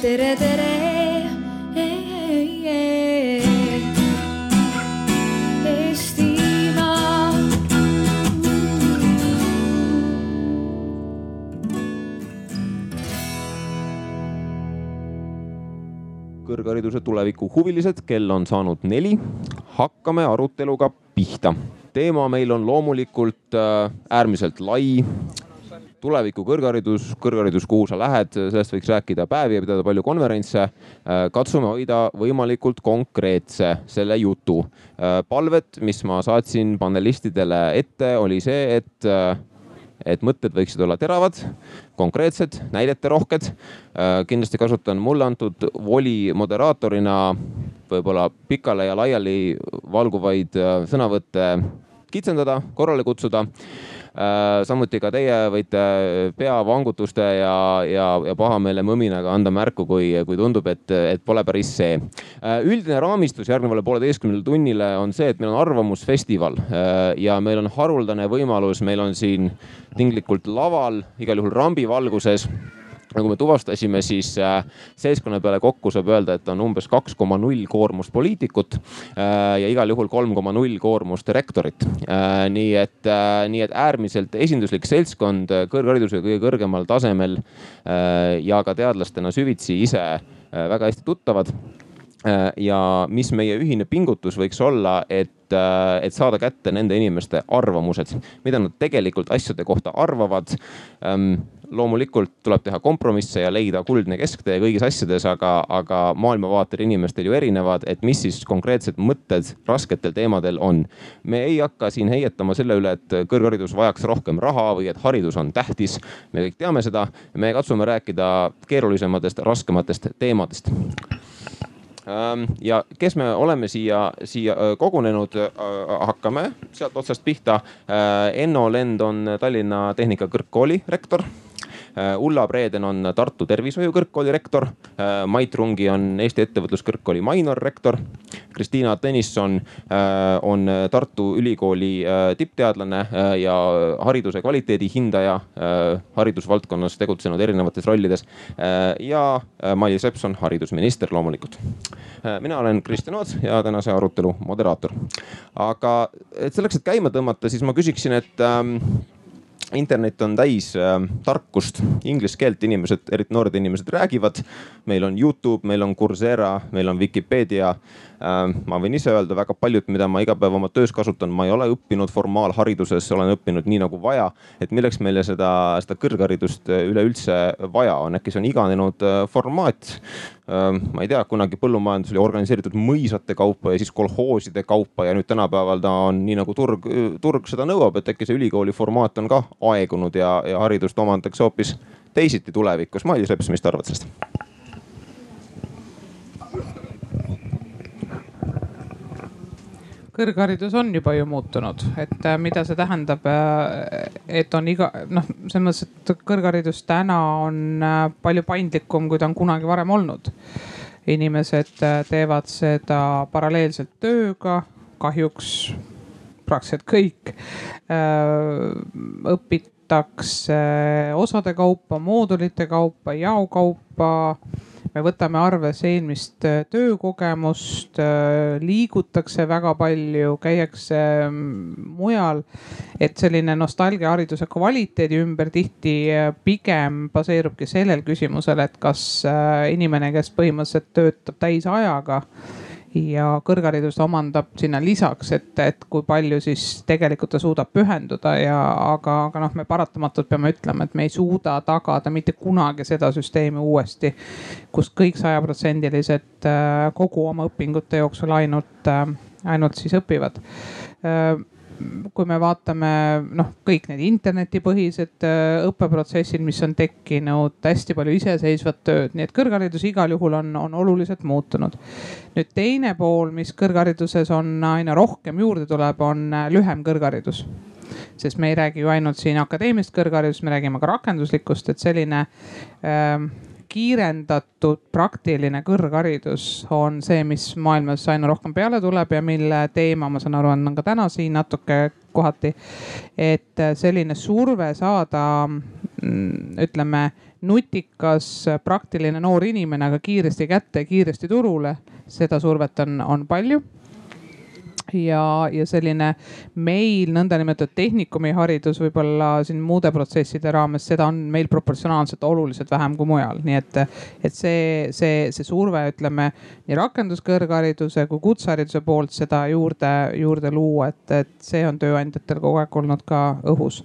tere, tere. Kõrghariduse tuleviku huvilised, kell on saanud neli. hakkame aruteluga pihta. teema meil on loomulikult äh, äärmiselt lai. Tuleviku kõrgharidus, kõrgharidus, kuhu sa lähed, sellest võiks rääkida päevi ja pidada palju konverentse. katsume hoida võimalikult konkreetse selle jutu. palved, mis ma saatsin panelistidele ette, oli see, et äh, et mõtted võiksid olla teravad, konkreetsed, näideterohked. kindlasti kasutan mulle antud voli moderaatorina võib-olla pikale ja laiali valguvaid äh, sõnavõtte kitsendada, korrale kutsuda. Samuti ka teie võite peavangutuste ja, ja, ja pahameele mõminaga anda märku, kui, kui tundub, et, et pole päris see. üldine raamistus järgnevale pooleteistkümnele tunnile on see, et meil on arvamusfestival ja meil on haruldane võimalus, meil on siin tinglikult laval, igal juhul rambi valguses nagu me tuvastasime, siis äh, seltskonna peale kokku saab öelda, et on umbes kaks koma null koormust poliitikut äh, ja igal juhul kolm koma null koormust rektorit. Äh, nii et, nii et äärmiselt esinduslik seltskond kõrghariduse kõige kõrgemal tasemel ja ka teadlastena süvitsi ise väga hästi tuttavad ja mis meie ühine pingutus võiks olla, et, et saada kätte nende inimeste arvamused, mida nad tegelikult asjade kohta arvavad loomulikult tuleb teha kompromisse ja leida kuldne kesktee kõigis asjades, aga, aga maailmavaated inimestel ju erinevad, et mis siis konkreetsed mõtted rasketel teemadel on. me ei hakka siin heietama selle üle, et kõrgharidus vajaks rohkem raha või et haridus on tähtis. me kõik teame seda, me katsume rääkida keerulisematest, raskematest teemadest ja kes me oleme siia, siia kogunenud, hakkame sealt otsast pihta. Enno Lend on Tallinna Tehnikakõrgkooli rektor Äh, Ulla Preeden on Tartu Tervishoiu Kõrgkooli rektor. Äh, Mait Rungi on Eesti Ettevõtluskõrgkooli Mainor rektor. Kristiina Tõnisson äh, on Tartu Ülikooli tippteadlane ja hariduse kvaliteedi hindaja, haridusvaldkonnas tegutsenud erinevates rollides. ja Mailis Reps on haridusminister loomulikult. mina olen Kristjan Oots ja tänase arutelu moderaator. aga et selleks, et käima tõmmata, siis ma küsiksin, et ähm, internet on täis äh, tarkust, inglise keelt inimesed, eriti noored inimesed räägivad. meil on Youtube, meil on Coursera, meil on Vikipeedia. Ma võin ise öelda väga paljut, mida ma iga päev oma töös kasutan, ma ei ole õppinud formaalhariduses, olen õppinud nii nagu vaja. et milleks meile seda, seda kõrgharidust üleüldse vaja on, äkki see on iganenud äh, formaat ma ei tea, kunagi põllumajandus oli organiseeritud mõisate kaupa ja siis kolhooside kaupa ja nüüd tänapäeval ta on nii nagu turg, turg seda nõuab, et äkki see ülikooli formaat on ka aegunud ja, ja haridust omandatakse hoopis teisiti tulevikus. Mailis Reps, mis te arvad sellest? Kõrgharidus on juba ju muutunud, et äh, mida see tähendab, äh, et on iga noh, selles mõttes, et kõrgharidus täna on äh, palju paindlikum, kui ta on kunagi varem olnud. inimesed teevad seda paralleelselt tööga, kahjuks praktiliselt kõik. õpitakse osade kaupa, moodulite kaupa, jao kaupa me võtame arvesse eelmist äh, töökogemust, äh, liigutakse väga palju, käiakse mm, mujal. et selline nostalgia hariduse kvaliteedi ümber tihti äh, pigem baseerubki sellel küsimusel, et kas inimene, kes põhimõtteliselt töötab täisajaga ja kõrgharidust omandab sinna lisaks, et, et kui palju siis tegelikult ta suudab pühenduda ja aga, aga noh, me paratamatult peame ütlema, et me ei suuda tagada mitte kunagi seda süsteemi uuesti, kus kõik sajaprotsendilised äh, kogu oma õpingute jooksul ainult, äh, ainult siis õpivad. Äh, kui me vaatame noh, kõik need internetipõhised äh, õppeprotsessid, mis on tekkinud, hästi palju iseseisvat tööd, nii et kõrgharidus igal juhul on, on oluliselt muutunud. nüüd teine pool, mis kõrghariduses on aina rohkem juurde tuleb, on äh, lühem kõrgharidus sest me ei räägi ju ainult siin akadeemilisest kõrgharidusest, me räägime ka rakenduslikust, et selline äh, kiirendatud praktiline kõrgharidus on see, mis maailmas aina rohkem peale tuleb ja mille teema, ma saan aru, on ka täna siin natuke kohati. et selline surve saada, mm, ütleme nutikas, praktiline noor inimene, aga kiiresti kätte, kiiresti turule, seda survet on, on palju ja, ja selline meil nõndanimetatud tehnikumi haridus võib-olla siin muude protsesside raames, seda on meil proportsionaalselt oluliselt vähem kui mujal, nii et, et see, see, see surve, ütleme nii rakenduskõrghariduse kui kutsehariduse poolt seda juurde, juurde luua, et, et see on tööandjatel kogu aeg olnud ka õhus.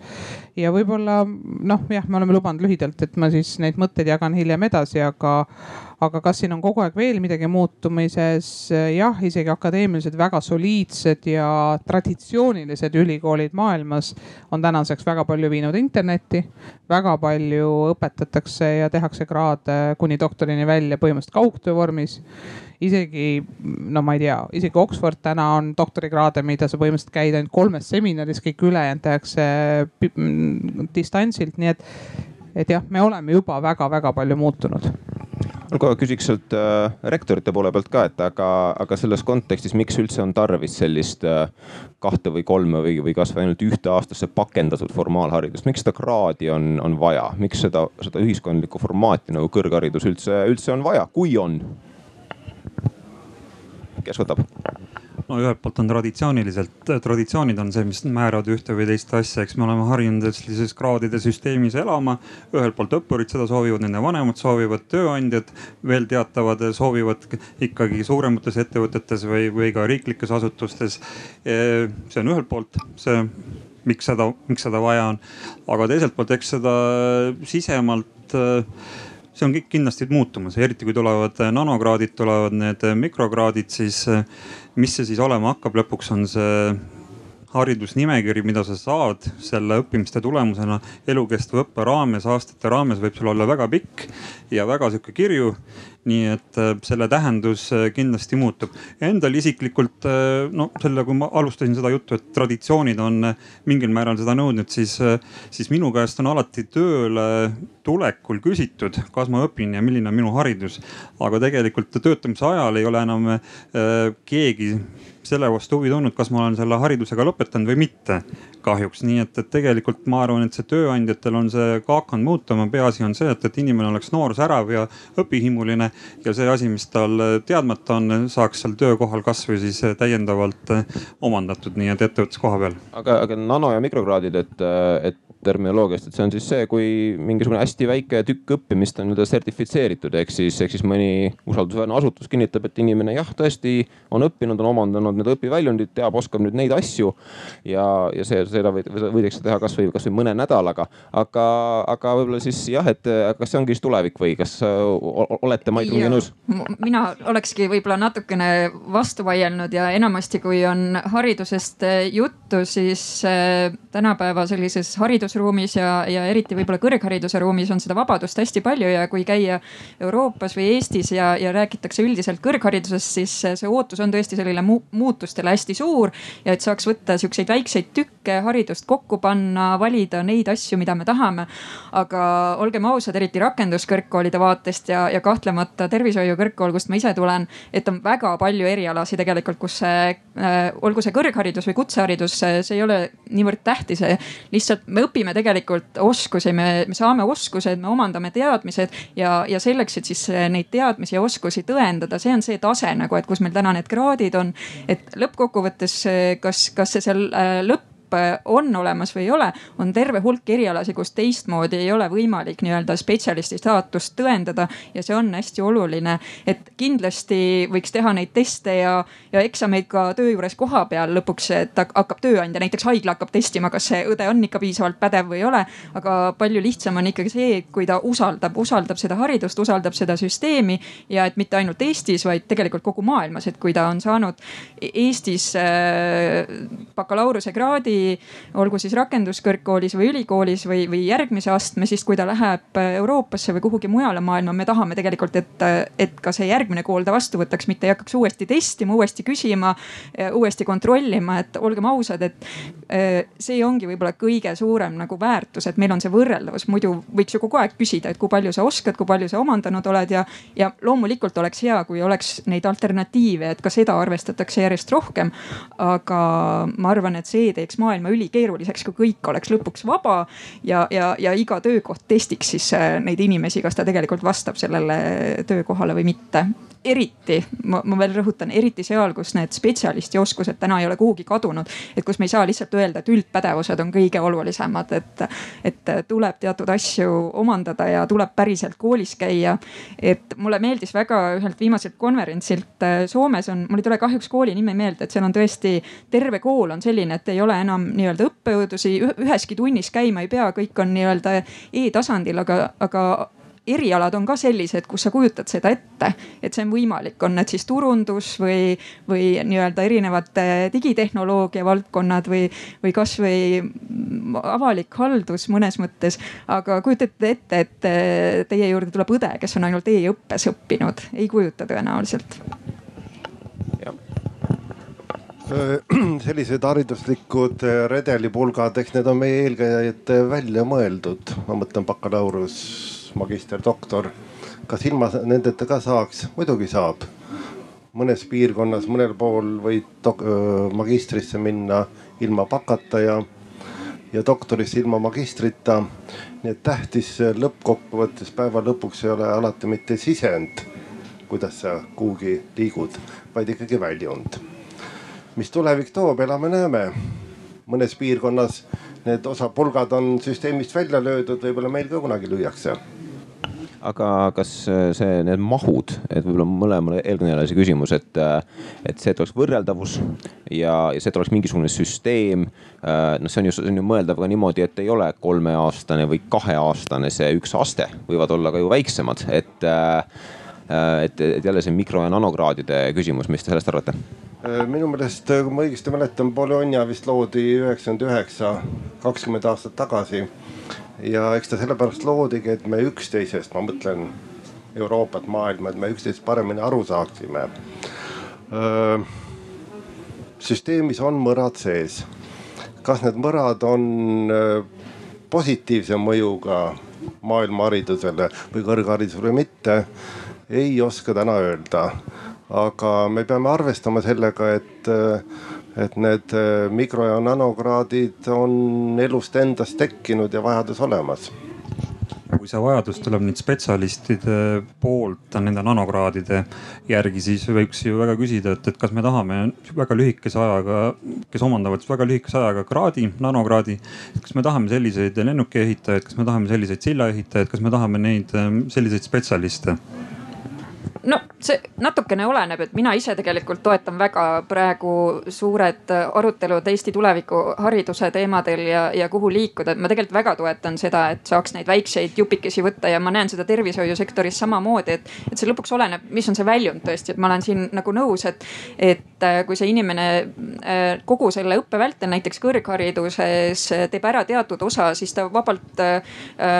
ja võib-olla noh, jah, me oleme lubanud lühidalt, et ma siis neid mõtteid jagan hiljem edasi, aga aga kas siin on kogu aeg veel midagi muutumises? jah, isegi akadeemilised väga soliidsed ja traditsioonilised ülikoolid maailmas on tänaseks väga palju viinud internetti. väga palju õpetatakse ja tehakse kraade kuni doktorini välja põhimõtteliselt kaugtöö vormis isegi no ma ei tea, isegi Oxford täna on doktorikraade, mida sa põhimõtteliselt käid ainult kolmes seminaris, kõik ülejäänud tehakse distantsilt, nii et, et jah, me oleme juba väga-väga palju muutunud kohe küsiks sealt äh, rektorite poole pealt ka, et aga, aga selles kontekstis, miks üldse on tarvis sellist äh, kahte või kolme või, või kasvõi ainult ühte aastasse pakendatud formaalharidust, miks seda kraadi on, on vaja, miks seda, seda ühiskondlikku formaati nagu kõrgharidus üldse, üldse on vaja, kui on? kes võtab? No ühelt poolt on traditsiooniliselt, traditsioonid on see, mis määravad ühte või teist asja, eks me oleme harjunud sellises kraadide süsteemis elama. ühelt poolt õppurid seda soovivad, nende vanemad soovivad, tööandjad veel teatavad, soovivad ikkagi suuremates ettevõtetes või, või ka riiklikes asutustes. see on ühelt poolt see miks seda, miks seda vaja on. aga teiselt poolt, eks seda sisemalt see on kindlasti muutumas, eriti kui tulevad nanokraadid, tulevad need mikrokraadid, siis mis see siis olema hakkab, lõpuks on see haridusnimekiri, mida sa saad selle õppimiste tulemusena elukestva õppe raames, aastate raames võib sul olla väga pikk ja väga sihuke kirju nii et äh, selle tähendus äh, kindlasti muutub. Endal isiklikult äh, no selle, kui ma alustasin seda juttu, et traditsioonid on mingil määral seda nõudnud, siis, siis minu käest on alati tööle tulekul küsitud, kas ma õpin ja milline on minu haridus. aga tegelikult töötamise ajal ei ole enam keegi selle vastu huvi tundnud, kas ma olen selle haridusega lõpetanud või mitte kahjuks, nii et, et tegelikult ma arvan, et see tööandjatel on see ka hakanud muutuma, peaasi on see, et, et inimene oleks noor, särav ja õpihimuline. ja see asi, mis tal teadmata on, saaks seal töökohal kasvõi siis täiendavalt omandatud, nii et ettevõttes koha peal. aga, aga nano ja mikrokraadid, et, et terminoloogiast, et see on siis see, kui mingisugune hästi väike tükk õppimist on nii-öelda sertifitseeritud, ehk siis, ehk siis mõni usaldusväärne asutus kinnitab, et inimene jah, tõesti on õppinud, on omandanud need õpiväljundid, teab, oskab nüüd neid asju. ja, ja see, seda võidakse teha kasvõi, kasvõi mõne nädalaga, aga, aga võib-olla siis jah, et kas see ongi siis tulevik või kas olete Mait Rungi nõus? mina olekski võib-olla natukene vastu vaielnud ja enamasti, kui on haridusest juttu, siis äh, tänapäeva sellises haridus haridusruumis ja, ja eriti võib-olla kõrghariduse ruumis on seda vabadust hästi palju ja kui käia Euroopas või Eestis ja, ja räägitakse üldiselt kõrgharidusest, siis see ootus on tõesti sellele mu muutustele hästi suur. ja et saaks võtta siukseid väikseid tükke, haridust kokku panna, valida neid asju, mida me tahame. aga olgem ausad, eriti rakenduskõrgkoolide vaatest ja, ja kahtlemata tervishoiukõrgkool, kust ma ise tulen, et on väga palju erialasid tegelikult, kus see äh,, olgu see kõrgharidus või kutseharidus, see ei ole niivõrd tähtis. lihtsalt me õpime tegelikult oskusi, me, me saame oskused, me omandame teadmised ja, ja selleks, et siis neid teadmisi ja oskusi tõendada, see on see tase nagu, et kus meil täna need kraadid on. et lõppkokkuvõttes, kas, kas see seal äh, lõpp Äh, on olemas või ei ole, on terve hulk erialasid, kus teistmoodi ei ole võimalik nii-öelda spetsialisti staatust tõendada ja see on hästi oluline. et kindlasti võiks teha neid teste ja, ja eksameid ka töö juures koha peal lõpuks, et hakkab tööandja, näiteks haigla hakkab testima, kas see õde on ikka piisavalt pädev või ei ole. aga palju lihtsam on ikkagi see, kui ta usaldab, usaldab seda haridust, usaldab seda süsteemi ja et mitte ainult Eestis, vaid tegelikult kogu maailmas, et kui ta on saanud Eestis äh, bakalaureusekraadi olgu siis rakenduskõrgkoolis või ülikoolis või, või järgmise astme, siis kui ta läheb Euroopasse või kuhugi mujale maailma, me tahame tegelikult, et, et ka see järgmine kool ta vastu võtaks, mitte ei hakkaks uuesti testima, uuesti küsima, uuesti kontrollima, et olgem ausad, et see ongi võib-olla kõige suurem nagu väärtus, et meil on see võrreldavus, muidu võiks ju kogu aeg küsida, et kui palju sa oskad, kui palju sa omandanud oled ja, ja loomulikult oleks hea, kui oleks neid alternatiive, et ka seda arvestatakse järjest rohkem. aga ma arvan, et see teeks maailma maailma ülikeeruliseks, kui kõik oleks lõpuks vaba ja, ja, ja iga töökoht testiks siis neid inimesi, kas ta tegelikult vastab sellele töökohale või mitte eriti, ma, ma veel rõhutan, eriti seal, kus need spetsialisti oskused täna ei ole kuhugi kadunud. et kus me ei saa lihtsalt öelda, et üldpädevused on kõige olulisemad, et, et tuleb teatud asju omandada ja tuleb päriselt koolis käia. et mulle meeldis väga ühelt viimaselt konverentsilt äh, Soomes on, mul ei tule kahjuks kooli nime meelde, et seal on tõesti terve kool on selline, et ei ole enam nii-öelda õppejõudusi üheski tunnis käima ei pea, kõik on nii-öelda e-tasandil, aga, aga erialad on ka sellised, kus sa kujutad seda ette, et see on võimalik, on need siis turundus või, või nii-öelda erinevad digitehnoloogia valdkonnad või, või kasvõi avalik haldus mõnes mõttes. aga kujutate ette, et teie juurde tuleb õde, kes on ainult e-õppes õppinud, ei kujuta tõenäoliselt sellised hariduslikud redelipulgad, eks need on meie eelkäijate välja mõeldud, ma mõtlen bakalaureus magister, doktor. kas ilma nendeta ka saaks? muidugi saab. mõnes piirkonnas, mõnel pool võid magistrisse minna ilma bakata ja, ja doktorisse ilma magistrita. nii et tähtis lõppkokkuvõttes päeva lõpuks ei ole alati mitte sisend, kuidas sa kuhugi liigud, vaid ikkagi väljund. Mis tulevik toob, elame-näeme. mõnes piirkonnas need osapulgad on süsteemist välja löödud, võib-olla meil ka kunagi lüüakse aga kas äh, see, need mahud, et võib-olla mõlemale eelkõnelejale see küsimus, et, äh, et see, et oleks võrreldavus ja, ja see, et oleks mingisugune süsteem. Äh, noh, see on ju, see on ju mõeldav ka niimoodi, et ei ole kolmeaastane või kaheaastane see üks aste, võivad olla ka ju väiksemad, et et, et jälle see mikro ja nanokraadide küsimus, mis te sellest arvate? Minu meelest, kui ma õigesti mäletan, Bologna vist loodi üheksakümmend üheksa, kakskümmend aastat tagasi ja eks ta sellepärast loodigi, et me üksteisest, ma mõtlen Euroopat, maailma, et me üksteisest paremini aru saaksime. süsteemis on mõrad sees. kas need mõrad on positiivse mõjuga maailma haridusele või kõrgharidusele või mitte, ei oska täna öelda. Aga me peame arvestama sellega, et et need äh, mikro- ja nanokraadid on elust endast tekkinud ja vajadus olemas kui see vajadus tuleb nüüd spetsialistide poolt nende nanokraadide järgi, siis võiks ju väga küsida, et, et kas me tahame väga lühikese ajaga, kes omandavad väga lühikese ajaga kraadi, nanokraadi. kas me tahame selliseid lennukiehitajaid, kas me tahame selliseid sillaehitajaid, kas me tahame neid selliseid spetsialiste? No see natukene oleneb, et mina ise tegelikult toetan väga praegu suured arutelud Eesti tuleviku hariduse teemadel ja, ja kuhu liikuda. et ma tegelikult väga toetan seda, et saaks neid väikseid jupikesi võtta ja ma näen seda tervishoiusektoris samamoodi, et, et see lõpuks oleneb, mis on see väljund tõesti, et ma olen siin nagu nõus, et, et äh, kui see inimene äh, kogu selle õppe vältel näiteks kõrghariduses teeb ära teatud osa, siis ta vabalt, äh,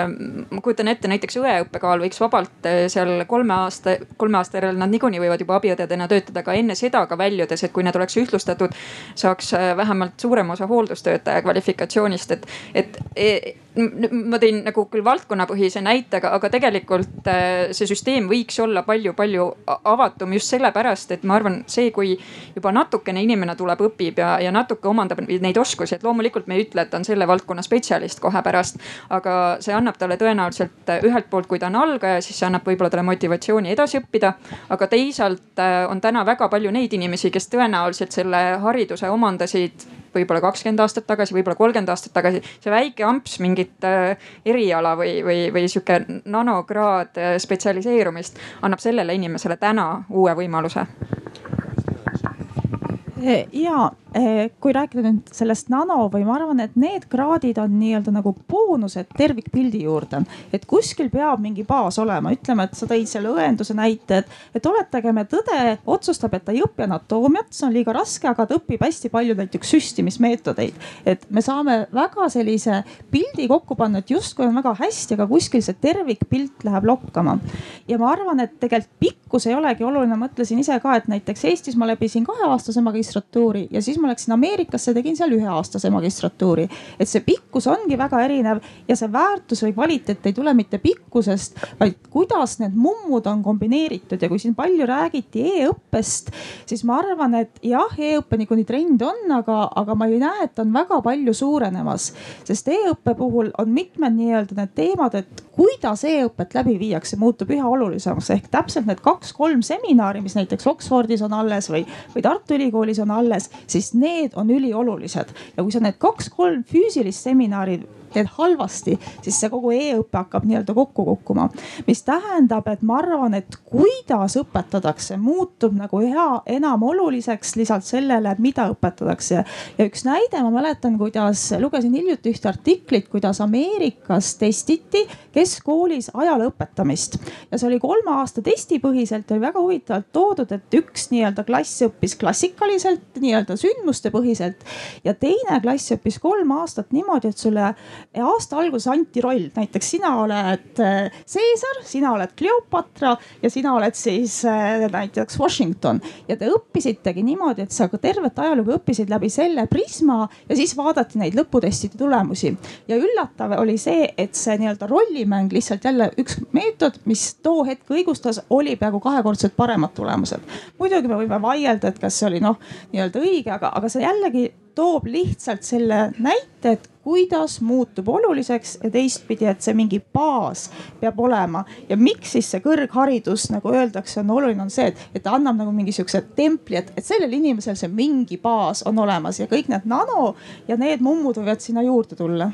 ma kujutan ette, näiteks õeõppekaal võiks vabalt seal kolme aasta, kolme aasta järel nad niikuinii võivad juba abiõdedena töötada, aga enne seda ka väljudes, et kui need oleks ühtlustatud, saaks äh, vähemalt suurem osa hooldustöötaja kvalifikatsioonist, et, et e, ma tõin nagu küll valdkonnapõhise näite, aga, aga tegelikult äh, see süsteem võiks olla palju-palju avatum just sellepärast, et ma arvan, see, kui juba natukene inimene tuleb, õpib ja, ja natuke omandab neid oskusi, et loomulikult me ei ütle, et ta on selle valdkonna spetsialist kohe pärast. aga see annab talle tõenäoliselt ühelt poolt, kui ta on algaja, siis see annab võib-olla talle motivatsiooni edasi õppida õppida. aga teisalt äh, on täna väga palju neid inimesi, kes tõenäoliselt selle hariduse omandasid võib-olla kakskümmend aastat tagasi, võib-olla kolmkümmend aastat tagasi. see väike amps mingit äh, eriala või, või, või sihuke nanokraad äh, spetsialiseerumist annab sellele inimesele täna uue võimaluse ja Eh, kui rääkida nüüd sellest nano või ma arvan, et need kraadid on nii-öelda nagu boonused tervikpildi juurde. et kuskil peab mingi baas olema, ütleme, et sa tõid selle õenduse näite, et, et oletagem, et õde otsustab, et ta ei õpi anatoomiat, see on liiga raske, aga ta õpib hästi palju näiteks süstimismeetodeid. et me saame väga sellise pildi kokku panna, et justkui on väga hästi, aga kuskil see tervikpilt läheb lokkama. ja ma arvan, et tegelikult pikkus ei olegi oluline, mõtlesin ise ka, et näiteks Eestis ma läbisin kaheaastase magistratuuri ja siis ma läksin Ameerikasse, tegin seal üheaastase magistratuuri. et see pikkus ongi väga erinev ja see väärtus või kvaliteet ei tule mitte pikkusest, vaid kuidas need mummud on kombineeritud ja kui siin palju räägiti e-õppest, siis ma arvan, et jah, e-õpe niikuinii trend on, aga, aga ma ei näe, et on väga palju suurenemas. sest e-õppe puhul on mitmed nii-öelda need teemad, et kuidas e-õpet läbi viiakse, muutub üha olulisemaks ehk täpselt need kaks-kolm seminari, mis näiteks Oxfordis on alles või, või Tartu Ülikoolis on alles, siis need on üliolulised. Ja kui sa need kaks-kolm füüsilist seminari teed halvasti, siis see kogu e-õpe hakkab nii-öelda kokku kukkuma. mis tähendab, et ma arvan, et kuidas õpetatakse, muutub nagu üha enam oluliseks lisalt sellele, mida õpetatakse. ja üks näide, ma mäletan, kuidas lugesin hiljuti ühte artiklit, kuidas Ameerikas testiti keskkoolis ajaloo õpetamist ja see oli kolme aasta testipõhiselt oli väga huvitavalt toodud, et üks nii-öelda klass õppis klassikaliselt nii-öelda sündmuste põhiselt ja teine klass õppis kolm aastat niimoodi, et sulle aasta alguses anti roll, näiteks sina oled äh, Caesar, sina oled Cleopatra ja sina oled siis äh, näiteks Washington. ja te õppisitegi niimoodi, et sa ka tervet ajalugu õppisid läbi selle prisma ja siis vaadati neid lõputestide tulemusi. ja üllatav oli see, et see nii-öelda rollimäng lihtsalt jälle üks meetod, mis too hetk õigustas, oli peaaegu kahekordselt paremad tulemused. muidugi me võime vaielda, et kas see oli noh, nii-öelda õige, aga, aga see jällegi toob lihtsalt selle näite, et kuidas muutub oluliseks ja teistpidi, et see mingi baas peab olema. ja miks siis see kõrgharidus, nagu öeldakse, on oluline, on see, et, et ta annab nagu mingi sihukese templi, et, et sellel inimesel see mingi baas on olemas ja kõik need nano ja need mummud võivad sinna juurde tulla.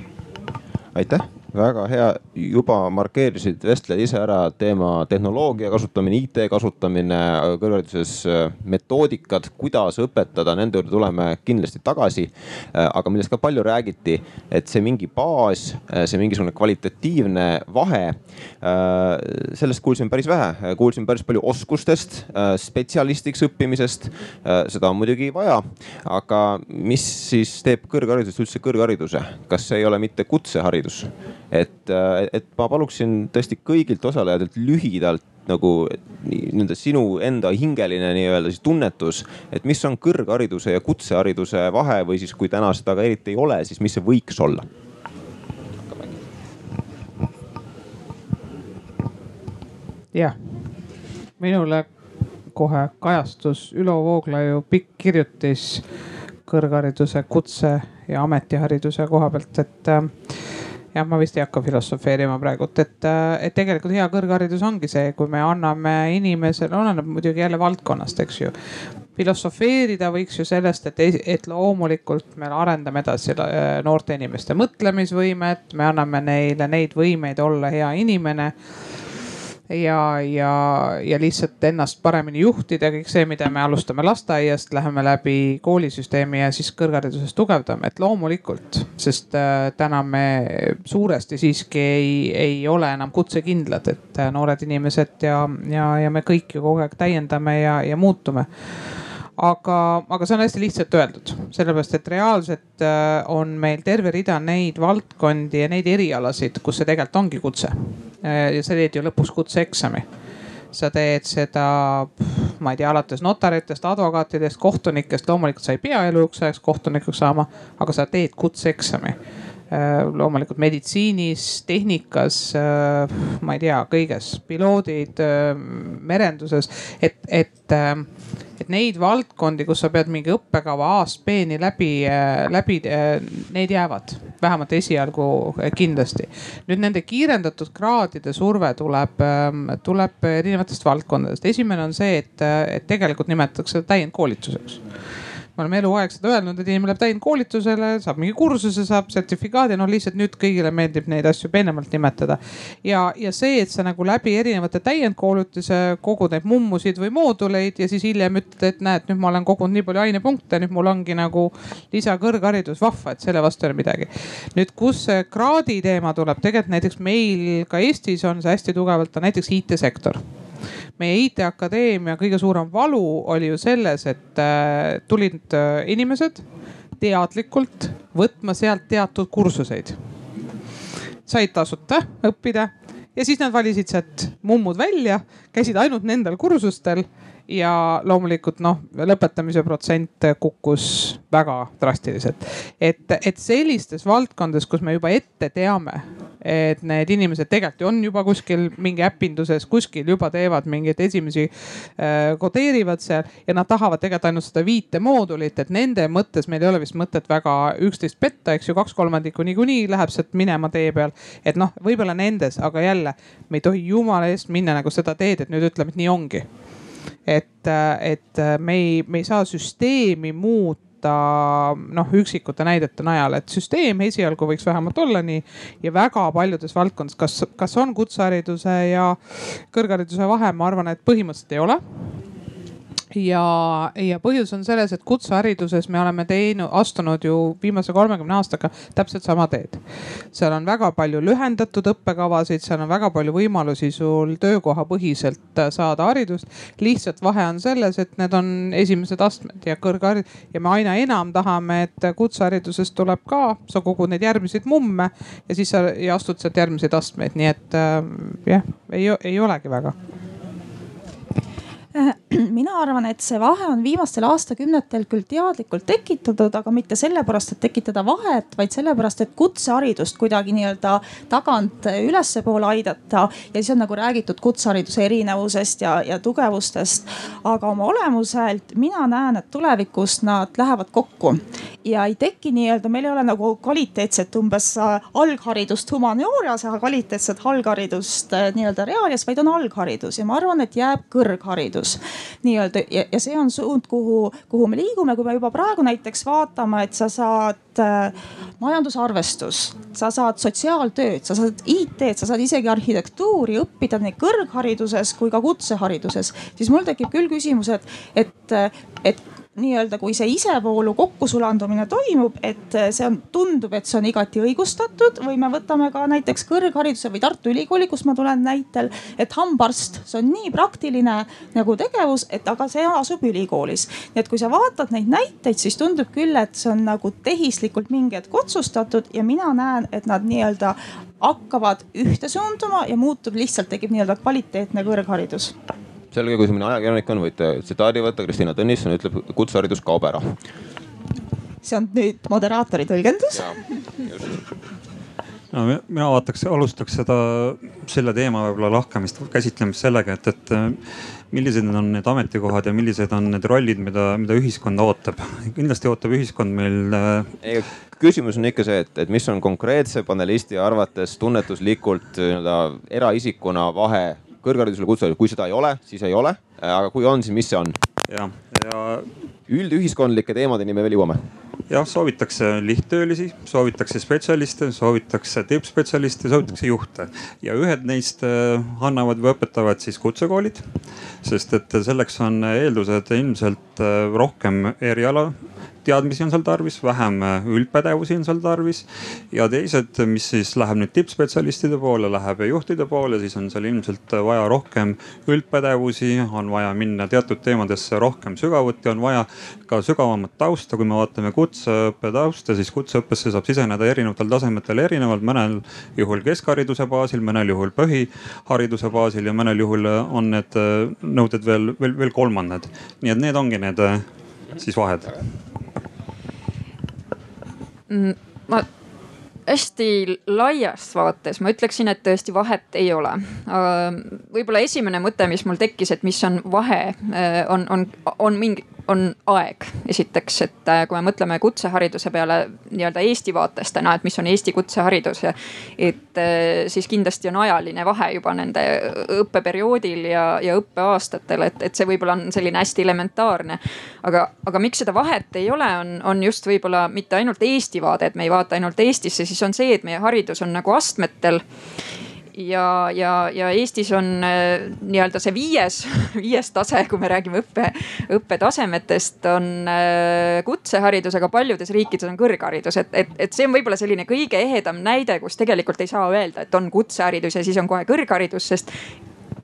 aitäh väga hea, juba markeerisid vestlejad ise ära teema tehnoloogia kasutamine, IT kasutamine kõrghariduses, metoodikad, kuidas õpetada, nende juurde tuleme kindlasti tagasi. aga millest ka palju räägiti, et see mingi baas, see mingisugune kvalitatiivne vahe. sellest kuulsime päris vähe, kuulsime päris palju oskustest, spetsialistiks õppimisest. seda on muidugi vaja, aga mis siis teeb kõrgharidusest üldse kõrghariduse, kas see ei ole mitte kutseharidus? Et, äh, et ma paluksin tõesti kõigilt osalejatelt lühidalt nagu nii-öelda sinu enda hingeline nii-öelda siis tunnetus, et mis on kõrghariduse ja kutsehariduse vahe või siis kui täna seda ka eriti ei ole, siis mis see võiks olla? jah, minule kohe kajastus Ülo Vooglaiu pikk kirjutis kõrghariduse, kutse ja ametihariduse koha pealt, et äh, jah, ma vist ei hakka filosofeerima praegult, et, äh, et tegelikult hea kõrgharidus ongi see, kui me anname inimesele, oleneb muidugi jälle valdkonnast, eks ju. filosofeerida võiks ju sellest, et, et loomulikult me arendame edasi äh, noorte inimeste mõtlemisvõimet, me anname neile neid võimeid olla hea inimene ja, ja, ja lihtsalt ennast paremini juhtida, kõik see, mida me alustame lasteaiast, läheme läbi koolisüsteemi ja siis kõrghariduses tugevdame, et loomulikult, sest äh, täna me suuresti siiski ei, ei ole enam kutsekindlad, et äh, noored inimesed ja, ja, ja me kõik ju kogu aeg täiendame ja, ja muutume aga, aga see on hästi lihtsalt öeldud, sellepärast et reaalselt äh, on meil terve rida neid valdkondi ja neid erialasid, kus see tegelikult ongi kutse. Äh, ja sa teed ju lõpuks kutseeksami. Sa teed seda, ma ei tea, alates notaritest, advokaatidest, kohtunikest, loomulikult sa ei pea eluks ajaks kohtunikuks saama, aga sa teed kutseeksami loomulikult meditsiinis, tehnikas, äh, ma ei tea, kõiges, piloodid, äh, merenduses, et, et, et neid valdkondi, kus sa pead mingi õppekava A-st B-ni läbi, läbi, need jäävad vähemalt esialgu kindlasti. nüüd nende kiirendatud kraadide surve tuleb, tuleb erinevatest valdkondadest. esimene on see, et, et tegelikult nimetatakse täiendkoolituseks me oleme eluaeg seda öelnud, et inimene läheb täiendkoolitusele, saab mingi kursuse, saab sertifikaadi, no lihtsalt nüüd kõigile meeldib neid asju peenemalt nimetada. ja, ja see, et sa nagu läbi erinevate täiendkoolituse kogud neid mummusid või mooduleid ja siis hiljem ütled, et näed, nüüd ma olen kogunud nii palju ainepunkte, nüüd mul ongi nagu lisakõrgharidus, vahva, et selle vastu ei ole midagi. nüüd, kus see kraadi teema tuleb, tegelikult näiteks meil ka Eestis on see hästi tugevalt on näiteks IT-sektor meie IT-akadeemia kõige suurem valu oli ju selles, et äh, tulid äh, inimesed teadlikult võtma sealt teatud kursuseid. said tasuta õppida ja siis nad valisid sealt mummud välja, käisid ainult nendel kursustel ja loomulikult noh, lõpetamise protsent kukkus väga drastiliselt. et, et sellistes valdkondades, kus me juba ette teame, et need inimesed tegelikult on juba kuskil mingi äpinduses, kuskil juba teevad mingeid esimesi äh,, kodeerivad seal ja nad tahavad tegelikult ainult seda viite moodulit, et nende mõttes meil ei ole vist mõtet väga üksteist petta, eks ju, kaks kolmandikku niikuinii läheb sealt minema tee peal. et noh, võib-olla nendes, aga jälle me ei tohi jumala eest minna nagu seda teed, et nüüd ütleme, et nii ongi et, et me ei, me ei saa süsteemi muuta noh, üksikute näidete najal, et süsteem esialgu võiks vähemalt olla nii ja väga paljudes valdkondades, kas, kas on kutsehariduse ja kõrghariduse vahe, ma arvan, et põhimõtteliselt ei ole ja, ja põhjus on selles, et kutsehariduses me oleme teinud, astunud ju viimase kolmekümne aastaga täpselt sama teed. seal on väga palju lühendatud õppekavasid, seal on väga palju võimalusi sul töökohapõhiselt saada haridust. lihtsalt vahe on selles, et need on esimesed astmed ja kõrgharidus ja me aina enam tahame, et kutseharidusest tuleb ka, sa kogud neid järgmiseid mumme ja siis sa ja astud sealt järgmiseid astmeid, nii et äh, jah, ei, ei olegi väga mina arvan, et see vahe on viimastel aastakümnetel küll teadlikult tekitatud, aga mitte sellepärast, et tekitada vahet, vaid sellepärast, et kutseharidust kuidagi nii-öelda tagant ülespoole aidata. ja siis on nagu räägitud kutsehariduse erinevusest ja, ja tugevustest. aga oma olemuselt mina näen, et tulevikus nad lähevad kokku ja ei teki nii-öelda, meil ei ole nagu kvaliteetset umbes algharidust humanioorias ja kvaliteetset algharidust äh, nii-öelda reaalias, vaid on algharidus ja ma arvan, et jääb kõrgharidus haridus nii-öelda ja, ja see on suund, kuhu, kuhu me liigume, kui me juba praegu näiteks vaatame, et sa saad äh, majandusarvestus, sa saad sotsiaaltööd, sa saad IT-d, sa saad isegi arhitektuuri õppida nii kõrghariduses kui ka kutsehariduses, siis mul tekib küll küsimus, et, et, et nii-öelda, kui see isevoolu kokkusulandumine toimub, et see on, tundub, et see on igati õigustatud või me võtame ka näiteks kõrghariduse või Tartu Ülikooli, kust ma tulen näitel, et hambaarst, see on nii praktiline nagu tegevus, et aga see asub ülikoolis. nii et kui sa vaatad neid näiteid, siis tundub küll, et see on nagu tehislikult mingi hetk otsustatud ja mina näen, et nad nii-öelda hakkavad ühte suunduma ja muutub lihtsalt, tekib nii-öelda kvaliteetne kõrgharidus selge, kui see mõni ajakirjanik on, võite tsitaadi võtta, Kristina Tõnisson ütleb, kutseharidus kaob ära. see on nüüd moderaatori tõlgendus. no mina vaataks, alustaks seda, selle teema võib-olla lahkamist, käsitlemist sellega, et, et millised on need ametikohad ja millised on need rollid, mida, mida ühiskond ootab. kindlasti ootab ühiskond meil. Äh, küsimus on ikka see, et, et mis on konkreetse panelisti arvates tunnetuslikult nii-öelda eraisikuna vahe kõrgharidusele, kutseharidusele, kui seda ei ole, siis ei ole. aga kui on, siis mis see on? ja, ja. üldühiskondlike teemadeni me veel jõuame. jah, soovitakse lihttöölisi, soovitakse spetsialiste, soovitakse tippspetsialiste, soovitakse juhte ja ühed neist äh, annavad või õpetavad siis kutsekoolid. sest et selleks on eeldused ilmselt äh, rohkem eriala teadmisi on seal tarvis, vähem äh, üldpädevusi on seal tarvis. ja teised, mis siis läheb nüüd tippspetsialistide poole, läheb juhtide poole, siis on seal ilmselt vaja rohkem üldpädevusi, on vaja minna teatud teemadesse rohkem sügavuti, on vaja ka sügavamat tausta. kui me vaatame kutseõppe tausta, siis kutseõppesse saab siseneda erinevatel tasemetel erinevalt, mõnel juhul keskhariduse baasil, mõnel juhul põhihariduse baasil ja mõnel juhul on need äh, nõuded veel, veel, veel kolmandad. nii et need ongi need äh, siis vahed ma hästi laias vaates ma ütleksin, et tõesti vahet ei ole. võib-olla esimene mõte, mis mul tekkis, et mis on vahe, äh, on, on, on mingi, on aeg. esiteks, et äh, kui me mõtleme kutsehariduse peale nii-öelda Eesti vaates täna, et mis on Eesti kutseharidus et äh, siis kindlasti on ajaline vahe juba nende õppeperioodil ja, ja õppeaastatel, et, et see võib-olla on selline hästi elementaarne. aga, aga miks seda vahet ei ole, on, on just võib-olla mitte ainult Eesti vaade, et me ei vaata ainult Eestisse, siis on see, et meie haridus on nagu astmetel ja, ja, ja Eestis on äh, nii-öelda see viies, viies tase, kui me räägime õppe, õppetasemetest, on äh, kutseharidus, aga paljudes riikides on kõrgharidus, et, et, et see on võib-olla selline kõige ehedam näide, kus tegelikult ei saa öelda, et on kutseharidus ja siis on kohe kõrgharidus, sest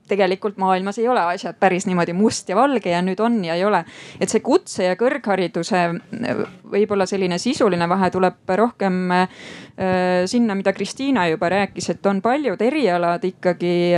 tegelikult maailmas ei ole asjad päris niimoodi must ja valge ja nüüd on ja ei ole. et see kutse ja kõrghariduse võib-olla selline sisuline vahe tuleb rohkem äh, sinna, mida Kristiina juba rääkis, et on paljud erialad ikkagi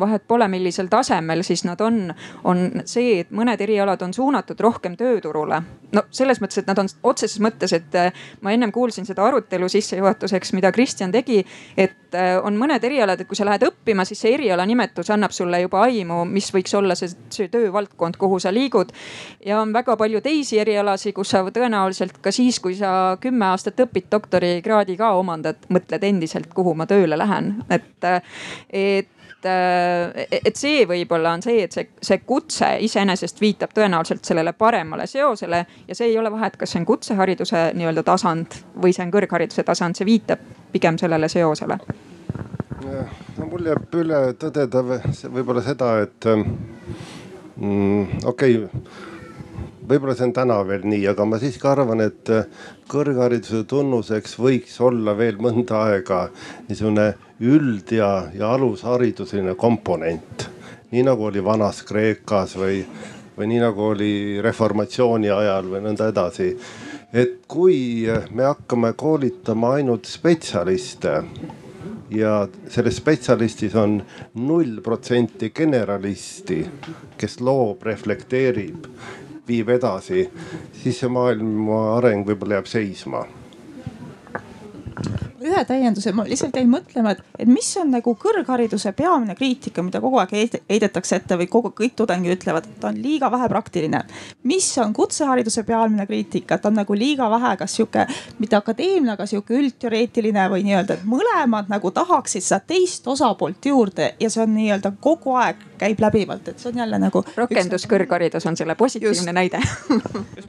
vahet pole, millisel tasemel siis nad on, on see, et mõned erialad on suunatud rohkem tööturule. no selles mõttes, et nad on otseses mõttes, et äh, ma ennem kuulsin seda arutelu sissejuhatuseks, mida Kristjan tegi, et äh, on mõned erialad, et kui sa lähed õppima, siis see eriala nimetus annab sulle juba aimu, mis võiks olla see, see töövaldkond, kuhu sa liigud. ja on väga palju teisi erialasid, kus sa tõenäoliselt ka siis, kui sa kümme aastat õpid, doktorikraadi ka omandad, mõtled endiselt, kuhu ma tööle lähen, et, et et see võib-olla on see, et see, see kutse iseenesest viitab tõenäoliselt sellele paremale seosele ja see ei ole vahet, kas see on kutsehariduse nii-öelda tasand või see on kõrghariduse tasand, see viitab pigem sellele seosele. no mul jääb üle tõdeda võib-olla seda, et mm, okei okay, võib-olla see on täna veel nii, aga ma siiski arvan, et kõrghariduse tunnuseks võiks olla veel mõnda aega niisugune üld- ja, ja alushariduseline komponent. nii nagu oli vanas Kreekas või, või nii nagu oli reformatsiooni ajal või nõnda edasi. et kui me hakkame koolitama ainult spetsialiste ja selles spetsialistis on null protsenti generalisti, kes loob, reflekteerib, viib edasi, siis see maailma areng võib-olla jääb seisma ühe täienduse, ma lihtsalt jäin mõtlema, et, et mis on nagu kõrghariduse peamine kriitika, mida kogu aeg heidetakse ette või kogu, kõik tudengid ütlevad, et ta on liiga vähe praktiline. mis on kutsehariduse peamine kriitika, et ta on nagu liiga vähe, kas sihuke mitte akadeemiline, aga sihuke üldteoreetiline või nii-öelda, et mõlemad nagu tahaksid seda teist osapoolt juurde ja see on nii-öelda kogu aeg käib läbivalt, et see on jälle nagu. rakenduskõrgharidus on selle positiivne Just. näide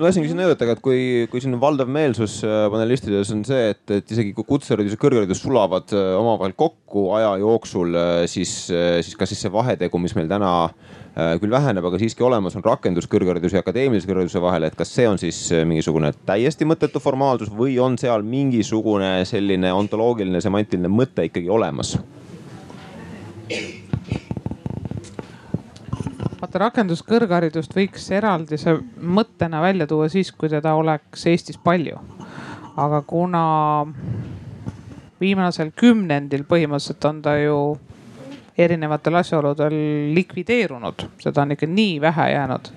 ma tahtsingi siin öelda, et kui, kui siin valdav meelsus äh, panelistides on see, et, et isegi kui kutseharidus ja kõrgharidus sulavad äh, omavahel kokku aja jooksul, äh, siis, siis kas siis see vahetegu, mis meil täna küll väheneb, aga siiski olemas on rakenduskõrghariduse ja akadeemilise kõrghariduse vahel, et kas see on siis mingisugune täiesti mõttetu formaalsus või on seal mingisugune selline ontoloogiline, semantiline mõte ikkagi olemas? vaata rakenduskõrgharidust võiks eraldise mõttena välja tuua siis, kui teda oleks Eestis palju. aga kuna viimasel kümnendil põhimõtteliselt on ta ju erinevatel asjaoludel likvideerunud, seda on ikka nii vähe jäänud.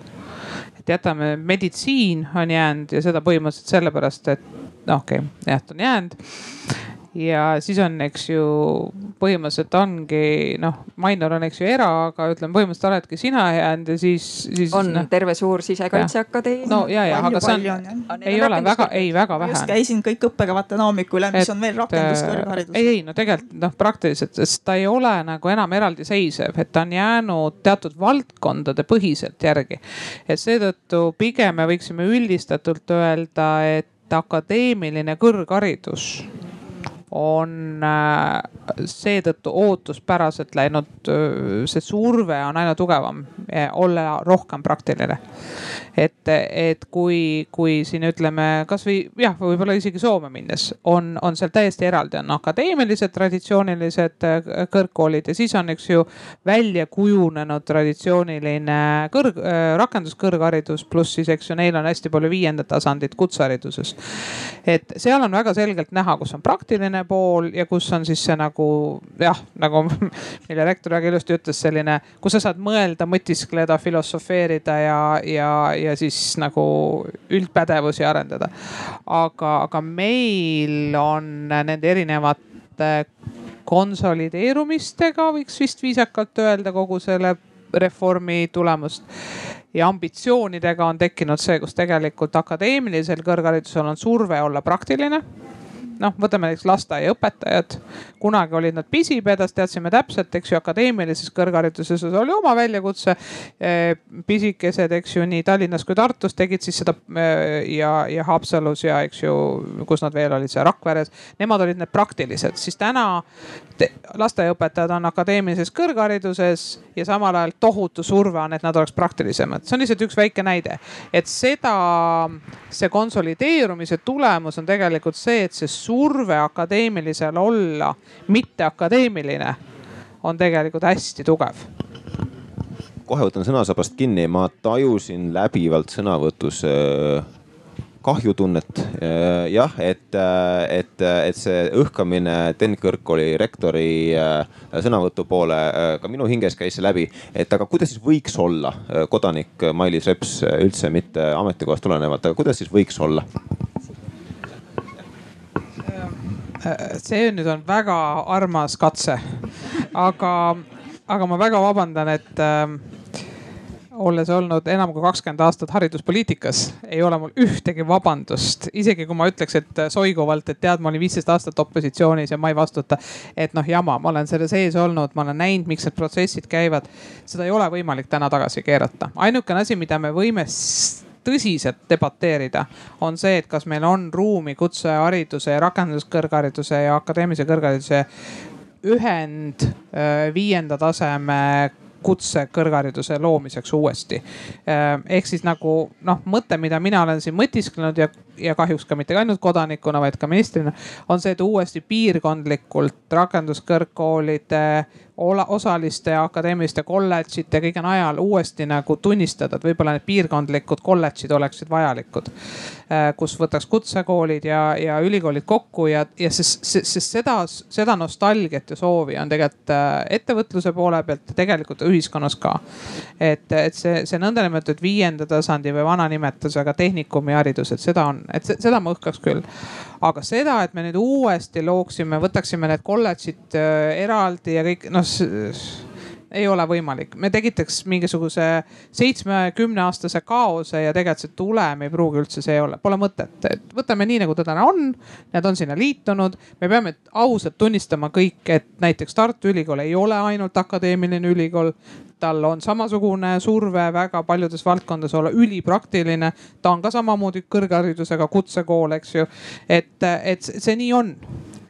et jätame, meditsiin on jäänud ja seda põhimõtteliselt sellepärast, et noh, okei okay,, jah, ta on jäänud ja siis on, eks ju, põhimõtteliselt ongi noh, Mainor on, eks ju, era, aga ütleme põhimõtteliselt oledki sina jäänud ja siis, siis. on no, terve suur Sisekaitseakadeemia. no ja, ja aga see on, ei ole väga, ei väga vähe. just käisin kõik õppekavad täna hommikul üle, mis et, on veel rakenduskõrgharidus. ei, ei no tegelikult noh, praktiliselt, sest ta ei ole nagu enam eraldiseisev, et ta on jäänud teatud valdkondade põhiselt järgi. et seetõttu pigem me võiksime üldistatult öelda, et akadeemiline kõrgharidus on äh, seetõttu ootuspäraselt läinud, äh, see surve on aina tugevam olla rohkem praktiline. Et, et kui, kui siin ütleme kasvõi jah, võib-olla isegi Soome minnes on, on seal täiesti eraldi, on akadeemilised traditsioonilised äh, kõrgkoolid ja siis on, eks ju, välja kujunenud traditsiooniline kõrg, rakenduskõrgharidus, pluss siis, eks ju, neil on hästi palju viiendat tasandit kutsehariduses. et seal on väga selgelt näha, kus on praktiline pool ja kus on siis see nagu jah, nagu mille rektor väga ilusti ütles, selline, kus sa saad mõelda, mõtiskleda, filosofeerida ja, ja, ja siis nagu üldpädevusi arendada. aga, aga meil on nende erinevate konsolideerumistega, võiks vist viisakalt öelda, kogu selle reformi tulemust ja ambitsioonidega on tekkinud see, kus tegelikult akadeemilisel kõrgharidusel on surve olla praktiline noh, võtame näiteks lasteaiaõpetajad. kunagi olid nad pisipedas, teadsime täpselt, eks ju, akadeemilises kõrghariduses oli oma väljakutse. Eh, pisikesed, eks ju, nii Tallinnas kui Tartus tegid siis seda eh, ja, ja Haapsalus ja eks ju, kus nad veel olid, seal Rakveres. Nemad olid need praktilised, siis täna lasteaiaõpetajad on akadeemilises kõrghariduses ja samal ajal tohutu surve on, et nad oleks praktilisemad. see on lihtsalt üks väike näide, et seda, see konsolideerumise tulemus on tegelikult see, et see surve akadeemilisel olla mitteakadeemiline on tegelikult hästi tugev kohe võtan sõnasabast kinni, ma tajusin läbivalt sõnavõtus äh, kahjutunnet. jah, et, et, et see õhkamine tehnikakõrgkooli rektori sõnavõtu poole ka minu hinges käis see läbi. et aga kuidas siis võiks olla kodanik Mailis Reps üldse mitte ametikohast tulenevalt, aga kuidas siis võiks olla? See nüüd on väga armas katse, aga, aga ma väga vabandan, et äh, olles olnud enam kui kakskümmend aastat hariduspoliitikas, ei ole mul ühtegi vabandust, isegi kui ma ütleks, et soiguvalt, et tead, ma olin viisteist aastat opositsioonis ja ma ei vastuta. et noh, jama, ma olen selle sees olnud, ma olen näinud, miks need protsessid käivad. seda ei ole võimalik täna tagasi keerata. ainukene asi, mida me võime tõsiselt debateerida, on see, et kas meil on ruumi kutsehariduse ja rakenduskõrghariduse ja akadeemilise kõrghariduse ühend viienda taseme kutsekõrghariduse loomiseks uuesti. ehk siis nagu noh, mõte, mida mina olen siin mõtisklenud ja, ja kahjuks ka mitte ainult kodanikuna, vaid ka ministrina, on see, et uuesti piirkondlikult rakenduskõrgkoolide osaliste akadeemiliste kolledžite kõige najal uuesti nagu tunnistada, et võib-olla need piirkondlikud kolledžid oleksid vajalikud. Äh, kus võtaks kutsekoolid ja, ja ülikoolid kokku ja, ja sest, sest seda, seda nostalgiat ja soovi on tegelikult äh, ettevõtluse poole pealt ja tegelikult ühiskonnas ka. et, et see, see nõndanimetatud viienda tasandi või vana nimetusega tehnikumi haridus, et seda on, et seda ma õhkaks küll aga seda, et me nüüd uuesti looksime, võtaksime need kolledžid äh, eraldi ja kõik noh ei ole võimalik, me tekitaks mingisuguse seitsme-kümne aastase kaose ja tegelikult see tulem ei pruugi üldse see olla, pole mõtet, et võtame nii, nagu ta täna on. Need on sinna liitunud, me peame ausalt tunnistama kõik, et näiteks Tartu Ülikool ei ole ainult akadeemiline ülikool tal on samasugune surve väga paljudes valdkondades olla ülipraktiline. ta on ka samamoodi kõrgharidusega kutsekool, eks ju. et, et see nii on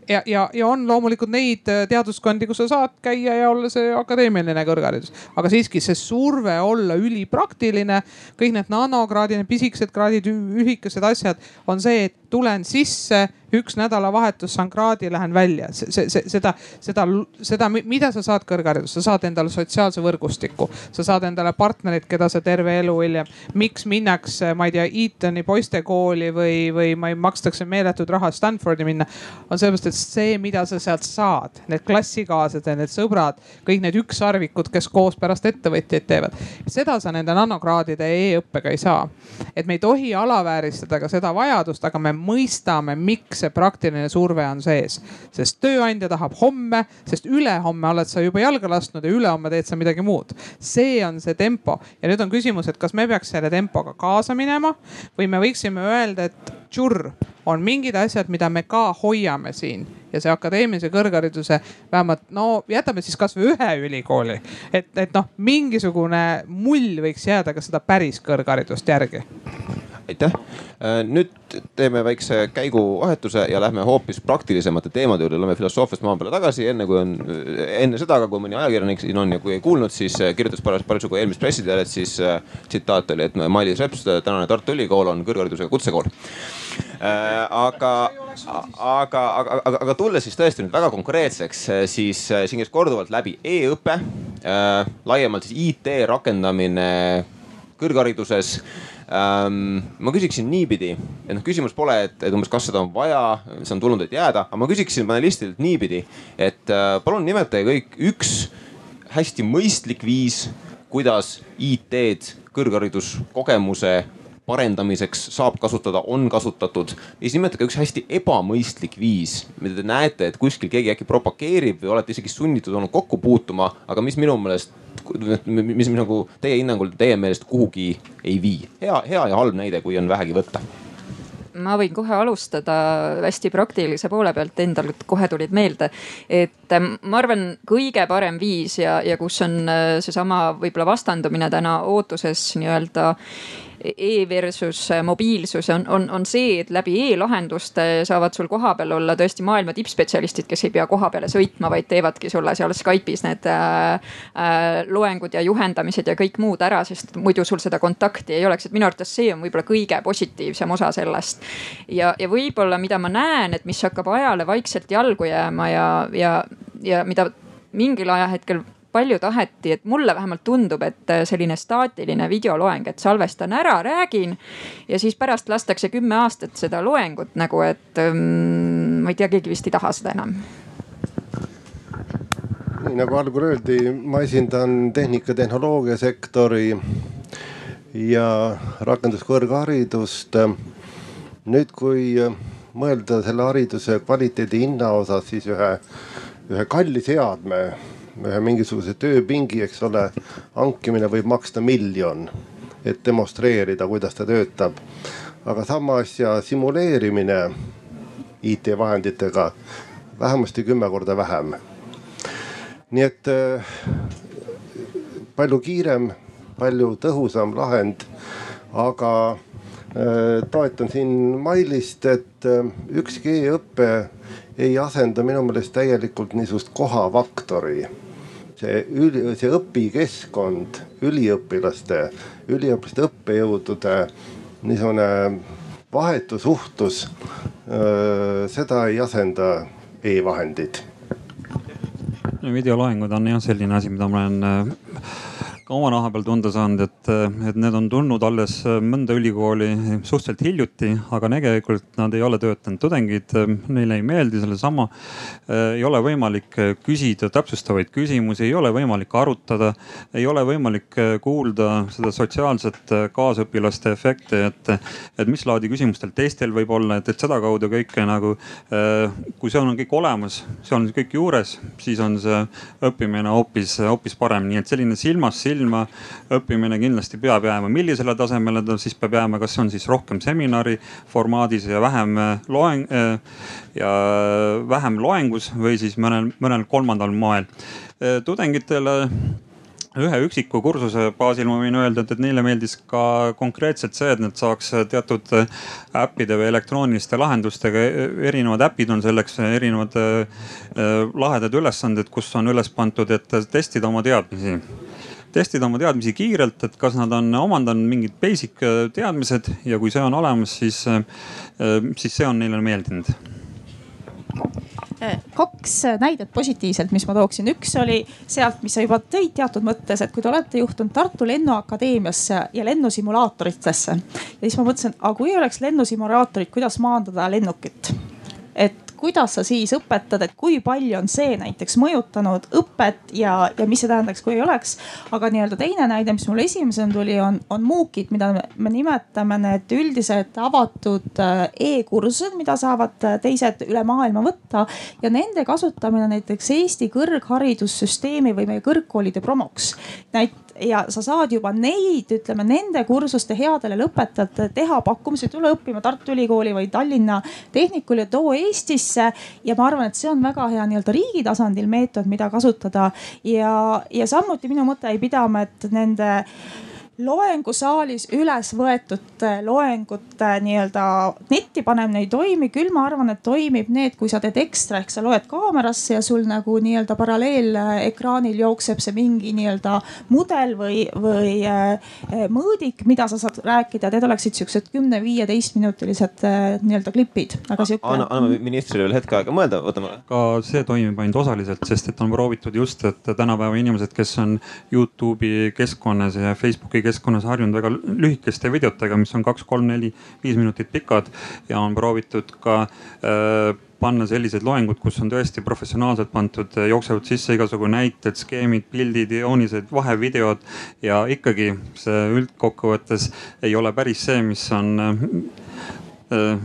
ja, ja, ja on loomulikult neid teaduskondi, kus sa saad käia ja olla see akadeemiline kõrgharidus. aga siiski see surve olla ülipraktiline, kõik need nanokraadid, need pisikesed kraadid, ühikesed asjad on see, et tulen sisse üks nädalavahetus saan kraadi, lähen välja. seda, seda, seda, mida sa saad kõrgharidus, sa saad endale sotsiaalse võrgustiku, sa saad endale partnerid, keda sa terve elu hiljem. miks minnakse, ma ei tea, Eatoni poistekooli või, või ma ei, makstakse meeletut raha Stanfordi minna. on sellepärast, et see, mida sa sealt saad, need klassikaaslased, need sõbrad, kõik need ükssarvikud, kes koos pärast ettevõtjaid teevad. seda sa nende nanokraadide e-õppega ei saa. et me ei tohi alavääristada ka seda vajadust, aga me mõistame, miks see praktiline surve on sees. sest tööandja tahab homme, sest ülehomme oled sa juba jalga lasknud ja ülehomme teed sa midagi muud. see on see tempo ja nüüd on küsimus, et kas me peaks selle tempoga kaasa minema või me võiksime öelda, et tšurr, on mingid asjad, mida me ka hoiame siin ja see akadeemilise kõrghariduse vähemalt no jätame siis kasvõi ühe ülikooli. et, et noh, mingisugune mull võiks jääda ka seda päris kõrgharidust järgi aitäh. Äh, nüüd teeme väikse käiguvahetuse ja lähme hoopis praktilisemate teemade juurde, lähme filosoofiast maa peale tagasi, enne kui on, enne seda, aga kui mõni ajakirjanik siin on ja kui ei kuulnud, siis äh, kirjutas parasjagu eelmist pressiteadet, siis äh, tsitaat oli, et Mailis Reps, tänane Tartu Ülikool on kõrgharidusega kutsekool äh,. aga, aga, aga, aga, aga tulles siis tõesti nüüd väga konkreetseks, siis siin käis korduvalt läbi e-õpe äh,, laiemalt siis IT rakendamine kõrghariduses. Ma küsiksin niipidi, et noh, küsimus pole, et, et umbes, kas seda on vaja, see on tulnud, et jääda, aga ma küsiksin panelistidelt niipidi, et äh, palun nimetage kõik üks hästi mõistlik viis, kuidas IT-d kõrghariduskogemuse parendamiseks saab kasutada, on kasutatud. ja siis nimetage üks hästi ebamõistlik viis, mida te näete, et kuskil keegi äkki propageerib või olete isegi sunnitud olnud kokku puutuma, aga mis minu meelest mis nagu teie hinnangul, teie meelest kuhugi ei vii. hea, hea ja halb näide, kui on vähegi võtta ma võin kohe alustada hästi praktilise poole pealt, endal kohe tulid meelde. et ähm, ma arvan, kõige parem viis ja, ja kus on äh, seesama võib-olla vastandumine täna ootuses nii-öelda e versus mobiilsus on, on, on see, et läbi e-lahenduste saavad sul kohapeal olla tõesti maailma tippspetsialistid, kes ei pea koha peale sõitma, vaid teevadki sulle seal Skype'is need äh, äh, loengud ja juhendamised ja kõik muud ära, sest muidu sul seda kontakti ei oleks, et minu arvates see on võib-olla kõige positiivsem osa sellest. ja, ja võib-olla, mida ma näen, et mis hakkab ajale vaikselt jalgu jääma ja, ja, ja mida mingil ajahetkel palju taheti, et mulle vähemalt tundub, et äh, selline staatiline videoloeng, et salvestan ära, räägin ja siis pärast lastakse kümme aastat seda loengut nagu, et ähm, ma ei tea, keegi vist ei taha seda enam nii nagu algul öeldi, ma esindan tehnika-tehnoloogia sektori ja rakenduskõrgharidust. nüüd, kui mõelda selle hariduse kvaliteedi hinna osas, siis ühe, ühe kalli seadme, mingisuguse tööpingi, eks ole, hankimine võib maksta miljon, et demonstreerida, kuidas ta töötab. aga sama asja simuleerimine IT-vahenditega vähemasti kümme korda vähem nii et äh, palju kiirem, palju tõhusam lahend, aga äh, toetan siin Mailist, et äh, ükski e-õpe ei asenda minu meelest täielikult niisugust kohavaktori. See üli, see õpikeskkond, üliõpilaste, üliõpilaste õppejõudude niisugune vahetu suhtlus, seda ei asenda e-vahendid. Videoloengud on jah selline asi, mida ma olen ka oma naha peal tunda saanud, et, et need on tulnud alles mõnda ülikooli suhteliselt hiljuti, aga tegelikult nad ei ole töötanud tudengid, neile ei meeldi sellesama. ei ole võimalik küsida täpsustavaid küsimusi, ei ole võimalik arutada, ei ole võimalik kuulda seda sotsiaalset kaasõpilaste efekti, et, et mis laadi küsimustel teistel võib olla, et, et sedakaudu kõike nagu, kui see on kõik olemas, see on kõik juures, siis on see õppimine hoopis, hoopis parem, nii et selline silmast silma silma. õppimine kindlasti peab jääma, millisele tasemele ta siis peab jääma, kas see on siis rohkem seminari formaadis ja vähem äh, loeng äh, ja vähem loengus või siis mõnel, mõnel kolmandal moel. Äh, tudengitele ühe üksiku kursuse baasil ma võin öelda, et, neile meeldis ka konkreetselt see, et nad saaks teatud äppide või elektrooniliste lahendustega, erinevad äpid on selleks erinevad lahedad ülesanded, kus on üles pandud, et testida oma teadmisi testida oma teadmisi kiirelt, et kas nad on omandanud mingid basic äh, teadmised ja kui see on olemas, siis, äh, äh, siis see on neile meeldinud kaks näidet positiivselt, mis ma tooksin, üks oli sealt, mis sa juba tõid teatud mõttes, et kui te olete juhtunud Tartu Lennuakadeemiasse ja lennusimulaatoritesse. ja siis ma mõtlesin, aga kui oleks lennusimulaatorid, kuidas maandada lennukit et kuidas sa siis õpetad, et kui palju on see näiteks mõjutanud õpet ja, ja mis see tähendaks, kui ei oleks. aga nii-öelda teine näide, mis mul esimesena tuli, on, on MOOC-id, mida me nimetame need üldised avatud äh, e-kursused, mida saavad äh, teised üle maailma võtta. ja nende kasutamine näiteks Eesti kõrgharidussüsteemi või meie kõrgkoolide promoks. näit-, ja sa saad juba neid, ütleme nende kursuste headele lõpetajatele teha pakkumisi, tule õppima Tartu Ülikooli või Tallinna Tehnikuli ja too Eestisse. ja ma arvan, et see on väga hea nii-öelda riigi tasandil meetod, mida kasutada ja, ja samuti minu mõte jäi pidama, et nende loengusaalis üles võetud äh, loengute nii-öelda netti panemine ei toimi, küll ma arvan, et toimib need, kui sa teed ekstra ehk sa loed kaamerasse ja sul nagu nii-öelda paralleelekraanil jookseb see mingi nii-öelda mudel või, või äh, mõõdik, mida sa saad rääkida, need oleksid siuksed kümne-viieteist minutilised äh, nii-öelda klipid, aga sihuke. anna, anname ministrile veel hetk aega mõelda, võtame. ka see toimib ainult osaliselt, sest et on proovitud just, et tänapäeva inimesed, kes on Youtube'i keskkonnas ja Facebooki keskkonnas harjunud väga lühikeste videotega, mis on kaks, kolm, neli, viis minutit pikad ja on proovitud ka äh, panna sellised loengud, kus on tõesti professionaalselt pandud, jooksevad sisse igasugu näited, skeemid, pildid, joonised, vahevideod ja ikkagi see üldkokkuvõttes ei ole päris see, mis on äh,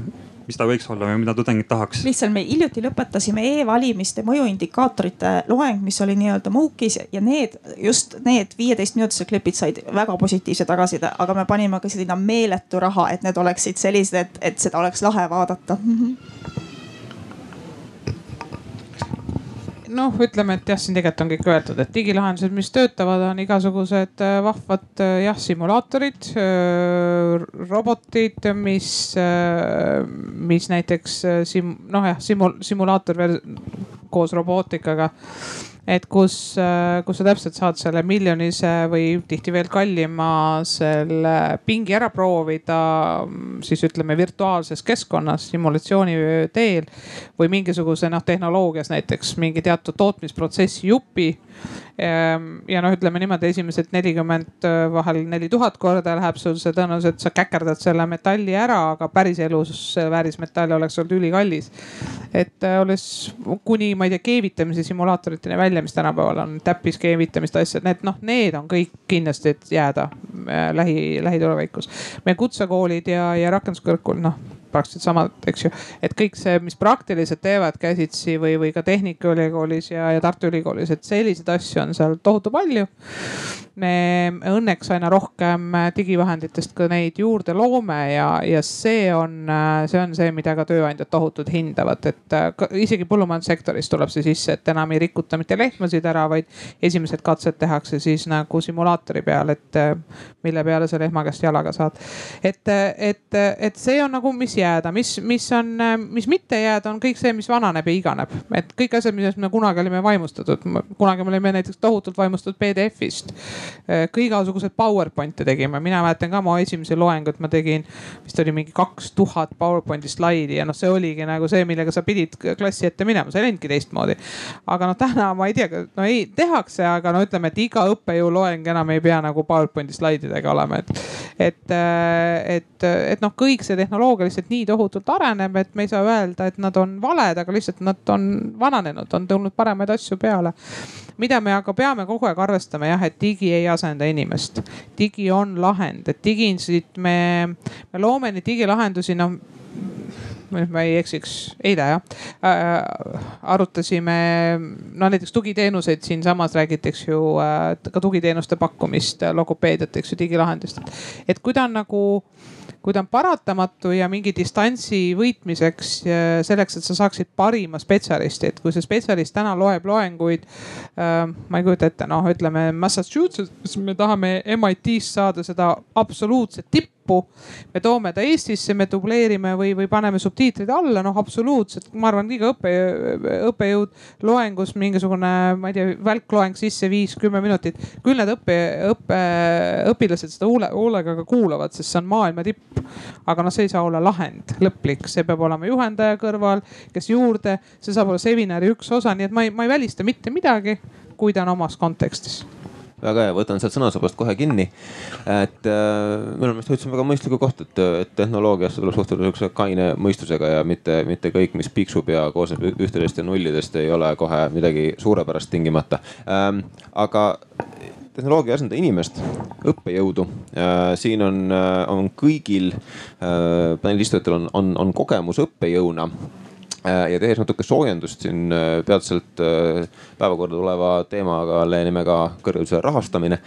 mis ta võiks olla või mida tudengid tahaks? lihtsalt me hiljuti lõpetasime e-valimiste mõjuindikaatorite loeng, mis oli nii-öelda MOOC-is ja need, just need viieteistminutilised klipid said väga positiivse tagasiside, aga me panime ka sinna meeletu raha, et need oleksid sellised, et seda oleks lahe vaadata noh, ütleme, et jah, siin tegelikult on kõik öeldud, et digilahendused, mis töötavad, on igasugused äh, vahvad äh, jah, simulaatorid, äh, robotid, mis, mis näiteks sim-, noh jah, simul-, simulaator koos robootikaga et kus, kus sa täpselt saad selle miljonise või tihti veel kallima selle pingi ära proovida siis ütleme virtuaalses keskkonnas simulatsiooni teel või mingisuguse noh tehnoloogias näiteks mingi teatud tootmisprotsessi jupi Ehm, ja noh, ütleme niimoodi, esimesed nelikümmend, äh, vahel neli tuhat korda läheb sul see tõenäoliselt, sa käkerdad selle metalli ära, aga päriselus väärismetall oleks olnud ülikallis. et äh, olles kuni ma ei tea, keevitamise simulaatoriteni välja, mis tänapäeval on, täppiskeevitamist asjad, need noh, need on kõik kindlasti, et jääda äh, lähi, lähitulevikus. meie kutsekoolid ja, ja rakenduskõrgkool, noh praktiliselt samad, eks ju. et kõik see, mis praktiliselt teevad käsitsi või, või ka Tehnikaülikoolis ja, ja Tartu Ülikoolis, et selliseid asju on seal tohutu palju. me õnneks aina rohkem digivahenditest ka neid juurde loome ja, ja see on, see on see, mida ka tööandjad tohutult hindavad, et isegi põllumajandussektoris tuleb see sisse, et enam ei rikuta mitte lehmasid ära, vaid esimesed katsed tehakse siis nagu simulaatori peal, et mille peale sa lehma käest jalaga saad. et, et, et see on nagu, mis jääda, mis, mis on, mis mitte jääda, on kõik see, mis vananeb ja iganeb. et kõik asjad, millest me kunagi olime vaimustatud, kunagi me olime näiteks tohutult vaimustatud PDF-ist. kõigasugused PowerPoint'e tegime, mina mäletan ka oma esimese loengut ma tegin, vist oli mingi kaks tuhat PowerPointi slaidi ja noh, see oligi nagu see, millega sa pidid klassi ette minema, sa ei läinudki teistmoodi. aga noh, täna ma ei tea, no ei tehakse, aga no ütleme, et iga õppejõu loeng enam ei pea nagu PowerPointi slaididega olema, et, et, et, et noh, kõik see tehnoloogia lihtsalt lihtsalt nii tohutult areneb, et me ei saa öelda, et nad on valed, aga lihtsalt nad on vananenud, on tulnud paremaid asju peale. mida me aga peame kogu aeg arvestama jah, et digi ei asenda inimest. digi on lahend, et digisid me, me loome neid digilahendusi, noh ma ei eksiks, eile jah äh,, arutasime no näiteks tugiteenuseid siinsamas räägitakse ju äh, ka tugiteenuste pakkumist, logopeediat, eks ju, digilahendust. et kui ta on nagu kui ta on paratamatu ja mingi distantsi võitmiseks, selleks, et sa saaksid parima spetsialisti, et kui see spetsialist täna loeb loenguid äh,. ma ei kujuta ette, noh, ütleme Massachusetts, me tahame MIT-st saada seda absoluutset tippu tippu. me toome ta Eestisse, me dubleerime või, või paneme subtiitrid alla, noh absoluutselt, ma arvan, iga õppe, õppejõud loengus mingisugune, ma ei tea, välkloeng sisse viis-kümme minutit. küll need õppe, õppe, õpilased seda hoole, hoolega ka kuulavad, sest see on maailma tipp. aga noh, see ei saa olla lahend, lõplik, see peab olema juhendaja kõrval, kes juurde, see saab olla seminari üks osa, nii et ma ei, ma ei välista mitte midagi, kui ta on omas kontekstis väga hea, võtan sealt sõnasabast kohe kinni. et äh, minu meelest hoidsin väga mõistlikku kohta, et, et tehnoloogiasse tuleb suhtuda sihukese kaine mõistusega ja mitte, mitte kõik, mis piiksub ja koosneb ühtedest ja nullidest, ei ole kohe midagi suurepärast tingimata ähm,. aga tehnoloogia ei asenda inimest, õppejõudu. Äh, siin on, äh, on kõigil äh, panelistujatel on, on, on kogemus õppejõuna Äh, ja tehes natuke soojendust siin äh, peatselt äh, päevakorda tuleva teemaga nimega kõrghariduse rahastamine.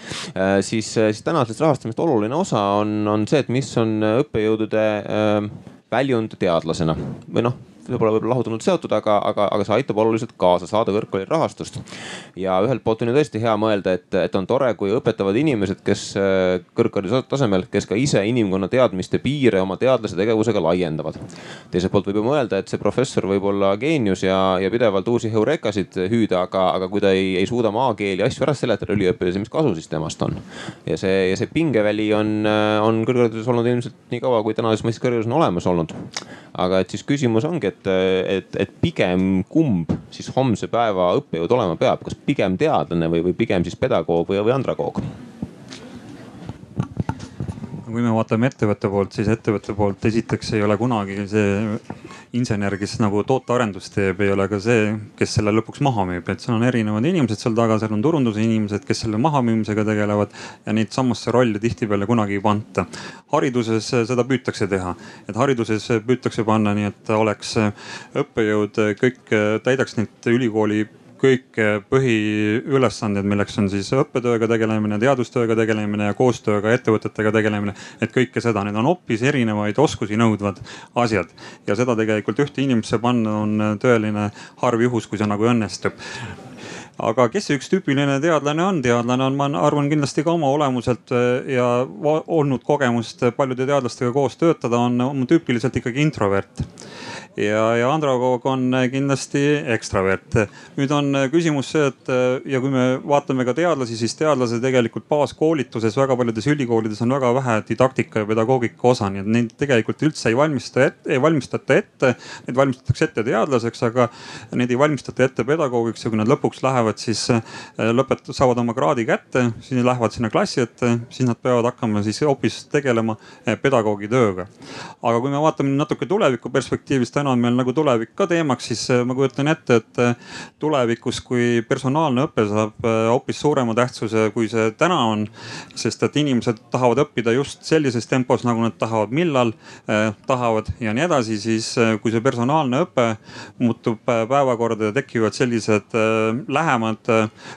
siis, siis tänasest rahastamist oluline osa on, on see, et mis on õppejõudude väljund teadlasena või noh pole võib-olla lahutanud seotud, aga, aga, aga see aitab oluliselt kaasa saada kõrgkooli rahastust. ja ühelt poolt on ju tõesti hea mõelda, et, et on tore, kui õpetavad inimesed, kes äh, kõrghariduse tasemel, kes ka ise inimkonna teadmiste piire oma teadlase tegevusega laiendavad. teiselt poolt võib ju mõelda, et see professor võib olla geenius ja, ja pidevalt uusi heurekasid hüüda, aga, aga kui ta ei, ei suuda maakeeli asju ära seletada üliõpilasele, mis kasu siis temast on? ja see, ja see pingeväli on, äh, on kõrghariduses olnud ilmselt nii kaua, kui tänases mõistes kõrgharidus on olemas olnud. aga et siis küsimus ongi, et, et, et pigem kumb siis homse päeva õppejõud olema peab, kas pigem teadlane või, või pigem siis pedagoog või, või andragoog? Kui me vaatame ettevõtte poolt, siis ettevõtte poolt esiteks ei ole kunagi see insener, kes nagu tootearendust teeb, ei ole ka see, kes selle lõpuks maha müüb, et seal on erinevad inimesed seal taga, seal on turunduse inimesed, kes selle mahamüümisega tegelevad ja neid samasse rolli tihtipeale kunagi ei panta. hariduses seda püütakse teha, et hariduses püütakse panna nii, et oleks õppejõud kõik täidaks neid ülikooli kõik põhiülesanded, milleks on siis õppetööga tegelemine, teadustööga tegelemine ja koostööga ettevõtetega tegelemine. et kõike seda, need on hoopis erinevaid oskusi nõudvad asjad ja seda tegelikult ühte inimesse panna on tõeline harv juhus, kui see nagu õnnestub aga kes see üks tüüpiline teadlane on? teadlane on, ma arvan kindlasti ka oma olemuselt ja olnud kogemust paljude teadlastega koos töötada, on tüüpiliselt ikkagi introvert ja, ja andragoog on kindlasti ekstravert. nüüd on küsimus see, et ja kui me vaatame ka teadlasi, siis teadlase tegelikult baaskoolituses väga paljudes ülikoolides on väga vähe didaktika ja pedagoogika osa, nii et neid tegelikult üldse ei valmista ette, ei valmistata ette. Neid valmistatakse ette teadlaseks, aga neid ei valmistata ette pedagoogiks ja kui nad lõpuks lähevad, siis lõpet-, saavad oma kraadi kätte, siis lähevad sinna klassi ette, siis nad peavad hakkama siis hoopis tegelema pedagoogi tööga. aga kui me vaatame natuke tuleviku perspektiivist, täna on meil nagu tulevik ka teemaks, siis äh, ma kujutan ette, et äh, tulevikus, kui personaalne õpe saab äh, hoopis suurema tähtsuse, kui see täna on. sest et inimesed tahavad õppida just sellises tempos, nagu nad tahavad, millal tahavad ja nii edasi, siis kui see personaalne õpe muutub päevakorda ja tekivad sellised lähemad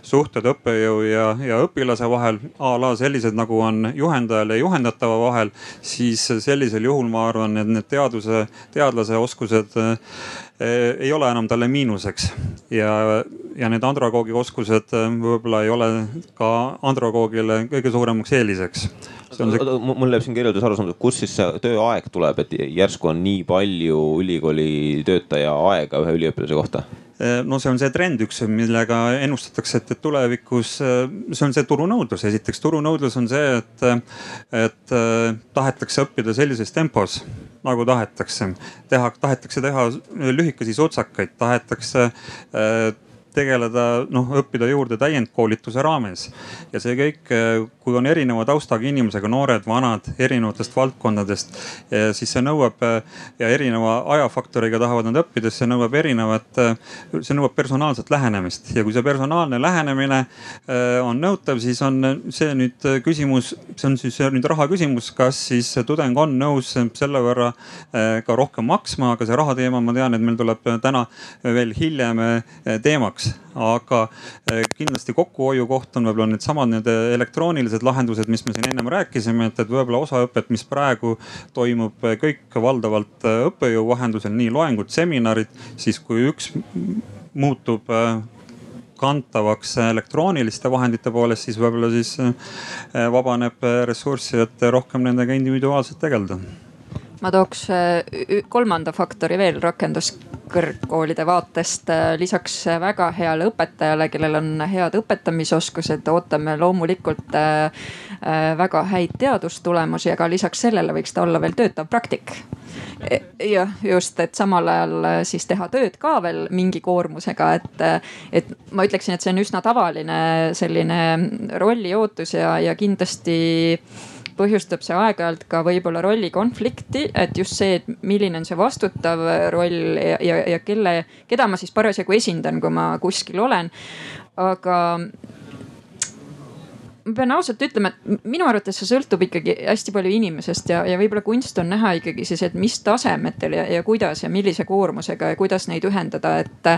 suhted õppejõu ja, ja õpilase vahel a la sellised nagu on juhendajal ja juhendatava vahel, siis sellisel juhul ma arvan, et need teaduse, teadlase oskused oskused eh, ei ole enam talle miinuseks ja, ja need andragoogi oskused eh, võib-olla ei ole ka andragoogile kõige suuremaks eeliseks. See... mul jääb siin kirjeldus arusaamatuks, kust siis see tööaeg tuleb, et järsku on nii palju ülikooli töötaja aega ühe üliõpilase kohta? Eh, no see on see trend üks, millega ennustatakse, et, et tulevikus see on see turunõudlus. esiteks turunõudlus on see, et, et tahetakse õppida sellises tempos nagu tahetakse. teha, tahetakse teha lühikesi sutsakaid, tahetakse äh, tegeleda, noh õppida juurde täiendkoolituse raames. ja see kõik, kui on erineva taustaga inimesega, noored, vanad, erinevatest valdkondadest, siis see nõuab ja erineva ajafaktoriga tahavad nad õppida, see nõuab erinevat, see nõuab personaalset lähenemist ja kui see personaalne lähenemine äh, on nõutav, siis on see nüüd küsimus, see on siis nüüd raha küsimus, kas siis tudeng on nõus selle võrra ka rohkem maksma, aga see raha teema, ma tean, et meil tuleb täna veel hiljem teemaks jaoks, aga eh, kindlasti kokkuhoiukoht on võib-olla needsamad need elektroonilised lahendused, mis me siin ennem rääkisime, et, et võib-olla osa õpet, mis praegu toimub eh, kõik valdavalt eh, õppejõu vahendusel, nii loengud, seminarid, siis kui üks muutub kantavaks elektrooniliste vahendite poolest, siis võib-olla siis vabaneb ressurssi, et rohkem nendega individuaalselt tegeleda ma tooks kolmanda faktori veel rakenduskõrgkoolide vaatest. lisaks väga heale õpetajale, kellel on head õpetamisoskused, ootame loomulikult väga häid teadustulemusi, aga lisaks sellele võiks ta olla veel töötav praktik e, jah, just, et samal ajal siis teha tööd ka veel mingi koormusega, et, et ma ütleksin, et see on üsna tavaline selline rolliootus ja, ja kindlasti põhjustab see aeg-ajalt ka võib-olla rollikonflikti, et just see, et milline on see vastutav roll ja, ja, ja kelle, keda ma siis parasjagu esindan, kui ma kuskil olen. aga ma pean ausalt ütlema, et minu arvates see sõltub ikkagi hästi palju inimesest ja, ja võib-olla kunst on näha ikkagi siis, et mis tasemetel ja, ja kuidas ja millise koormusega ja kuidas neid ühendada, et,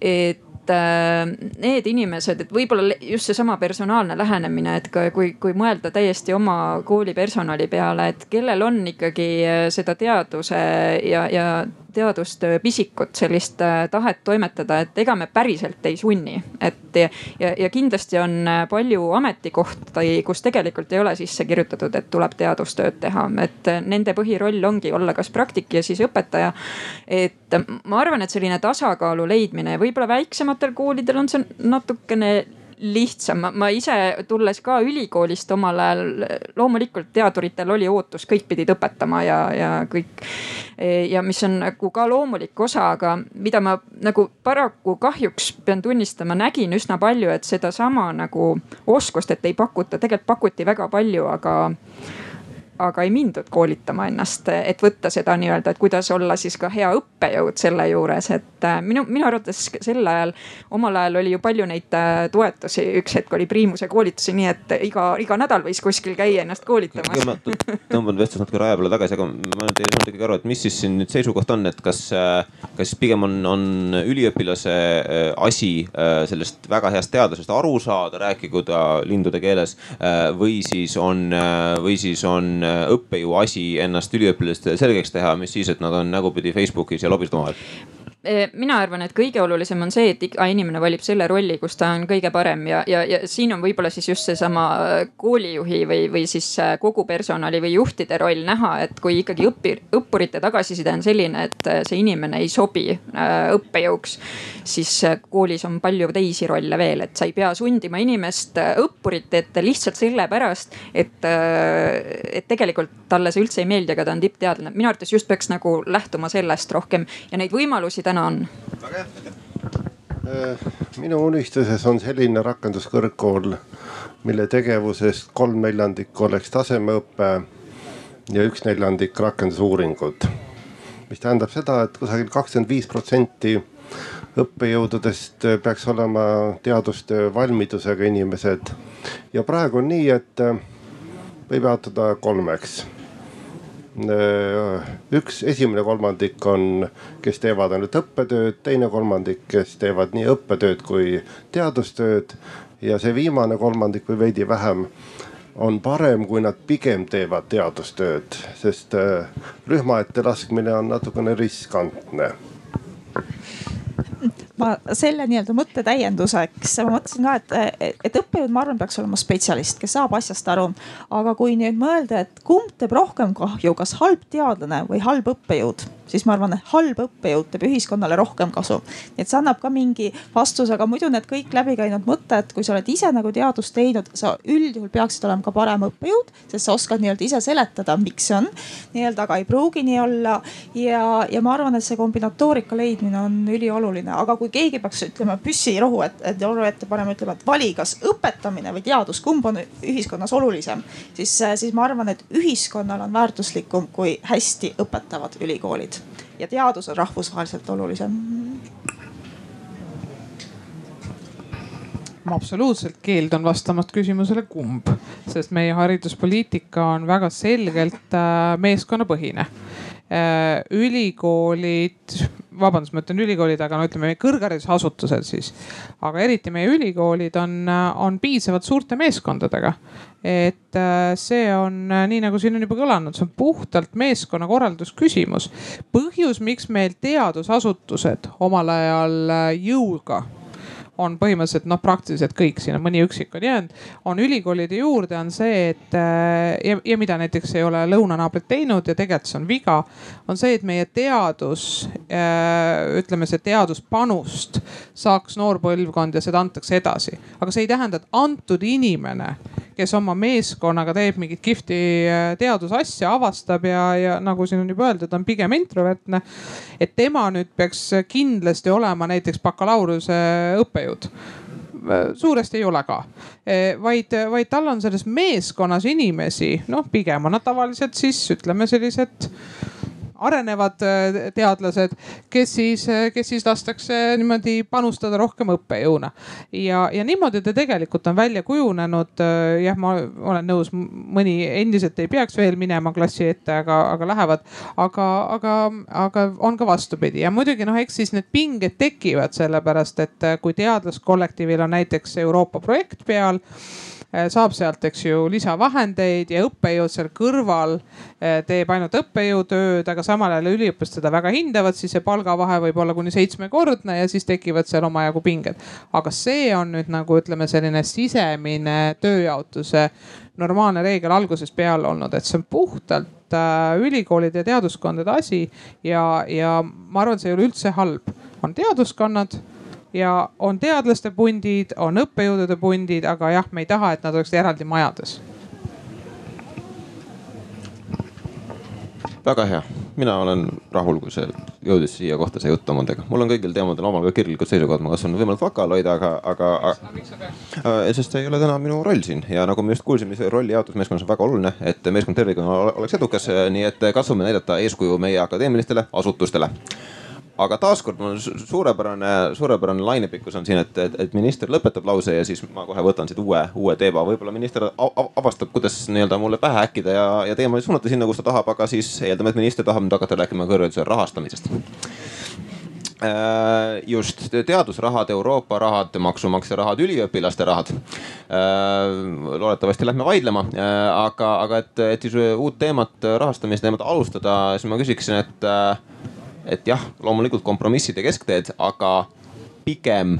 et et äh, need inimesed, et võib-olla just seesama personaalne lähenemine, et ka kui, kui mõelda täiesti oma kooli personali peale, et kellel on ikkagi äh, seda teaduse ja, ja teadustöö pisikut, sellist äh, tahet toimetada, et ega me päriselt ei sunni. et ja, ja kindlasti on äh, palju ametikohti, kus tegelikult ei ole sisse kirjutatud, et tuleb teadustööd teha, et äh, nende põhiroll ongi olla kas praktik ja siis õpetaja. et ma arvan, et selline tasakaalu leidmine võib-olla väiksematel koolidel on see natukene lihtsam. ma ise tulles ka ülikoolist omal ajal, loomulikult teaduritel oli ootus, kõik pidid õpetama ja, ja kõik. ja mis on nagu ka loomulik osa, aga mida ma nagu paraku kahjuks pean tunnistama, nägin üsna palju, et sedasama nagu oskust, et ei pakuta, tegelikult pakuti väga palju, aga aga ei mindud koolitama ennast, et võtta seda nii-öelda, et kuidas olla siis ka hea õppejõud selle juures, et äh, minu, minu arvates sel ajal, omal ajal oli ju palju neid äh, toetusi, üks hetk oli Priimuse koolitusi, nii et iga, iga nädal võis kuskil käia ennast koolitamas. ma tõmban vestlust natuke raja peale tagasi, aga ma nüüd ei saanud ikkagi aru, et mis siis siin nüüd seisukoht on, et kas, äh, kas pigem on, on üliõpilase asi sellest väga heast teadlasest aru saada, rääkigu ta lindude keeles või siis on, või siis on õppejõu asi ennast üliõpilastele selgeks teha, mis siis, et nad on nägupidi Facebookis ja lobistavad omavahel mina arvan, et kõige olulisem on see, et iga inimene valib selle rolli, kus ta on kõige parem ja, ja, ja siin on võib-olla siis just seesama äh, koolijuhi või, või siis äh, kogu personali või juhtide roll näha, et kui ikkagi õpi, õppurite tagasiside on selline, et äh, see inimene ei sobi õppejõuks, siis koolis on palju teisi rolle veel, et sa ei pea sundima inimest õppurit ette lihtsalt sellepärast, et, et tegelikult talle see üldse ei meeldi, aga ta on tippteadlane. minu arvates just peaks nagu lähtuma sellest rohkem ja neid võimalusi täna on. Äh, minu unistuses on selline rakenduskõrgkool, mille tegevusest kolm neljandikku oleks tasemeõpe ja üks neljandik rakendusuuringud. mis tähendab seda, et kusagil kakskümmend viis protsenti õppejõududest peaks olema teadustöö valmidusega inimesed. ja praegu on nii, et võib jaotada kolmeks üks, esimene kolmandik on, kes teevad ainult õppetööd, teine kolmandik, kes teevad nii õppetööd kui teadustööd. ja see viimane kolmandik või veidi vähem on parem, kui nad pigem teevad teadustööd, sest äh, rühma ette laskmine on natukene riskantne ma selle nii-öelda mõtte täienduseks, ma mõtlesin ka, et, et õppejõud, ma arvan, peaks olema spetsialist, kes saab asjast aru. aga kui nüüd mõelda, et kumb teeb rohkem kahju, kas halb teadlane või halb õppejõud siis ma arvan, et halb õppejõud teeb ühiskonnale rohkem kasu. nii et see annab ka mingi vastuse, aga muidu need kõik läbikäinud mõtted, kui sa oled ise nagu teadust teinud, sa üldjuhul peaksid olema ka parem õppejõud, sest sa oskad nii-öelda ise seletada, miks see on. nii-öelda, aga ei pruugi nii olla. ja, ja ma arvan, et see kombinatoorika leidmine on ülioluline, aga kui keegi peaks ütlema püssirohu, et, et rohu ette panema, ütlema, et vali, kas õpetamine või teadus, kumb on ühiskonnas olulisem, siis, siis ma arvan, et ühiskonnal on väärtuslikum, kui hästi õpetavad ülikoolid ja teadus on rahvusvaheliselt olulisem. ma absoluutselt keeldun vastamast küsimusele, kumb, sest meie hariduspoliitika on väga selgelt äh, meeskonnapõhine. Äh, ülikoolid, vabandust, ma ütlen ülikoolid, aga no ütleme kõrgharidusasutused siis, aga eriti meie ülikoolid on, on piisavalt suurte meeskondadega et äh, see on äh, nii nagu siin on juba kõlanud, see on puhtalt meeskonnakorraldus küsimus. põhjus, miks meil teadusasutused omal ajal äh, jõuga on põhimõtteliselt noh, praktiliselt kõik, siin on mõni üksik on jäänud, on ülikoolide juurde, on see, et äh, ja, ja mida näiteks ei ole lõunanaabrid teinud ja tegelikult see on viga, on see, et meie teadus, äh, ütleme, see teaduspanust saaks noor põlvkond ja seda antakse edasi. aga see ei tähenda, et antud inimene kes oma meeskonnaga teeb mingit kihvti äh, teadusasja, avastab ja, ja nagu siin on juba öeldud, on pigem introvertne. et tema nüüd peaks kindlasti olema näiteks bakalaureuse õppejõud suuresti ei ole ka, vaid, vaid tal on selles meeskonnas inimesi, noh, pigem on nad tavaliselt siis ütleme sellised arenevad äh, teadlased, kes siis, äh, kes siis lastakse niimoodi panustada rohkem õppejõuna. ja, ja niimoodi ta tegelikult on välja kujunenud. Äh, jah, ma olen nõus, mõni endiselt ei peaks veel minema klassi ette, aga, aga lähevad. aga, aga, aga on ka vastupidi ja muidugi noh, eks siis need pinged tekivad sellepärast, et kui teadlaskollektiivil on näiteks Euroopa projekt peal saab sealt, eks ju, lisavahendeid ja õppejõud seal kõrval eh, teeb ainult õppejõutööd, aga samal ajal üliõpilased seda väga hindavad, siis see palgavahe võib olla kuni seitsmekordne ja siis tekivad seal omajagu pinged. aga see on nüüd nagu ütleme, selline sisemine tööjaotuse normaalne reegel algusest peale olnud, et see on puhtalt äh, ülikoolide ja teaduskondade asi ja, ja ma arvan, see ei ole üldse halb, on teaduskonnad ja on teadlaste pundid, on õppejõudude pundid, aga jah, me ei taha, et nad oleksid eraldi majades. väga hea, mina olen rahul, kui see jõudis siia kohta, see jutt omadega. mul on kõigil teemadel omal ka kirglikud seisukohad, ma katsun võimalikult vakal hoida, aga, aga, aga. sest see ei ole täna minu roll siin ja nagu me just kuulsime, see rolli jaotus meeskonnas on väga oluline, et meeskond tervikuna oleks edukas, nii et katsume näidata eeskuju meie akadeemilistele asutustele aga taaskord mul suurepärane, suurepärane lainepikkus on siin, et, et, et minister lõpetab lause ja siis ma kohe võtan siit uue, uue teema. võib-olla minister avastab, kuidas nii-öelda mulle pähe äkkida ja, ja teema suunata sinna, kus ta tahab, aga siis eeldame, et minister tahab nüüd hakata rääkima kõrghariduse rahastamisest äh, just teadusrahad, Euroopa rahad, maksumaksja rahad, üliõpilaste rahad. Äh, loodetavasti lähme vaidlema, äh, aga, aga et, et siis uut teemat, rahastamise teemat alustada, siis ma küsiksin, et et jah, loomulikult kompromissid ja keskteed, aga pigem,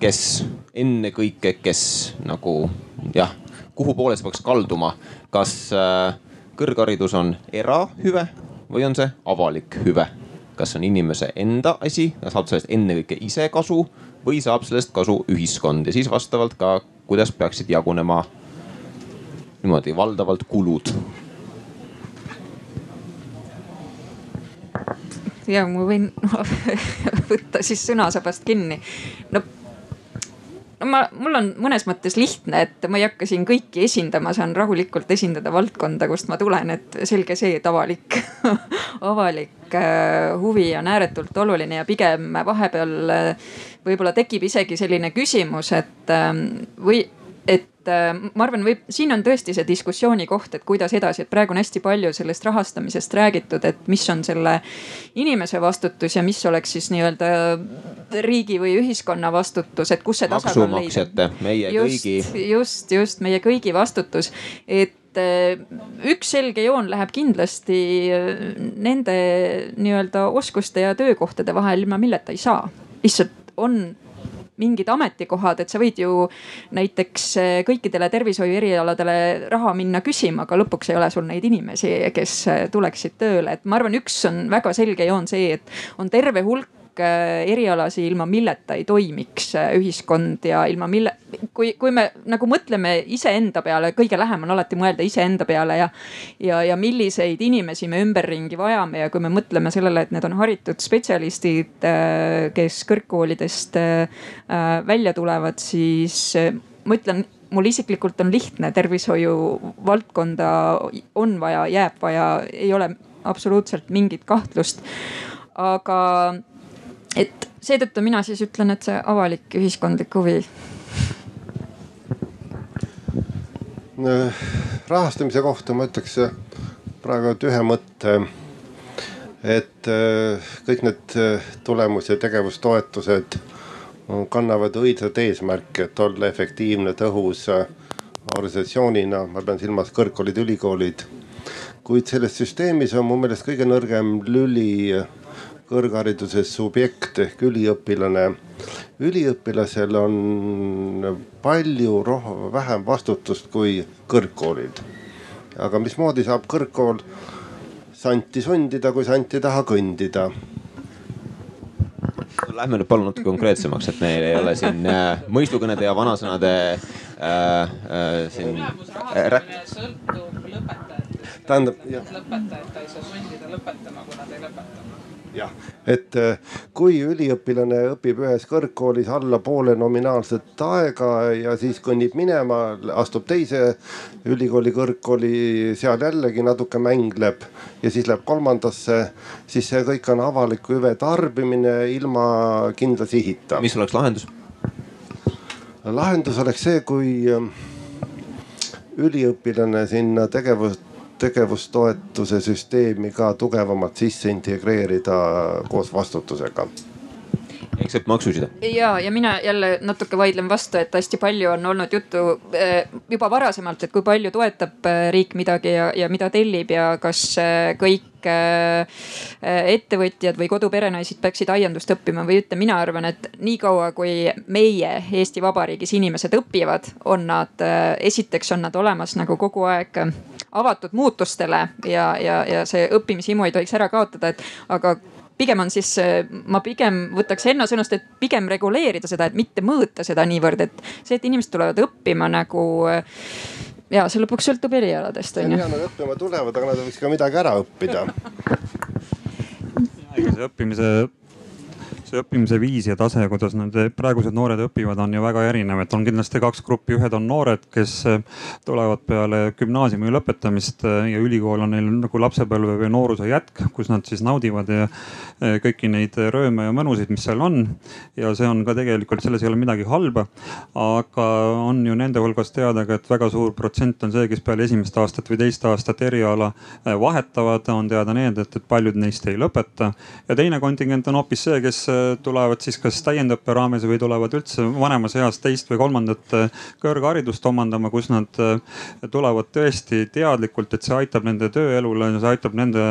kes ennekõike, kes nagu jah, kuhu poole see peaks kalduma, kas äh, kõrgharidus on erahüve või on see avalik hüve? kas on inimese enda asi, ta saab sellest ennekõike ise kasu või saab sellest kasu ühiskond? Ja siis vastavalt ka, kuidas peaksid jagunema niimoodi valdavalt kulud ja ma võin võtta siis sõnasabast kinni. no no ma, mul on mõnes mõttes lihtne, et ma ei hakka siin kõiki esindama, saan rahulikult esindada valdkonda, kust ma tulen, et selge see, et avalik avalik äh, huvi on ääretult oluline ja pigem vahepeal äh, võib-olla tekib isegi selline küsimus, et ähm, või et äh, ma arvan, võib, siin on tõesti see diskussiooni koht, et kuidas edasi, et praegu on hästi palju sellest rahastamisest räägitud, et mis on selle inimese vastutus ja mis oleks siis nii-öelda riigi või ühiskonna vastutus, et kus see tasakaal leida. meie just, kõigi. just, just meie kõigi vastutus, et äh, üks selge joon läheb kindlasti äh, nende nii-öelda oskuste ja töökohtade vahel, ilma milleta ei saa. lihtsalt on mingid ametikohad, et sa võid ju näiteks eh, kõikidele tervishoiu erialadele raha minna küsima, aga lõpuks ei ole sul neid inimesi, kes eh, tuleksid tööle, et ma arvan, üks on väga selge joon see, et on terve hulk erialasi, ilma milleta ei toimiks äh, ühiskond ja ilma mille, kui, kui me nagu mõtleme iseenda peale, kõige lähem on alati mõelda iseenda peale ja. ja, ja milliseid inimesi me ümberringi vajame ja kui me mõtleme sellele, et need on haritud spetsialistid, äh, kes kõrgkoolidest välja tulevad, siis ma ütlen mul isiklikult on lihtne, tervishoiu valdkonda on vaja, jääb vaja, ei ole absoluutselt mingit kahtlust. aga seetõttu mina siis ütlen, et see avalik ühiskondlik huvi. rahastamise kohta ma ütleks praegu ühe mõtte. et äh, kõik need äh, tulemus- ja tegevustoetused kannavad õilsat eesmärki, et olla efektiivne, tõhus äh, organisatsioonina, ma pean silmas kõrgkoolid, ülikoolid. kuid selles süsteemis on mu meelest kõige nõrgem lüli kõrghariduse subjekt ehk üliõpilane. üliõpilasel on palju roh-, vähem vastutust kui kõrgkoolil. aga mismoodi saab kõrgkool santi sundida, kui sant ei taha kõndida? Lähme nüüd palun natuke konkreetsemaks, et meil ei ole siin äh, mõistukõnede ja vanasõnade äh, äh, siin äh,. sõltub lõpetajatest. tähendab. lõpetajat ei saa sundida lõpetama, kui nad ei lõpeta jah, et äh, kui üliõpilane õpib ühes kõrgkoolis alla poole nominaalset aega ja siis kõnnib minema, astub teise ülikooli kõrgkooli, seal jällegi natuke mängleb ja siis läheb kolmandasse, siis see kõik on avaliku hüve tarbimine ilma kindla sihita. mis oleks lahendus? lahendus oleks see, kui äh, üliõpilane sinna tegevust tegevustoetuse süsteemi ka tugevamalt sisse integreerida koos vastutusega eksept maksusid. ja, ja mina jälle natuke vaidlen vastu, et hästi palju on olnud juttu eh, juba varasemalt, et kui palju toetab eh, riik midagi ja, ja mida tellib ja kas eh, kõik ettevõtjad või koduperenaised peaksid aiandust õppima või ütlen, mina arvan, et niikaua kui meie Eesti Vabariigis inimesed õpivad, on nad, esiteks on nad olemas nagu kogu aeg avatud muutustele ja, ja, ja see õppimishimu ei tohiks ära kaotada, et aga pigem on siis, ma pigem võtaks Henno sõnust, et pigem reguleerida seda, et mitte mõõta seda niivõrd, et see, et inimesed tulevad õppima nagu ja see lõpuks sõltub erialadest on ju. Nad õppima tulevad, aga nad võiks ka midagi ära õppida see õppimise see õppimise viis ja tase, kuidas need praegused noored õpivad, on ju väga erinev, et on kindlasti kaks gruppi, ühed on noored, kes eh, tulevad peale gümnaasiumi lõpetamist eh, ja ülikool on neil nagu lapsepõlve või nooruse jätk, kus nad siis naudivad ja eh, kõiki neid rööme ja mõnusid, mis seal on. ja see on ka tegelikult, selles ei ole midagi halba. aga on ju nende hulgas teada ka, et väga suur protsent on see, kes peale esimest aastat või teist aastat eriala vahetavad, on teada need, et, et paljud neist ei lõpeta. ja teine kontingent on hoopis see, kes tulevad siis kas täiendõppe raames või tulevad üldse vanemas eas teist või kolmandat kõrgharidust omandama, kus nad tulevad tõesti teadlikult, et see aitab nende tööelule, see aitab nende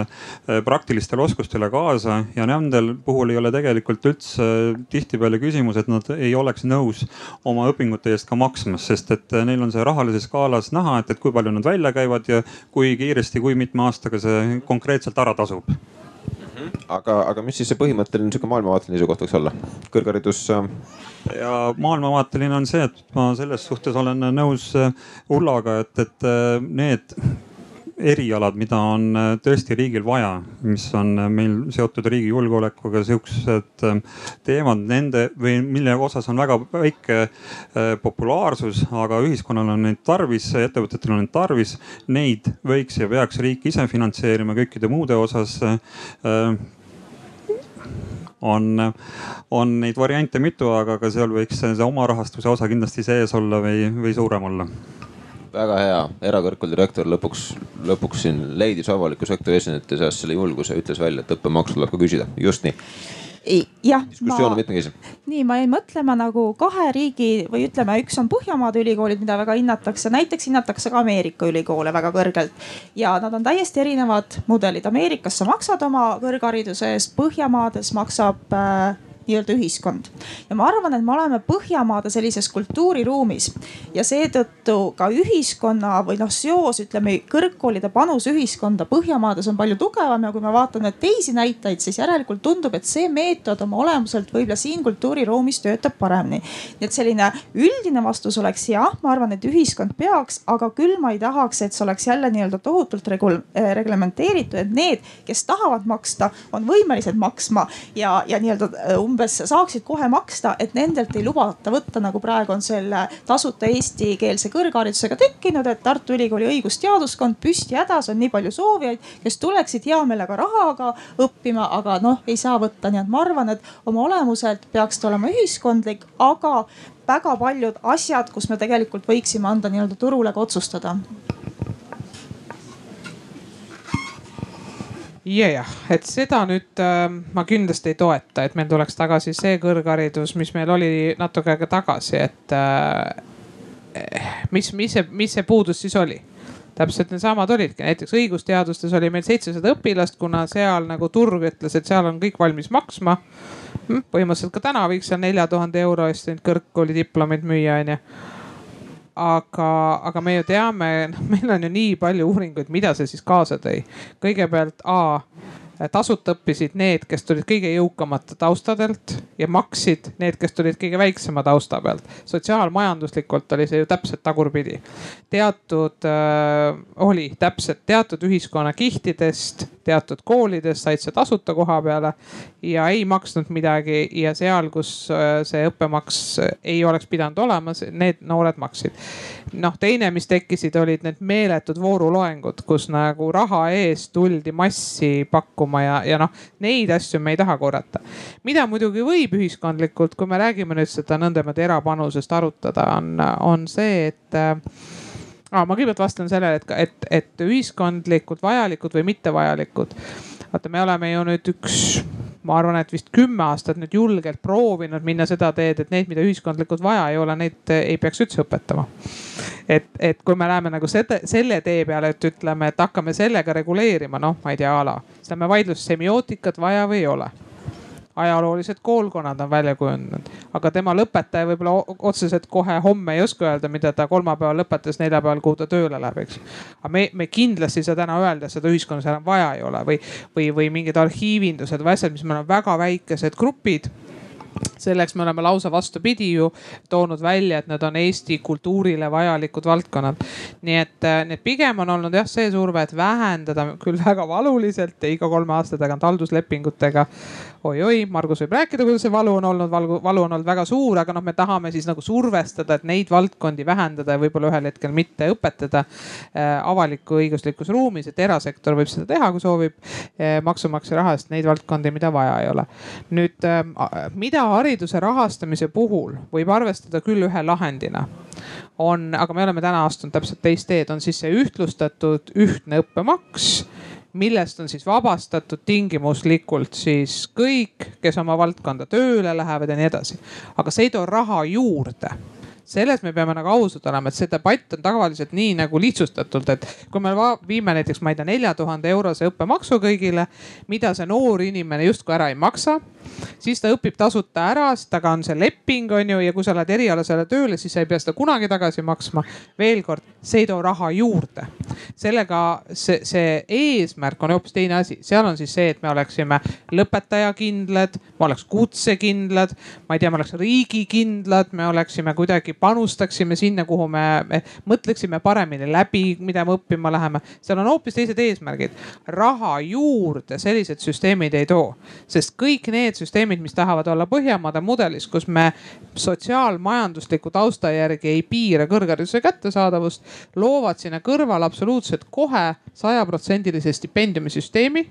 praktilistele oskustele kaasa ja nendel puhul ei ole tegelikult üldse tihtipeale küsimus, et nad ei oleks nõus oma õpingute eest ka maksma, sest et neil on see rahalises skaalas näha, et, et kui palju nad välja käivad ja kui kiiresti, kui mitme aastaga see konkreetselt ära tasub aga, aga mis siis see põhimõtteline sihuke maailmavaateline seisukoht võiks olla? kõrgharidus äh, ja maailmavaateline on see, et ma selles suhtes olen nõus äh, Ullaga, et, et äh, need erialad, mida on äh, tõesti riigil vaja, mis on äh, meil seotud riigi julgeolekuga, siuksed äh, teemad nende või mille osas on väga väike populaarsus, aga ühiskonnal on neid tarvis, ettevõtetel on neid tarvis. Neid võiks ja peaks riik ise finantseerima, kõikide muude osas on, on neid variante mitu, aga ka seal võiks see omarahastuse osa kindlasti sees olla või, või suurem olla väga hea, erakõrgkooli direktor lõpuks, lõpuks siin leidis avaliku sektori esindajate seas selle julguse, ütles välja, et õppemaksu tuleb ka küsida, just nii jah. diskussioon on mitmekesine. nii, ma jäin mõtlema nagu kahe riigi või ütleme, üks on Põhjamaade ülikoolid, mida väga hinnatakse, näiteks hinnatakse ka Ameerika ülikoole väga kõrgelt. ja nad on täiesti erinevad mudelid, Ameerikas sa maksad oma kõrghariduse eest, Põhjamaades maksab äh, nii-öelda ühiskond. ja ma arvan, et me oleme Põhjamaade sellises kultuuriruumis ja seetõttu ka ühiskonna või noh, seos ütleme kõrgkoolide panus ühiskonda Põhjamaades on palju tugevam ja kui me vaatame teisi näitajaid, siis järelikult tundub, et see meetod oma olemuselt võib-olla siin kultuuriruumis töötab paremini. nii et selline üldine vastus oleks jah, ma arvan, et ühiskond peaks, aga küll ma ei tahaks, et see oleks jälle nii-öelda tohutult regul-, eh, reglementeeritud, et need, kes tahavad maksta, on võimelised maksma ja, ja nii-öelda umbes umbes saaksid kohe maksta, et nendelt ei lubata võtta, nagu praegu on selle tasuta eestikeelse kõrgharidusega tekkinud, et Tartu Ülikooli õigusteaduskond püsti hädas on nii palju soovijaid, kes tuleksid hea meelega rahaga õppima, aga noh, ei saa võtta, nii et ma arvan, et oma olemuselt peaks ta olema ühiskondlik, aga väga paljud asjad, kus me tegelikult võiksime anda nii-öelda turule ka otsustada ja jah, et seda nüüd äh, ma kindlasti ei toeta, et meil tuleks tagasi see kõrgharidus, mis meil oli natuke aega tagasi, et äh, mis, mis see, mis see puudus siis oli? Täpselt needsamad olidki, näiteks õigusteadustes oli meil seitsesada õpilast, kuna seal nagu turg ütles, et seal on kõik valmis maksma. Hm, põhimõtteliselt ka täna võiks seal nelja tuhande euro eest neid kõrgkooli diplomeid müüa, onju aga, aga me ju teame, noh, meil on ju nii palju uuringuid, mida see siis kaasa tõi. kõigepealt A tasuta õppisid need, kes tulid kõige jõukamate taustadelt ja maksid need, kes tulid kõige väiksema tausta pealt. sotsiaalmajanduslikult oli see ju täpselt tagurpidi. teatud äh, oli täpselt teatud ühiskonnakihtidest, teatud koolidest said see tasuta koha peale ja ei maksnud midagi ja seal, kus äh, see õppemaks ei oleks pidanud olema, need noored maksid. noh, teine, mis tekkisid, olid need meeletud vooruloengud, kus nagu raha eest tuldi massi pakkuma pakkuma ja, ja noh, neid asju me ei taha korrata. mida muidugi võib ühiskondlikult, kui me räägime nüüd seda nõndamoodi erapanusest arutada, on, on see, et äh, ah, ma kõigepealt vastan sellele, et, et, et ühiskondlikult vajalikud või mittevajalikud. vaata, me oleme ju nüüd üks ma arvan, et vist kümme aastat nüüd julgelt proovinud minna seda teed, et neid, mida ühiskondlikult vaja ei ole, neid ei peaks üldse õpetama. et, et kui me läheme nagu selle, selle tee peale, et ütleme, et hakkame sellega reguleerima, noh, ma ei tea, a la, siis läheme vaidlusse semiootikat vaja või ei ole ajaloolised koolkonnad on välja kujunenud. aga tema lõpetaja võib-olla otseselt kohe homme ei oska öelda, mida ta kolmapäeval lõpetas, neljapäeval, kuhu ta tööle läheb, eks. aga me, me kindlasti ei saa täna öelda, et seda ühiskonnas enam vaja ei ole või, või, või mingid arhiivindused või asjad, mis meil on väga väikesed grupid selleks me oleme lausa vastupidi ju toonud välja, et need on Eesti kultuurile vajalikud valdkonnad. nii et, äh, et pigem on olnud jah, see surve, et vähendada küll väga valuliselt iga kolme aasta tagant halduslepingutega oi-oi, Margus võib rääkida, kuidas see valu on olnud, valu, valu on olnud väga suur, aga noh, me tahame siis nagu survestada, et neid valdkondi vähendada ja võib-olla ühel hetkel mitte õpetada äh, avaliku-õiguslikus ruumis, et erasektor võib seda teha, kui soovib äh, maksumaksja raha eest neid valdkondi, mida vaja ei ole. nüüd äh, mida hariduse rahastamise puhul võib arvestada küll ühe lahendina. On, aga me oleme täna astunud täpselt teist teed, on siis see ühtlustatud ühtne õppemaks millest on siis vabastatud tingimuslikult siis kõik, kes oma valdkonda tööle lähevad ja nii edasi. aga see ei too raha juurde selles me peame nagu ausad olema, et see debatt on tavaliselt nii nagu lihtsustatult, et kui me viime näiteks, ma ei tea, nelja tuhande eurose õppemaksu kõigile, mida see noor inimene justkui ära ei maksa siis ta õpib tasuta ära, sest temaga on see leping, on ju, ja kui sa lähed erialasele tööle, siis sa ei pea seda kunagi tagasi maksma. veel kord, see ei too raha juurde. sellega see, see eesmärk on hoopis teine asi, seal on siis see, et me oleksime lõpetajakindlad, me oleks kutsekindlad, ma ei tea, me oleks riigikindlad, me oleksime kuidagi, panustaksime sinna, kuhu me, me mõtleksime paremini läbi, mida me õppima läheme. seal on hoopis teised eesmärgid. raha juurde sellised süsteemid ei too, sest kõik need süsteemid, mis tahavad olla Põhjamaade mudelis, kus me sotsiaalmajandusliku tausta järgi ei piira kõrghariduse kättesaadavust, loovad sinna kõrvale absoluutselt kohe sajaprotsendilise stipendiumisüsteemi.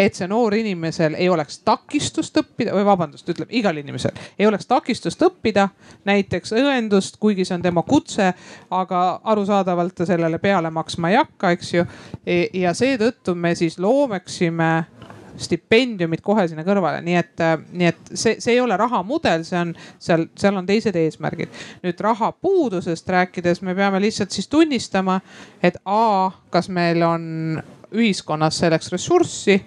Et see noor inimesel ei oleks takistust õppida või vabandust, ütleme igal inimesel ei oleks takistust õppida näiteks õendust, kuigi see on tema kutse, aga arusaadavalt ta sellele peale maksma ei hakka, eks ju. E, ja seetõttu me siis loomeksime stipendiumid kohe sinna kõrvale, nii et, äh, nii et see, see ei ole rahamudel, see on seal, seal on teised eesmärgid. nüüd raha puudusest rääkides me peame lihtsalt siis tunnistama, et A, kas meil on ühiskonnas selleks ressurssi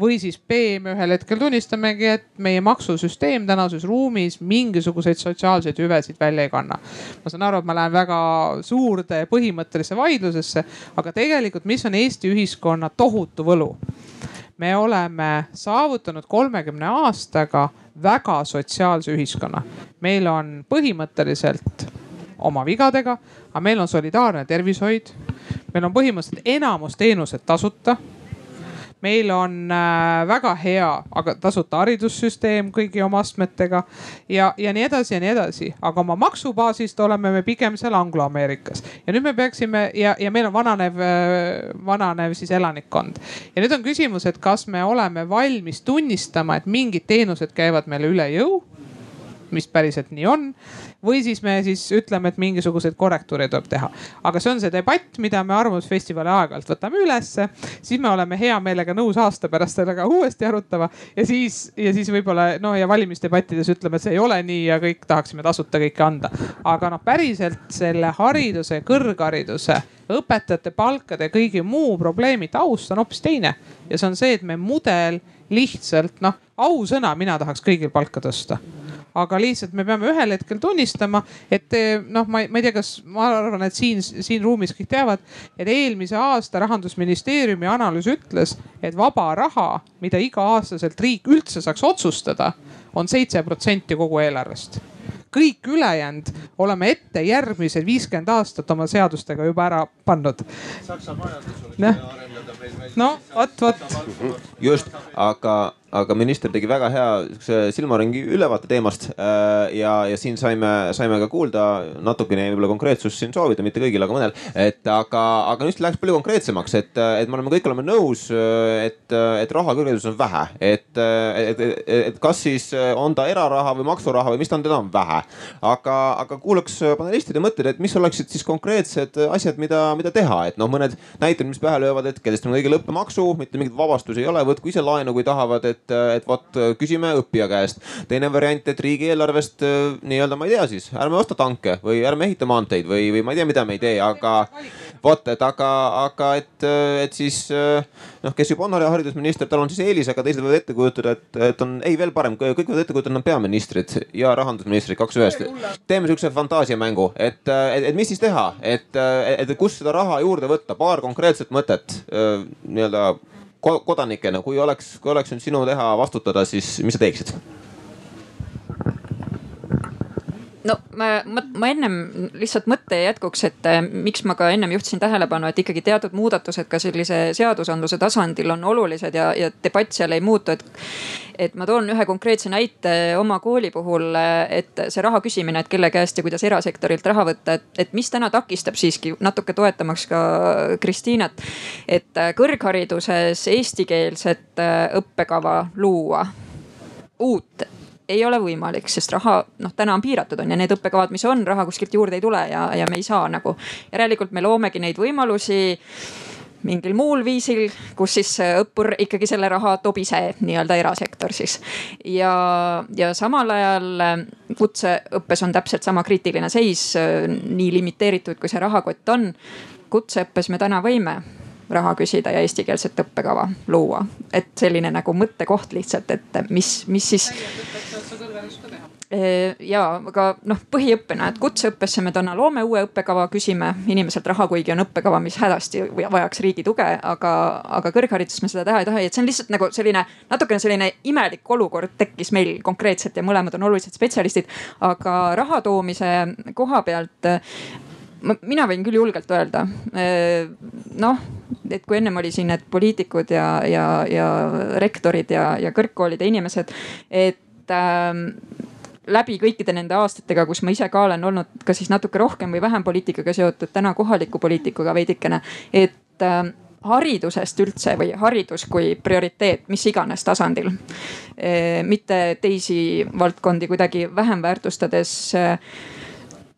või siis B, me ühel hetkel tunnistamegi, et meie maksusüsteem tänases ruumis mingisuguseid sotsiaalseid hüvesid välja ei kanna. ma saan aru, et ma lähen väga suurde põhimõttelisse vaidlusesse, aga tegelikult, mis on Eesti ühiskonna tohutu võlu me oleme saavutanud kolmekümne aastaga väga sotsiaalse ühiskonna. meil on põhimõtteliselt oma vigadega, aga meil on solidaarne tervishoid. meil on põhimõtteliselt enamus teenused tasuta meil on äh, väga hea, aga tasuta haridussüsteem kõigi oma astmetega ja, ja nii edasi ja nii edasi. aga oma maksubaasist oleme me pigem seal Anglo-Ameerikas ja nüüd me peaksime ja, ja meil on vananev, äh, vananev siis elanikkond. ja nüüd on küsimus, et kas me oleme valmis tunnistama, et mingid teenused käivad meile üle jõu mis päriselt nii on või siis me siis ütleme, et mingisuguseid korrektuure tuleb teha. aga see on see debatt, mida me Arvamusfestivali aeg-ajalt võtame ülesse, siis me oleme hea meelega nõus aasta pärast sellega uuesti arutama ja siis, ja siis võib-olla no ja valimisdebattides ütleme, et see ei ole nii ja kõik tahaksime tasuta kõike anda. aga noh, päriselt selle hariduse, kõrghariduse, õpetajate palkade, kõigi muu probleemi taust on hoopis teine ja see on see, et me mudel lihtsalt noh, ausõna, mina tahaks kõigil palka tõsta aga lihtsalt me peame ühel hetkel tunnistama, et eh, noh, ma ma ei tea, kas ma arvan, et siin, siin ruumis kõik teavad, et eelmise aasta rahandusministeeriumi analüüs ütles, et vaba raha, mida iga-aastaselt riik üldse saaks otsustada on seitse protsenti kogu eelarvest kõik ülejäänud oleme ette järgmised viiskümmend aastat oma seadustega juba ära pannud. Meil. no vot, vot. just, aga aga minister tegi väga hea siukse silmaringi ülevaate teemast. Äh, ja, ja siin saime, saime ka kuulda natukene võib-olla konkreetsust siin soovida, mitte kõigil, aga mõnel. et aga, aga nüüd läheks palju konkreetsemaks, et, et me oleme, kõik oleme nõus, et, et raha kõrghariduses on vähe. et, et, et, et kas siis on ta eraraha või maksuraha või mis ta on, teda on vähe. aga, aga kuulaks panelistide mõtteid, et mis oleksid siis konkreetsed asjad, mida, mida teha, et noh, mõned näited, mis pähe löövad, et kehtestame kõigile õppemaksu, mitte mingit vabastusi ei ole, võtku ise laenu, kui tahavad, et et, et vot küsime õppija käest. teine variant, et riigieelarvest äh, nii-öelda ma ei tea siis, ärme osta tanke või ärme ehita maanteid või, või ma ei tea, mida me ei tee, aga vot, et aga, aga et, et siis noh, kes juba on haridusminister, tal on siis eelis, aga teised võivad ette kujutada, et, et on ei veel parem, kõik võivad ette kujutada, et nad on peaministrid ja rahandusministrid, kaks ühest. teeme siukse fantaasiamängu, et, et, et mis siis teha, et, et kust seda raha juurde võtta, paar konkreetset mõtet nii-öelda kodanikena, kui oleks, kui oleks nüüd sinu teha vastutada, siis mis sa teeksid? No ma, ma, ma ennem lihtsalt mõtte jätkuks, et äh, miks ma ka ennem juhtisin tähelepanu, et ikkagi teatud muudatused ka sellise seadusandluse tasandil on olulised ja, ja debatt seal ei muutu, et et ma toon ühe konkreetse näite oma kooli puhul, et see raha küsimine, et kelle käest ja kuidas erasektorilt raha võtta, et, et mis täna takistab siiski natuke toetamaks ka Kristiinat. et kõrghariduses eestikeelset õppekava luua, uut ei ole võimalik, sest raha noh, täna on piiratud on ja need õppekavad, mis on, raha kuskilt juurde ei tule ja, ja me ei saa nagu. järelikult me loomegi neid võimalusi mingil muul viisil, kus siis õppur ikkagi selle raha toob ise nii-öelda erasektor siis. ja, ja samal ajal kutseõppes on täpselt sama kriitiline seis, nii limiteeritud kui see rahakott on. kutseõppes me täna võime raha küsida ja eestikeelset õppekava luua, et selline nagu mõttekoht lihtsalt, et mis, mis siis ja aga noh, põhiõppena, et kutseõppesse me täna loome uue õppekava, küsime inimeselt raha, kuigi on õppekava, mis hädasti vajaks riigi tuge, aga, aga kõrghariduses me seda teha ei taha, et see on lihtsalt nagu selline natukene selline imelik olukord tekkis meil konkreetselt ja mõlemad on olulised spetsialistid. aga raha toomise koha pealt mina võin küll julgelt öelda, noh, et kui ennem oli siin need poliitikud ja, ja, ja rektorid ja, ja kõrgkoolide inimesed, et ähm, läbi kõikide nende aastatega, kus ma ise ka olen olnud ka siis natuke rohkem või vähem poliitikaga seotud, täna kohaliku poliitikuga veidikene, et äh, haridusest üldse või haridus kui prioriteet, mis iganes tasandil. Äh, mitte teisi valdkondi kuidagi vähem väärtustades äh,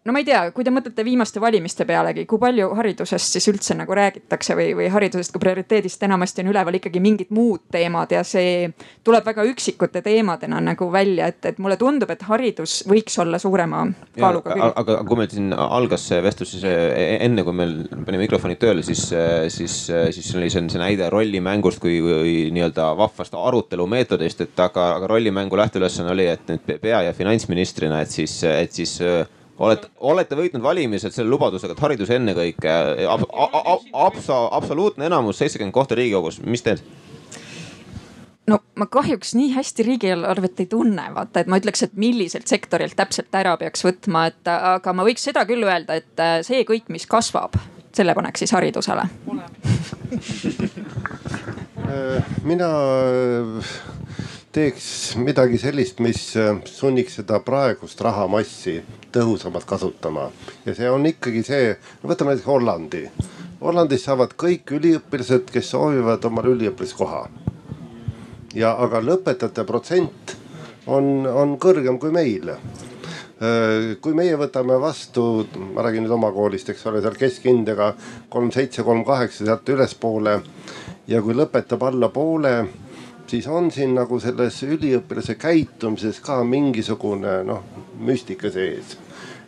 no ma ei tea, kui te mõtlete viimaste valimiste pealegi, kui palju haridusest siis üldse nagu räägitakse või, või haridusest kui prioriteedist enamasti on üleval ikkagi mingid muud teemad ja see tuleb väga üksikute teemadena nagu välja, et, et mulle tundub, et haridus võiks olla suurema kaaluga. aga, aga kui meil siin algas see vestlus, siis e-, enne kui meil pani mikrofonid tööle, siis, siis, siis oli see, see näide rollimängust kui, kui nii-öelda vahvast arutelumeetodist, et aga, aga rollimängu lähteülesanne oli, et nüüd pea ja finantsministrina, et siis, et siis olete, olete võitnud valimised selle lubadusega, et haridus ennekõike ab,, absa, absoluutne enamus, seitsekümmend kohta riigikogus, mis teed? no ma kahjuks nii hästi riigieelarvet ei tunne, vaata, et ma ütleks, et milliselt sektorilt täpselt ära peaks võtma, et aga ma võiks seda küll öelda, et äh, see kõik, mis kasvab, selle paneks siis haridusele. mina teeks midagi sellist, mis äh, sunniks seda praegust rahamassi tõhusamalt kasutama. ja see on ikkagi see, võtame näiteks Hollandi. Hollandis saavad kõik üliõpilased, kes soovivad omale üliõpilaskoha. ja aga lõpetajate protsent on, on kõrgem kui meil äh, kui meie võtame vastu, ma räägin nüüd oma koolist, eks ole, seal keskindega kolm, seitse, kolm, kaheksa sealt ülespoole. ja kui lõpetab alla poole siis on siin nagu selles üliõpilase käitumises ka mingisugune noh, müstika sees.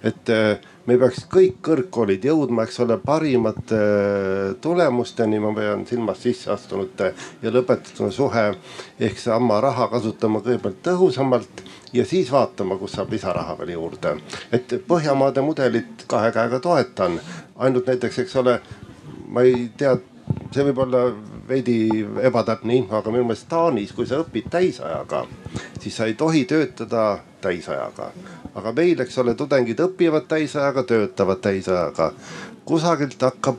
et äh, me peaks kõik kõrgkoolid jõudma, eks ole, parimate äh, tulemusteni, ma pean silmas sisseastunute ja lõpetajate suhe. ehk seesama raha kasutama kõigepealt tõhusamalt ja siis vaatama, kus saab lisaraha veel juurde. et Põhjamaade mudelit kahe käega toetan, ainult näiteks, eks ole, ma ei tea, see võib olla veidi ebatäpne info, aga minu meelest Taanis, kui sa õpid täisajaga, siis sa ei tohi töötada täisajaga. aga meil, eks ole, tudengid õpivad täisajaga, töötavad täisajaga. kusagilt hakkab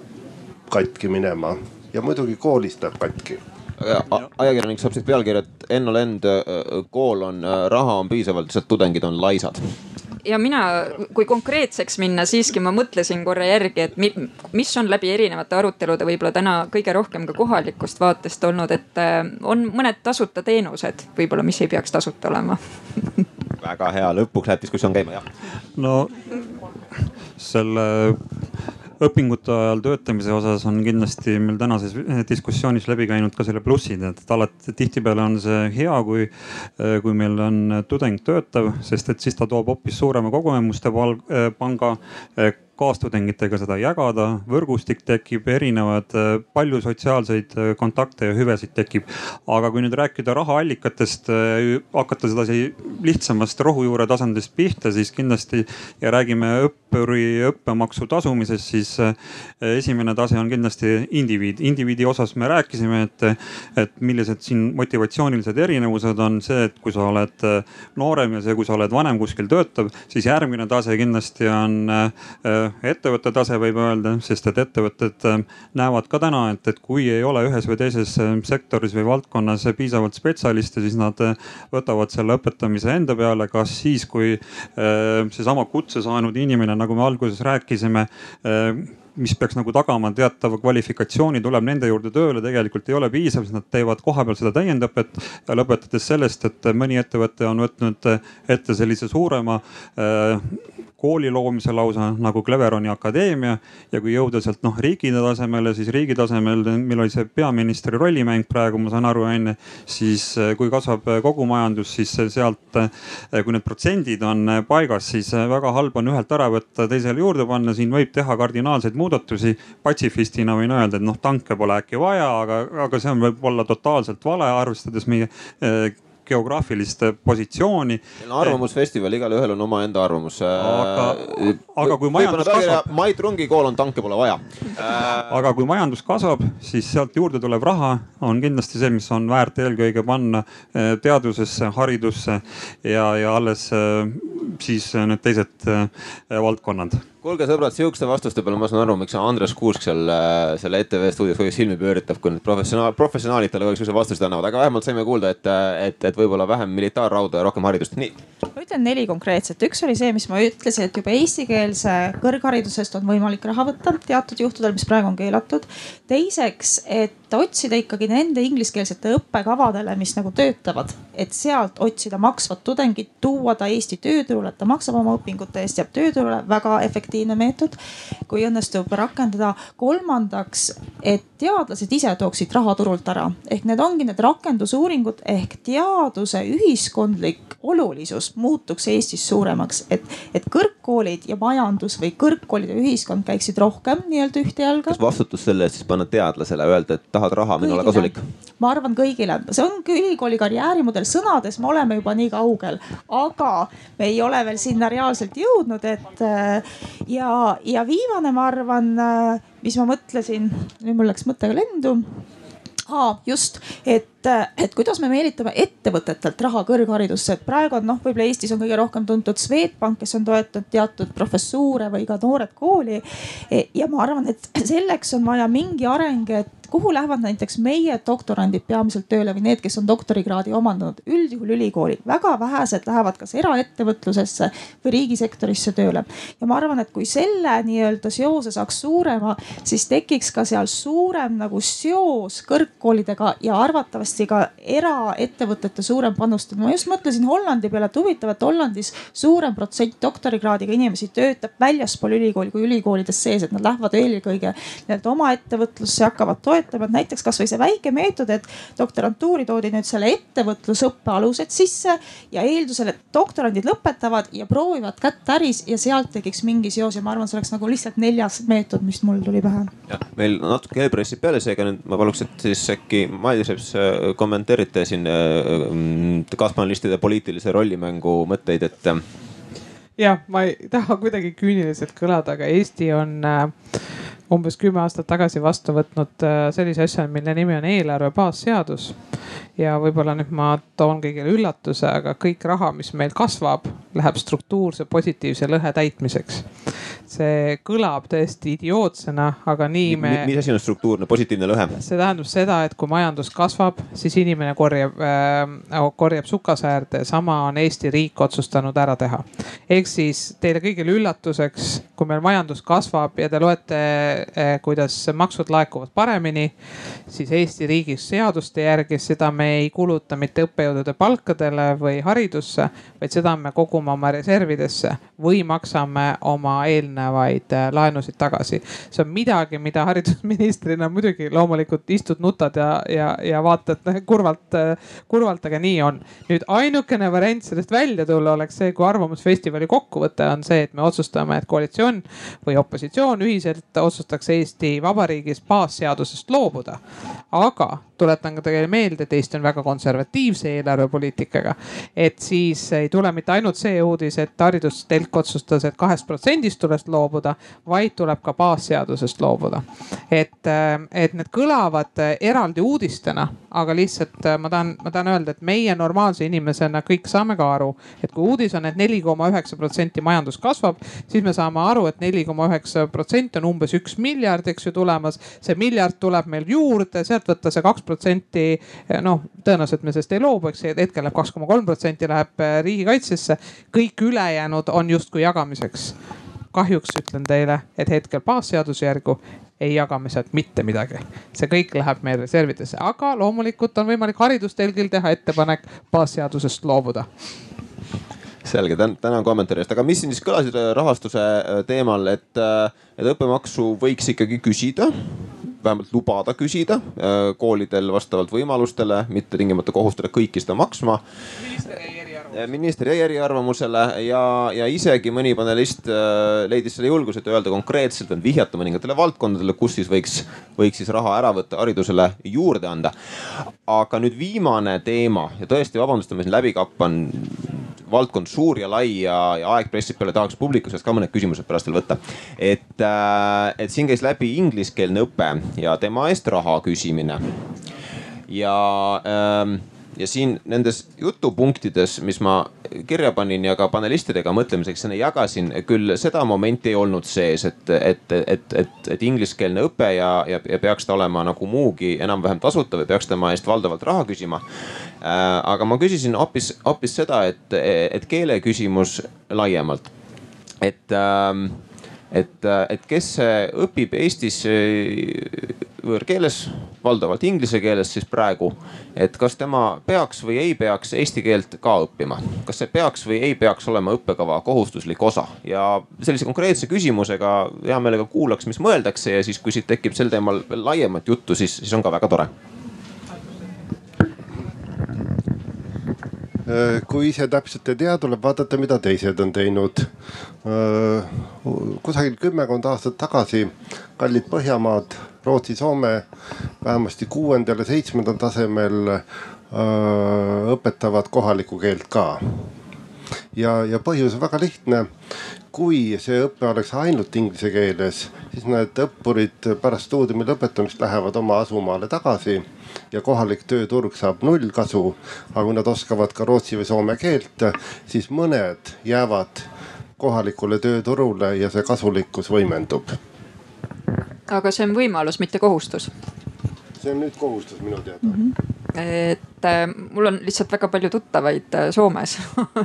katki minema ja muidugi koolist läheb katki ajakirjanik saab siit pealkirja, et Enno Lend, kool on, raha on piisavalt, lihtsalt tudengid on laisad ja mina, kui konkreetseks minna, siiski ma mõtlesin korra järgi, et mis on läbi erinevate arutelude võib-olla täna kõige rohkem ka kohalikust vaatest olnud, et äh, on mõned tasuta teenused võib-olla, mis ei peaks tasuta olema väga hea, lõpuks läheb diskussioon käima, jah. no selle õpingute ajal töötamise osas on kindlasti meil tänases diskussioonis läbi käinud ka selle plussid, et alati tihtipeale on see hea, kui, kui meil on tudeng töötav, sest et siis ta toob hoopis suurema kogemuste panga kaastudengitega seda jagada, võrgustik tekib, erinevad, äh, palju sotsiaalseid äh, kontakte ja hüvesid tekib. aga kui nüüd rääkida rahaallikatest, äh, hakata sedasi lihtsamast rohujuure tasandist pihta, siis kindlasti ja räägime õppuri õppemaksu tasumisest, siis esimene tase on kindlasti indiviid. indiviidi osas me rääkisime, et, et millised siin motivatsioonilised erinevused on see, et kui sa oled noorem ja see, kui sa oled vanem kuskil töötav, siis järgmine tase kindlasti on ettevõtte tase, võib öelda, sest et ettevõtted ähm, näevad ka täna, et, et kui ei ole ühes või teises ähm, sektoris või valdkonnas piisavalt spetsialiste, siis nad äh, võtavad selle õpetamise enda peale, kas siis, kui äh, seesama kutse saanud inimene, nagu me alguses rääkisime äh, mis peaks nagu tagama teatava kvalifikatsiooni, tuleb nende juurde tööle, tegelikult ei ole piisav, sest nad teevad kohapeal seda täiendõpet. lõpetades sellest, et mõni ettevõte on võtnud ette sellise suurema äh, kooli loomise lausa nagu Cleveroni akadeemia ja kui jõuda sealt noh riigi tasemele, siis riigi tasemel, meil oli see peaministri rollimäng praegu, ma saan aru, onju. siis eh, kui kasvab eh, kogu majandus, siis sealt, eh, kui need protsendid on paigas, siis väga halb on ühelt ära võtta, teisele juurde panna, siin võib teha kardinaalseid muudatusi. patsifistina võin öelda, et noh tanke pole äkki vaja, aga, aga see on võib-olla totaalselt vale, arvestades meie geograafilist positsiooni. arvamusfestival, igalühel on omaenda arvamus. aga, äh, aga kui majandus kasvab. Mait Rungi kool on tanke pole vaja aga kui majandus kasvab, siis sealt juurde tulev raha on kindlasti see, mis on väärt eelkõige panna äh, teadusesse, haridusse ja, ja alles äh, siis need teised valdkonnad kuulge sõbrad, sihukeste vastuste peale ma saan aru, miks Andres Kuusk seal äh, selle ETV stuudios kogu aeg silmi pööritab, kui need professionaal, professionaalid talle kogu aeg sihukese vastuseid annavad, aga vähemalt saime kuulda, et, et, et võib-olla vähem militaarrauda ja rohkem haridust, nii. ma ütlen neli konkreetset, üks oli see, mis ma ütlesin, et juba eestikeelse kõrgharidusest on võimalik raha võtta teatud juhtudel, mis praegu on keelatud. teiseks, et otsida ikkagi nende ingliskeelsete õppekavadele, mis nagu töötavad, et sealt otsida maksvat tudengit, tuua ta Eesti tööturule, et ta maksab oma õpingute eest, jääb tööturule, väga efektiivne meetod, kui õnnestub rakendada. kolmandaks, et teadlased ise tooksid raha turult ära, ehk need ongi need rakendusuuringud ehk teaduse ühiskondlik olulisus muutuks Eestis suuremaks, et, et kõrgkoolid ja majandus või kõrgkoolid ja ühiskond käiksid rohkem nii-öelda ühte jalga. kas vastutus selle eest siis panna teadlasele, öelda, et tahad raha, mine ole kasulik? ma arvan kõigile, see ongi ülikooli karjäärimudel, sõnades me oleme juba nii kaugel, aga me ei ole veel sinna reaalselt jõudnud, et ja, ja viimane, ma arvan, mis ma mõtlesin, nüüd mul läks mõttega lendu. Aa, just, et, et kuidas me meelitame ettevõtetelt raha kõrgharidusse, et praegu on noh, võib-olla Eestis on kõige rohkem tuntud Swedbank, kes on toetanud teatud professuure või ka Noored Kooli. ja ma arvan, et selleks on vaja mingi areng, et kuhu lähevad näiteks meie doktorandid peamiselt tööle või need, kes on doktorikraadi omandanud, üldjuhul ülikooli. väga vähesed lähevad kas eraettevõtlusesse või riigisektorisse tööle. ja ma arvan, et kui selle nii-öelda seose saaks suurema, siis tekiks ka seal suurem nagu seos kõrgkoolidega ja arvatavasti ka eraettevõtete suurem panustamine. ma just mõtlesin Hollandi peale, et huvitav, et Hollandis suurem protsent doktorikraadiga inimesi töötab väljaspool ülikooli kui ülikoolides sees, et nad lähevad eelkõige nii-öelda oma ettevõtlusse, hakkavad toetama toetavad näiteks kasvõi see väike meetod, et doktorantuuri toodi nüüd selle ettevõtlusõppe alused sisse ja eeldusel, et doktorandid lõpetavad ja proovivad kätt äris ja sealt tekiks mingi seos ja ma arvan, see oleks nagu lihtsalt neljas meetod, mis mul tuli pähe. jah, meil natuke helpressib peale, seega nüüd ma paluks, et siis äkki Mailis Reps äh, kommenteerite siin äh, kaaspanelistide poliitilise rollimängu mõtteid, et äh, jah, ma ei taha kuidagi küüniliselt kõlada, aga Eesti on äh, umbes kümme aastat tagasi vastu võtnud äh, sellise asja, mille nimi on eelarve baasseadus. ja võib-olla nüüd ma toon kõigile üllatuse, aga kõik raha, mis meil kasvab, läheb struktuurse positiivse lõhe täitmiseks see kõlab tõesti idiootsena, aga nii me. mis asi on struktuurne positiivne lõhe? see tähendab seda, et kui majandus kasvab, siis inimene korjab äh,, korjab sukasäärde, sama on Eesti riik otsustanud ära teha. ehk siis teile kõigile üllatuseks, kui meil majandus kasvab ja te loete kuidas maksud laekuvad paremini, siis Eesti riigis seaduste järgi seda me ei kuluta mitte õppejõudude palkadele või haridusse, vaid seda me kogume oma reservidesse või maksame oma eelnevaid äh, laenusid tagasi. see on midagi, mida haridusministrina muidugi loomulikult istud, nutad ja, ja, ja vaatad kurvalt, äh, kurvalt, aga nii on. nüüd ainukene variant sellest välja tulla oleks see, kui Arvamusfestivali kokkuvõte on see, et me otsustame, et koalitsioon või opositsioon ühiselt otsustaks Eesti Vabariigis baasseadusest loobuda. aga tuletan ka teile meelde, et Eesti on väga konservatiivse eelarvepoliitikaga. et siis ei tule mitte ainult see uudis, et haridustelk otsustas, et kahest protsendist tuleb loobuda, vaid tuleb ka baasseadusest loobuda. et, et need kõlavad eraldi uudistena, aga lihtsalt ma tahan, ma tahan öelda, et meie normaalse inimesena kõik saame ka aru, et kui uudis on et, et neli koma üheksa protsenti majandus kasvab, siis me saame aru et, et neli koma üheksa protsenti on umbes üks miljard, eks ju, tulemas. see miljard tuleb meil juurde, sealt võtta see kaks protsenti, noh tõenäoliselt me sellest ei loobu, eks hetkel läheb kaks koma kolm protsenti läheb riigikaitsesse, kõik ülejäänud on justkui jagamiseks kahjuks ütlen teile, et hetkel baasseaduse järgu ei jaga me sealt mitte midagi. see kõik läheb meie reservidesse, aga loomulikult on võimalik haridustelgil teha ettepanek baasseadusest loobuda. Selge, tänan kommentaari eest, aga mis siin siis kõlasid äh, rahastuse äh, teemal, et, äh, et õppemaksu võiks ikkagi küsida vähemalt lubada küsida koolidel vastavalt võimalustele, mitte tingimata kohustada kõiki seda maksma. minister jäi eriarvamusele ja, ja isegi mõni panelist leidis selle julguse, et öelda konkreetselt, et vihjata mõningatele valdkondadele, kus siis võiks, võiks siis raha ära võtta, haridusele juurde anda. aga nüüd viimane teema ja tõesti, vabandust, et ma siin läbi kappan valdkond suur ja lai ja, ja aeg pressib peale, tahaks publiku seast ka mõned küsimused pärast veel võtta. et, äh, et siin käis läbi ingliskeelne õpe ja tema eest raha küsimine. ja ähm, ja siin nendes jutupunktides, mis ma kirja panin ja ka panelistidega mõtlemiseks jagasin, küll seda momenti ei olnud sees, et, et, et, et, et ingliskeelne õpe ja, ja, ja peaks ta olema nagu muugi enam-vähem tasuta või peaks tema eest valdavalt raha küsima. Aga ma küsisin hoopis, hoopis seda, et, et keele küsimus laiemalt, et ähm, et, et kes õpib Eestis võõrkeeles, valdavalt inglise keeles siis praegu. et kas tema peaks või ei peaks eesti keelt ka õppima, kas see peaks või ei peaks olema õppekava kohustuslik osa? Ja sellise konkreetse küsimusega hea meelega kuulaks, mis mõeldakse ja siis, kui siit tekib sel teemal veel laiemat juttu, siis, siis on ka väga tore kui ise täpselt ei tea, tuleb vaadata, mida teised on teinud. kusagil kümmekond aastat tagasi kallid Põhjamaad Rootsi, Soome vähemasti kuuendal ja seitsmendal tasemel äh, õpetavad kohalikku keelt ka. ja, ja põhjus on väga lihtne. kui see õpe oleks ainult inglise keeles, siis need õppurid pärast stuudiumi lõpetamist lähevad oma asumaale tagasi ja kohalik tööturg saab null kasu. aga kui nad oskavad ka rootsi või soome keelt, siis mõned jäävad kohalikule tööturule ja see kasulikkus võimendub aga see on võimalus, mitte kohustus. See on nüüd kohustus minu teada mm. -hmm et äh, mul on lihtsalt väga palju tuttavaid äh, Soomes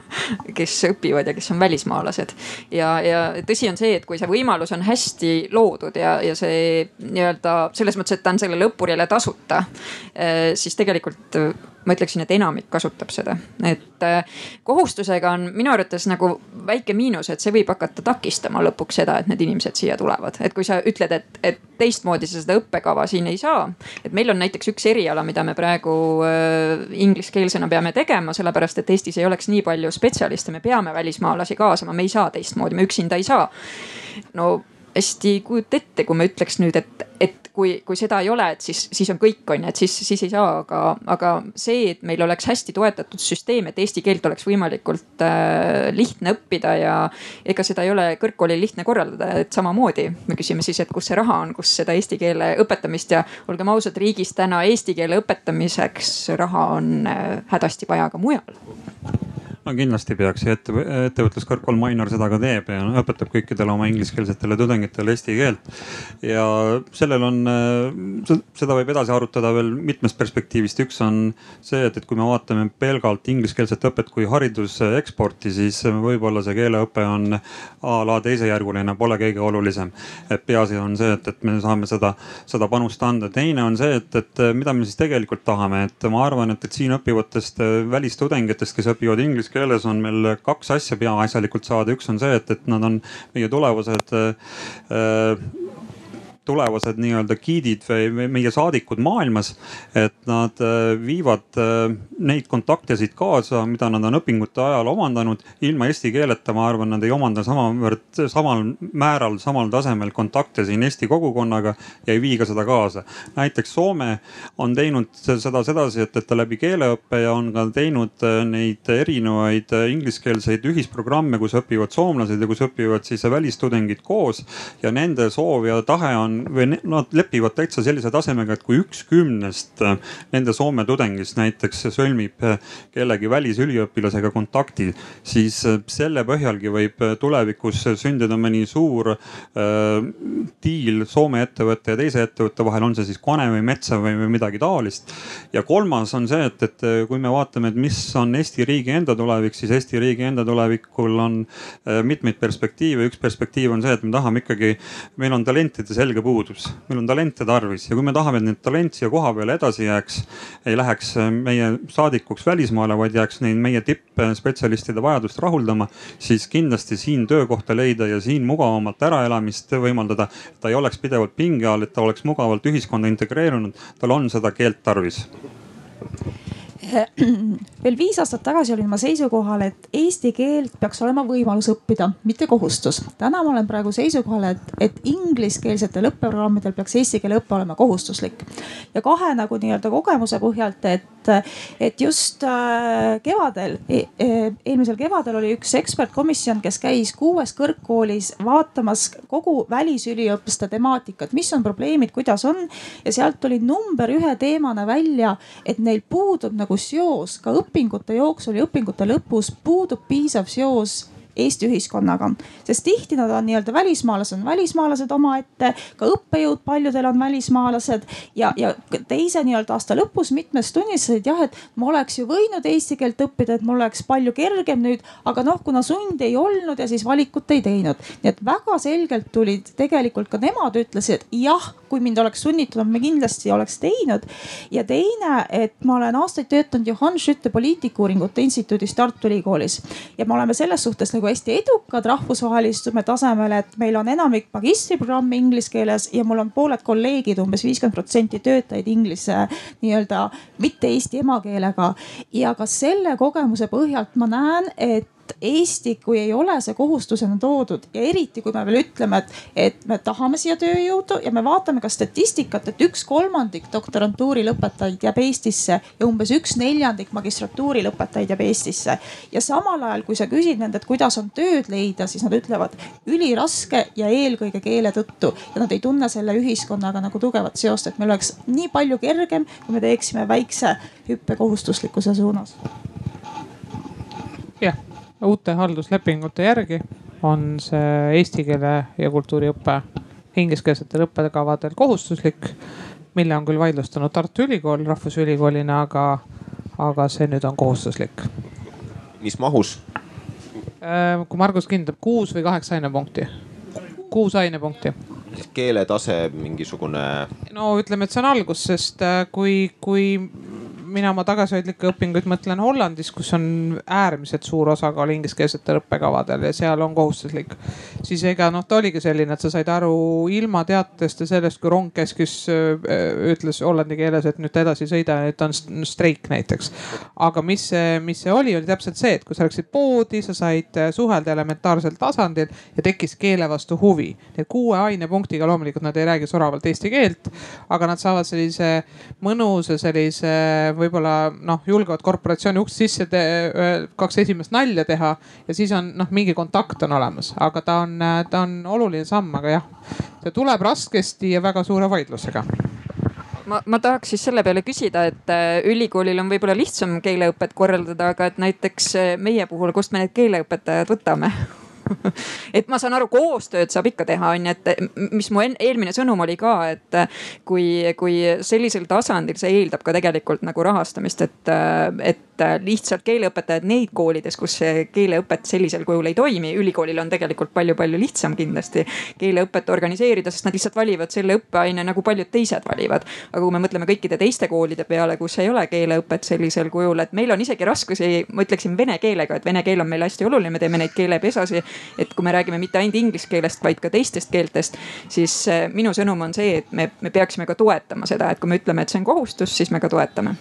kes õpivad ja kes on välismaalased. ja, ja tõsi on see, et kui see võimalus on hästi loodud ja, ja see nii-öelda selles mõttes, et ta on sellele õppurile tasuta, äh, siis tegelikult ma ütleksin, et enamik kasutab seda, et äh, kohustusega on minu arvates nagu väike miinus, et see võib hakata takistama lõpuks seda, et need inimesed siia tulevad. et kui sa ütled, et, et teistmoodi sa seda õppekava siin ei saa. et meil on näiteks üks eriala, mida me praegu äh, ingliskeelsena peame tegema, sellepärast et Eestis ei oleks nii palju spetsialiste, me peame välismaalasi kaasama, me ei saa teistmoodi, me üksinda ei saa. no hästi kujuta ette, kui me ütleks nüüd, et, et kui, kui seda ei ole, et siis, siis on kõik, on ju, et siis, siis ei saa, aga, aga see, et meil oleks hästi toetatud süsteem, et eesti keelt oleks võimalikult äh, lihtne õppida ja ega seda ei ole kõrgkoolil lihtne korraldada, et samamoodi me küsime siis, et kus see raha on, kus seda eesti keele õpetamist ja olgem ausad, riigis täna eesti keele õpetamiseks raha on äh, hädasti vaja ka mujal no kindlasti peaks ja ette, ettevõtluskõrgkool Mainor seda ka teeb ja õpetab kõikidele oma ingliskeelsetele tudengitele eesti keelt. ja sellel on, äh, seda võib edasi arutada veel mitmest perspektiivist. üks on see, et, et kui me vaatame pelgalt ingliskeelset õpet kui hariduseksporti, siis võib-olla see keeleõpe on a la teisejärguline, pole kõige olulisem. et peaasi on see, et, et me saame seda, seda panust anda. teine on see, et, et mida me siis tegelikult tahame, et ma arvan, et, et siin õppivatest välistudengitest, kes õpivad inglise keeles on meil kaks asja peaasjalikult saada, üks on see, et, et nad on meie tulevased äh, tulevased nii-öelda giidid või meie saadikud maailmas. et nad äh, viivad äh, neid kontaktesid kaasa, mida nad on õpingute ajal omandanud. ilma eesti keeleta, ma arvan, nad ei omanda samavõrd, samal määral, samal tasemel kontakte siin Eesti kogukonnaga ja ei vii ka seda kaasa. näiteks Soome on teinud seda sedasi, et, et ta läbi keeleõppe ja on ka teinud äh, neid erinevaid ingliskeelseid ühisprogramme, kus õpivad soomlased ja kus õpivad siis välistudengid koos ja nende soov ja tahe on on või nad lepivad täitsa sellise tasemega, et kui üks kümnest äh, nende Soome tudengist näiteks sõlmib äh, kellegi välisüliõpilasega kontakti, siis selle põhjalgi võib tulevikus sündida mõni suur äh, diil Soome ettevõtte ja teise ettevõtte vahel, on see siis Kone või Metsa või, või midagi taolist. ja kolmas on see, et, et kui me vaatame, et mis on Eesti riigi enda tulevik, siis Eesti riigi enda tulevikul on mitmeid perspektiive. üks perspektiiv on see, et me tahame ikkagi, meil on talentide selge puudus, meil on talente tarvis ja kui me tahame, et need talent siia koha peale edasi jääks, ei läheks meie saadikuks välismaale, vaid jääks neid meie tippspetsialistide vajadust rahuldama, siis kindlasti siin töökohta leida ja siin mugavamalt äraelamist võimaldada. ta ei oleks pidevalt pinge all, et ta oleks mugavalt ühiskonda integreerunud, tal on seda keelt tarvis veel viis aastat tagasi olin ma seisukohal, et eesti keelt peaks olema võimalus õppida, mitte kohustus. täna ma olen praegu seisukohal, et, et ingliskeelsetel õppeprogrammidel peaks eesti keele õpe olema kohustuslik. ja kahe nagu nii-öelda kogemuse põhjalt, et, et just äh, kevadel e, e, eelmisel kevadel oli üks ekspertkomisjon, kes käis kuues kõrgkoolis vaatamas kogu välisüliõpilaste temaatikat, mis on probleemid, kuidas on. ja sealt tuli number ühe teemana välja, et neil puudub nagu seos ka õpingute jooksul ja õpingute lõpus puudub piisav seos Eesti ühiskonnaga. sest tihti nad on nii-öelda välismaalased, välismaalased omaette, ka õppejõud paljudel on välismaalased ja, ja teise nii-öelda aasta lõpus mitmes tunnistasid jah, et ma oleks ju võinud eesti keelt õppida, et mul oleks palju kergem nüüd, aga noh, kuna sundi ei olnud ja siis valikut ei teinud. nii et väga selgelt tulid tegelikult ka nemad ütlesid, jah, kui mind oleks sunnitud, ma kindlasti oleks teinud. ja teine, et ma olen aastaid töötanud Johann Schütte poliitikauuringute instituudis Tartu Ülikoolis ja me oleme selles suhtes nagu nagu hästi edukad rahvusvahelistume tasemel, et meil on enamik magistriprogramme inglise keeles ja mul on pooled kolleegid umbes, umbes viiskümmend protsenti töötajaid inglise nii-öelda mitte eesti emakeelega. ja ka selle kogemuse põhjalt ma näen, et et Eesti, kui ei ole see kohustusena toodud ja eriti kui me veel ütleme, et, et me tahame siia tööjõudu ja me vaatame ka statistikat, et üks kolmandik doktorantuuri lõpetajaid jääb Eestisse ja umbes üks neljandik magistratuuri lõpetajaid jääb Eestisse. ja samal ajal, kui sa küsid nendelt, kuidas on tööd leida, siis nad ütlevad üliraske ja eelkõige keele tõttu ja nad ei tunne selle ühiskonnaga nagu tugevat seost, et meil oleks nii palju kergem, kui me teeksime väikse hüppe kohustuslikkuse suunas. jah uute halduslepingute järgi on see eesti keele ja kultuuriõpe ingliskeelsetel õppekavadel kohustuslik, mille on küll vaidlustanud Tartu Ülikool Rahvusülikoolina, aga, aga see nüüd on kohustuslik. mis mahus? Äh, kui Margus kindlab, kuus või kaheksa ainepunkti, kuus ainepunkti siis keeletase mingisugune? no ütleme, et see on algus, sest äh, kui, kui mina oma tagasihoidlikke õpinguid mõtlen Hollandis, kus on äärmiselt suur osakaal ingliskeelsetel õppekavadel ja seal on kohustuslik. siis ega noh, ta oligi selline, et sa said aru ilma teatest ja sellest, kui rong käskis, ütles hollandi keeles, et nüüd edasi sõida, et on streik näiteks. aga mis see, mis see oli, oli täpselt see, et kui sa läksid poodi, sa said suhelda elementaarsel tasandil ja tekkis keele vastu huvi. et kuue ainepunktiga loomulikult nad ei räägi soravalt eesti keelt, aga nad saavad sellise mõnusa sellise võib-olla noh, julgevad korporatsiooni uks sisse, kaks esimest nalja teha ja siis on noh, mingi kontakt on olemas, aga ta on, ta on oluline samm, aga jah, see tuleb raskesti ja väga suure vaidlusega. Ma, ma tahaks siis selle peale küsida, et äh, ülikoolil on võib-olla lihtsam keeleõpet korraldada, aga et näiteks äh, meie puhul, kust me need keeleõpetajad võtame et ma saan aru, koostööd saab ikka teha, on ju, et mis mu eelmine sõnum oli ka, et kui, kui sellisel tasandil see eeldab ka tegelikult nagu rahastamist, et, et lihtsalt keeleõpetajad neid koolides, kus see keeleõpet sellisel kujul ei toimi, ülikoolil on tegelikult palju-palju lihtsam kindlasti keeleõpet organiseerida, sest nad lihtsalt valivad selle õppeaine nagu paljud teised valivad. aga kui me mõtleme kõikide teiste koolide peale, kus ei ole keeleõpet sellisel kujul, et meil on isegi raskusi, ma ütleksin vene keelega, et vene keel on meile hästi oluline, me teeme neid keelepesasi et kui me räägime mitte ainult inglise keelest, vaid ka teistest keeltest, siis äh, minu sõnum on see, et me, me peaksime ka toetama seda, et kui me ütleme, et see on kohustus, siis me ka toetame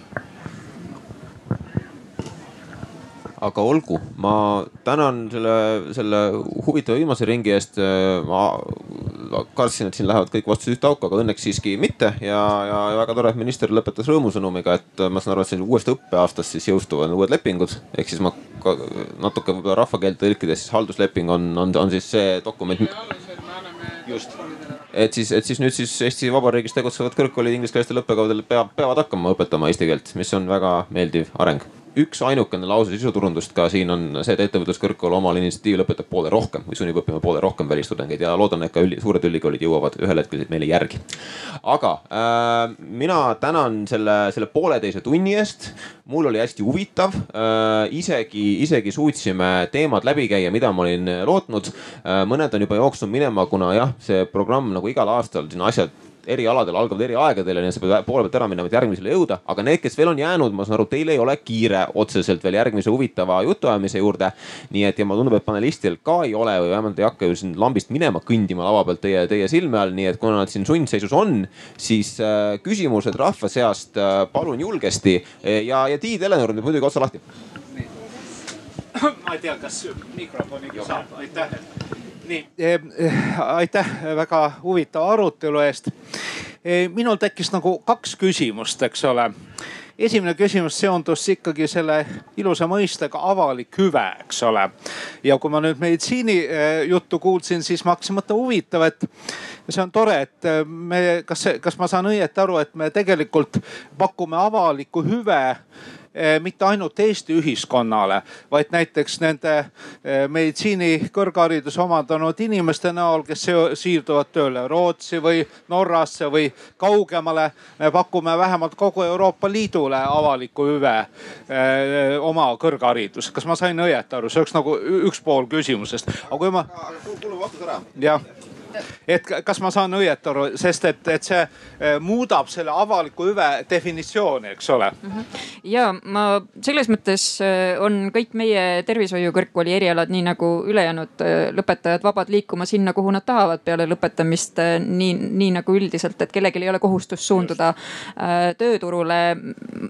aga olgu, ma tänan selle, selle huvitava viimase ringi eest. ma kartsin, et siin lähevad kõik vastused ühte auku, aga õnneks siiski mitte ja, ja, väga tore, et minister lõpetas rõõmusõnumiga, et ma saan aru, et uuest õppeaastast siis jõustuvad uued lepingud. ehk siis ma natuke võib-olla rahvakeelde tõlkides, siis haldusleping on, on, on siis see dokument. just, et siis, et siis nüüd siis Eesti Vabariigis tegutsevad kõrgkoolid ingliskeelstel õppekavadel peab, peavad hakkama õpetama eesti keelt, mis on väga meeldiv areng üks ainukene lause sisuturundust ka siin on see, et ettevõtluskõrgkool omal initsiatiivil õpetab poole rohkem või sunnib õppima poole rohkem välistudengeid ja loodan, et ka üli, suured ülikoolid jõuavad ühel hetkel meile järgi. aga äh, mina tänan selle, selle pooleteise tunni eest. mul oli hästi huvitav äh,, isegi, isegi suutsime teemad läbi käia, mida ma olin lootnud äh,. mõned on juba jooksnud minema, kuna jah, see programm nagu igal aastal siin asjad eri aladel algavad eri aegadel ja sa pead poole pealt ära minema, et järgmisele jõuda. aga need, kes veel on jäänud, ma saan aru, teil ei ole kiire otseselt veel järgmise huvitava jutuajamise juurde. nii et ja mulle tundub, et panelistil ka ei ole või vähemalt ei hakka ju siin lambist minema kõndima lava pealt teie, teie silme all. nii et kuna nad siin sundseisus on, siis äh, küsimused rahva seast äh, palun julgesti ja, ja Tiit Eleonor nüüd muidugi otsa lahti. ma ei tea, kas mikrofoniga saab, aitäh nii, eh, aitäh väga huvitava arutelu eest. Eh, minul tekkis nagu kaks küsimust, eks ole esimene küsimus seondus ikkagi selle ilusa mõistega avalik hüve, eks ole. ja kui ma nüüd meditsiini eh, juttu kuulsin, siis ma hakkasin mõtlema, huvitav, et see on tore, et me, kas, kas ma saan õieti aru, et me tegelikult pakume avalikku hüve Eh, mitte ainult Eesti ühiskonnale, vaid näiteks nende eh, meditsiini kõrghariduse omandanud inimeste näol, kes siirduvad tööle Rootsi või Norrasse või kaugemale. me pakume vähemalt kogu Euroopa Liidule avalikku hüve eh, oma kõrgharidus. kas ma sain õieti aru, see oleks nagu üks pool küsimusest, aga kui ma. kuulame vastuse ära. jah et kas ma saan õieti aru, sest et, et see eh, muudab selle avaliku hüve definitsiooni, eks ole mm. -hmm. ja ma selles mõttes eh, on kõik meie tervishoiu kõrgkooli erialad, nii nagu ülejäänud eh, lõpetajad, vabad liikuma sinna, kuhu nad tahavad peale lõpetamist. nii, nii nagu üldiselt, et kellelgi ei ole kohustust suunduda äh, tööturule.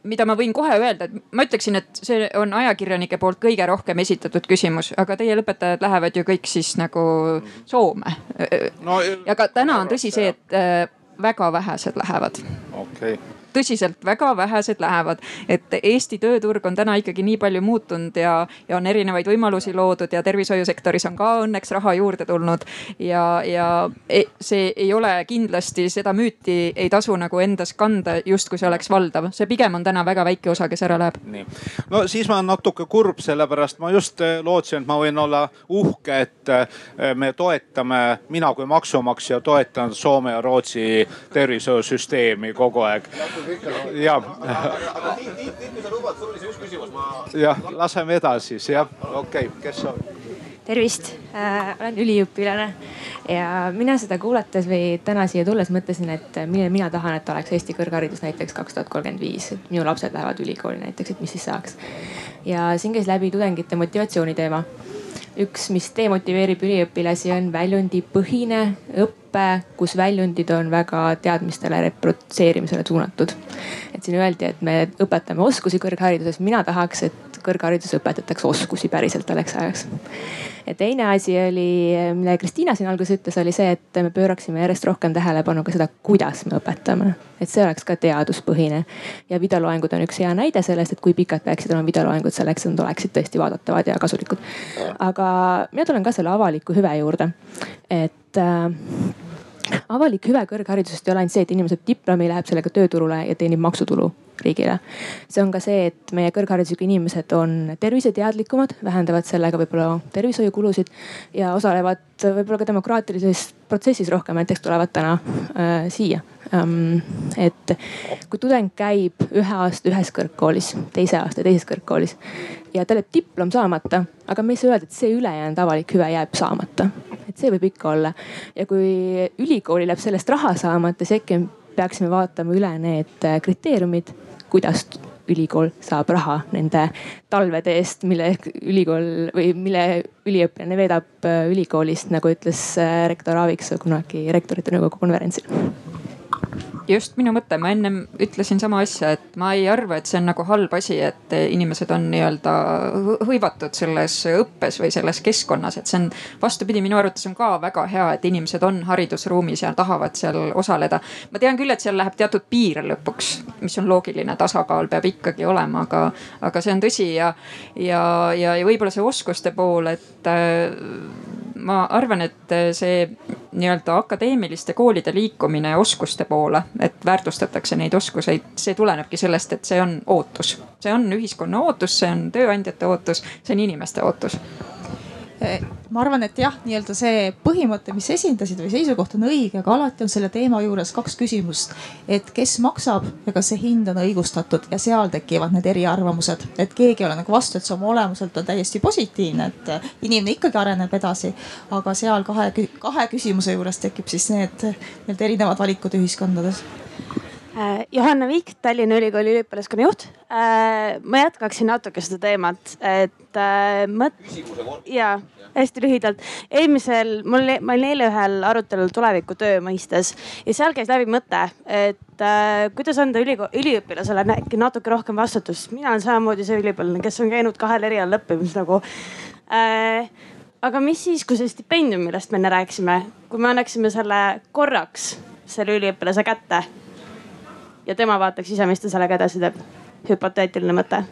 mida ma võin kohe öelda, et ma ütleksin, et see on ajakirjanike poolt kõige rohkem esitatud küsimus, aga teie lõpetajad lähevad ju kõik siis nagu Soome no,. ja ka täna on tõsi see, et äh, väga vähesed lähevad. okei okay tõsiselt väga vähesed lähevad. et Eesti tööturg on täna ikkagi nii palju muutunud ja, ja on erinevaid võimalusi loodud ja tervishoiusektoris on ka õnneks raha juurde tulnud. ja, ja e, see ei ole kindlasti, seda müüti ei tasu nagu endas kanda, justkui see oleks valdav, see pigem on täna väga väike osa, kes ära läheb. nii, no siis ma olen natuke kurb, sellepärast ma just eh, lootsin, et ma võin olla uhke, et eh, me toetame, mina kui maksumaksja toetan Soome ja Rootsi tervishoiusüsteemi kogu aeg ja. aga Tiit, Tiit, Tiit, kui sa lubad, sul oli see üks küsimus, ma. jah, laseme edasi siis jah, okei okay., kes soovib? tervist äh,, olen üliõpilane ja mina seda kuulates või täna siia tulles mõtlesin, et milline mina tahan, et oleks Eesti kõrgharidus näiteks kaks tuhat kolmkümmend viis, et minu lapsed lähevad ülikooli näiteks, et mis siis saaks. ja siin käis läbi tudengite motivatsiooni teema üks, mis demotiveerib üliõpilasi, on väljundipõhine õpe, kus väljundid on väga teadmistele reprodutseerimisele suunatud. et siin öeldi, et me õpetame oskusi kõrghariduses, mina tahaks, et kõrghariduses õpetatakse oskusi päriselt selleks ajaks ja teine asi oli, mille Kristiina siin alguses ütles, oli see, et me pööraksime järjest rohkem tähelepanu ka seda, kuidas me õpetame. et see oleks ka teaduspõhine. ja videoloengud on üks hea näide sellest, et kui pikad peaksid olema videoloengud selleks, et nad oleksid tõesti vaadatavad ja kasulikud. aga mina tulen ka selle avaliku hüve juurde, et äh, avalik hüve kõrgharidusest ei ole ainult see, et inimene saab diplomi, läheb sellega tööturule ja teenib maksutulu riigile. see on ka see, et meie kõrgharidusega inimesed on terviseteadlikumad, vähendavad sellega võib-olla tervishoiukulusid ja osalevad võib-olla ka demokraatilises protsessis rohkem, näiteks tulevad täna äh, siia. Et kui tudeng käib ühe aasta ühes kõrgkoolis, teise aasta teises kõrgkoolis ja tal jääb diplom saamata, aga me ei saa öelda, et see ülejäänud avalik hüve jääb saamata. et see võib ikka olla ja kui ülikoolil jääb sellest raha saamata, siis äkki peaksime vaatama üle need kriteeriumid kuidas ülikool saab raha nende talvede eest, mille ülikool või mille üliõpilane veedab äh, ülikoolist, nagu ütles äh, rektor Aaviksoo kunagi rektorite nõukogu konverentsil just minu mõte, ma ennem ütlesin sama asja, et ma ei arva, et see on nagu halb asi, et inimesed on nii-öelda hõivatud selles õppes või selles keskkonnas, et see on vastupidi, minu arvates on ka väga hea, et inimesed on haridusruumis ja tahavad seal osaleda. ma tean küll, et seal läheb teatud piir lõpuks, mis on loogiline, tasakaal peab ikkagi olema, aga, aga see on tõsi ja, ja, ja, ja võib-olla see oskuste pool, et äh, ma arvan, et see nii-öelda akadeemiliste koolide liikumine oskuste poole, et väärtustatakse neid oskuseid, see tulenebki sellest, et see on ootus. see on ühiskonna ootus, see on tööandjate ootus, see on inimeste ootus ma arvan, et jah, nii-öelda see põhimõte, mis esindasid või seisukoht on õige, aga alati on selle teema juures kaks küsimust. et kes maksab ja kas see hind on õigustatud ja seal tekivad need eriarvamused, et keegi ei ole nagu vastu, et see oma olemuselt on täiesti positiivne, et inimene ikkagi areneb edasi. aga seal kahe, kahe küsimuse juures tekib siis need nii-öelda erinevad valikud ühiskondades Johanna Viik, Tallinna Ülikooli üliõpilaskonna juht. Äh, ma jätkaksin natuke seda teemat, et äh, mõt-. ja hästi lühidalt. eelmisel, mul, ma olin eile ühel arutelul tuleviku töö mõistes ja seal käis läbi mõte, et kuidas anda ülikool, üliõpilasele äkki natuke rohkem vastutust. mina olen samamoodi see üliõpilane, kes on käinud kahel erialal õppimas nagu aga mis siis, kui see stipendium, millest me enne rääkisime, kui me annaksime selle korraks selle üliõpilase kätte ja tema vaataks ise, mis ta sellega edasi teeb hüpoteetiline mõte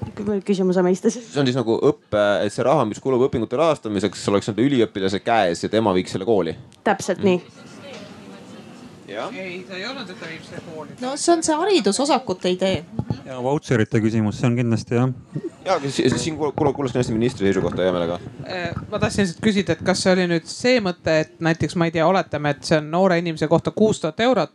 küsimuse mõistes. see on siis nagu õppe, et see raha, mis kulub õpingute rahastamiseks, oleks nii-öelda üliõpilase käes ja tema viiks selle kooli. täpselt mm. nii ei, ta ei olnud, et ta viib selle kooli. no see on see haridusosakute idee. ja vautšerite küsimus, see on kindlasti jah. ja, aga siin kuulasin hästi ministri seisukohta hea meelega. Äh, ma tahtsin lihtsalt küsida, et kas see oli nüüd see mõte, et näiteks ma ei tea, oletame, et see on noore inimese kohta kuus tuhat eurot.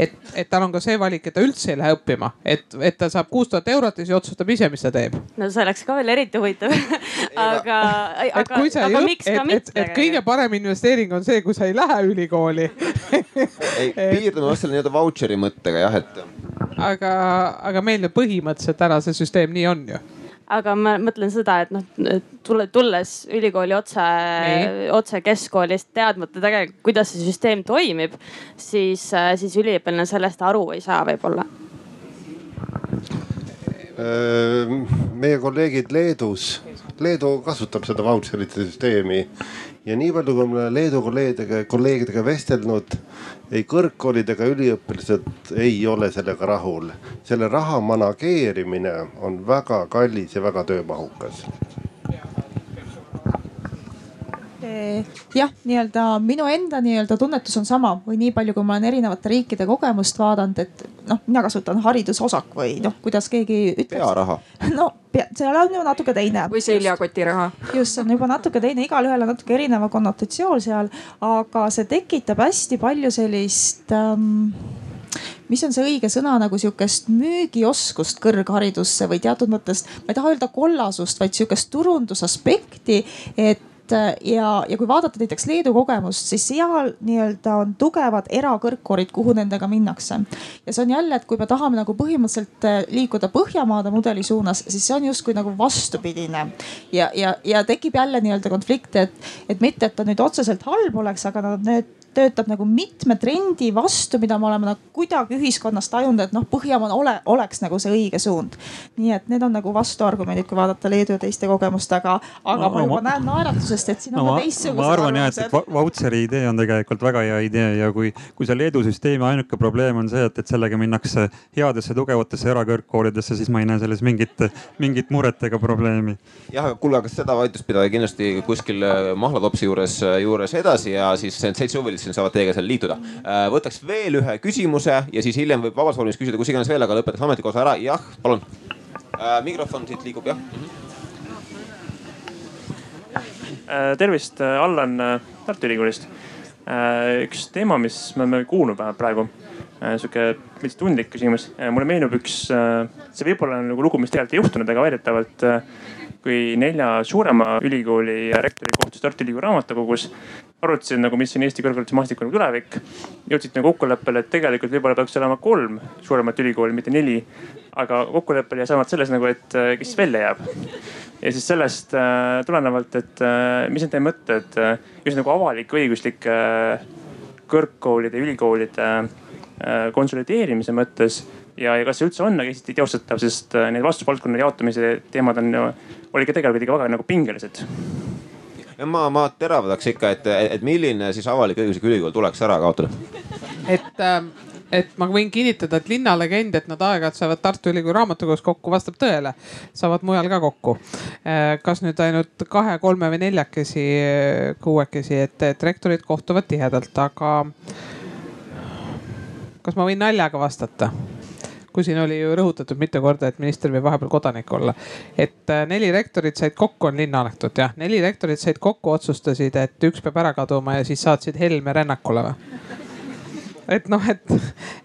Et, et tal on ka see valik, et ta üldse ei lähe õppima, et, et ta saab kuus tuhat eurot ja siis otsustab ise, mis ta teeb. no see oleks ka veel eriti huvitav aga, aga, aga miks ka mitte. et kõige parem investeering on see, kui sa ei lähe ülikooli ei, piirdume vast selle nii-öelda vautšeri mõttega jah, et. aga, aga meil ju põhimõtteliselt täna see süsteem nii on ju aga ma mõtlen seda, et noh, tule, tulles ülikooli otse, otse keskkoolist, teadmata tegelikult, kuidas see süsteem toimib, siis, siis üliõpilane sellest aru ei saa võib-olla. meie kolleegid Leedus, Leedu kasutab seda vautšerite süsteemi ja nii palju, kui olen Leedu kolleegidega, kolleegidega vestelnud, ei kõrgkoolid ega üliõpilased ei ole sellega rahul. selle raha manageerimine on väga kallis ja väga töömahukas jah, nii-öelda minu enda nii-öelda tunnetus on sama või nii palju, kui ma olen erinevate riikide kogemust vaadanud, et noh, mina kasutan haridusosak või noh, kuidas keegi ütleks. pearaha. no pea, seal on ju natuke teine. või seljakoti raha. just, see on juba natuke teine, igalühel on natuke erineva konnotatsioon seal, aga see tekitab hästi palju sellist ähm, mis on see õige sõna nagu sihukest müügioskust kõrgharidusse või teatud mõttes, ma ei taha öelda kollasust, vaid sihukest turundusaspekti, et ja, ja kui vaadata näiteks Leedu kogemust, siis seal nii-öelda on tugevad erakõrgkoorid, kuhu nendega minnakse. ja see on jälle, et kui me tahame nagu põhimõtteliselt äh, liikuda Põhjamaade mudeli suunas, siis see on justkui nagu vastupidine. ja, ja, ja tekib jälle nii-öelda konflikt, et, et mitte, et ta nüüd otseselt halb oleks, aga nad need töötab nagu mitme trendi vastu, mida me oleme nagu kuidagi ühiskonnas tajunud, et noh, Põhjamaa ole, oleks nagu see õige suund. nii et need on nagu vastuargumendid, kui vaadata Leedu ja teiste kogemust, aga, aga no, ma juba ma... näen naeratusest, et siin no, on ka teistsugused. ma arvan jah, et, et vautšeri idee on tegelikult väga hea idee ja kui, kui see Leedu süsteemi ainuke probleem on see, et, et sellega minnakse headesse tugevatesse erakõrgkoolidesse, siis ma ei näe selles mingit, mingit muret ega probleemi. jah, aga kuule, aga seda vaidlust pidada kindlasti kuskil äh, mahlatopsi juures, äh, juures edasi ja siis seitse huvilist siin saavad teiega seal liituda. Äh, võtaks veel ühe küsimuse ja siis hiljem võib vabas vormis küsida kus iganes veel, aga lõpetaks ametikosa ära. jah, palun. Äh, mikrofon siit liigub jah mm. -hmm. tervist, Allan Tartu Ülikoolist. üks teema, mis me oleme kuulnud vähemalt praegu, sihuke veits tundlik küsimus. mulle meenub üks, see võib-olla on nagu lugu, mis tegelikult ei juhtunud, aga väidetavalt kui nelja suurema ülikooli rektori kohtus Tartu Ülikooli raamatukogus arutasid nagu, mis on Eesti kõrghariduse maastikul nagu tulevik. jõudsid nagu kokkuleppele, et tegelikult võib-olla peaks olema kolm suuremat ülikooli, mitte neli. aga kokkuleppele jäi samas selles nagu, et äh, kes välja jääb. ja siis sellest äh, tulenevalt, et äh, mis on teie mõtted äh, just nagu avalik-õiguslike äh, kõrgkoolide, ülikoolide äh, konsolideerimise mõttes ja, ja kas see üldse on nagu Eestis teostatav, sest äh, need vastutusvaldkonna jaotamise teemad on, oli ka tegelikult ikka väga nagu pingelised ma, ma teravdaks ikka, et, et milline siis avalik-õiguslik ülikool tuleks ära kaotada? et äh, et ma võin kinnitada, et linnalegend, et nad aeg-ajalt saavad Tartu Ülikooli raamatukogus kokku, vastab tõele. saavad mujal ka kokku. kas nüüd ainult kahe, kolme või neljakesi, kuuekesi, et, et rektorid kohtuvad tihedalt, aga. Kas ma võin naljaga vastata? kui siin oli ju rõhutatud mitu korda, et minister võib vahepeal kodanik olla. et neli rektorit said kokku, on linna anekdoot jah, neli rektorit said kokku, otsustasid, et üks peab ära kaduma ja siis saatsid Helme rännakule või? et noh, et,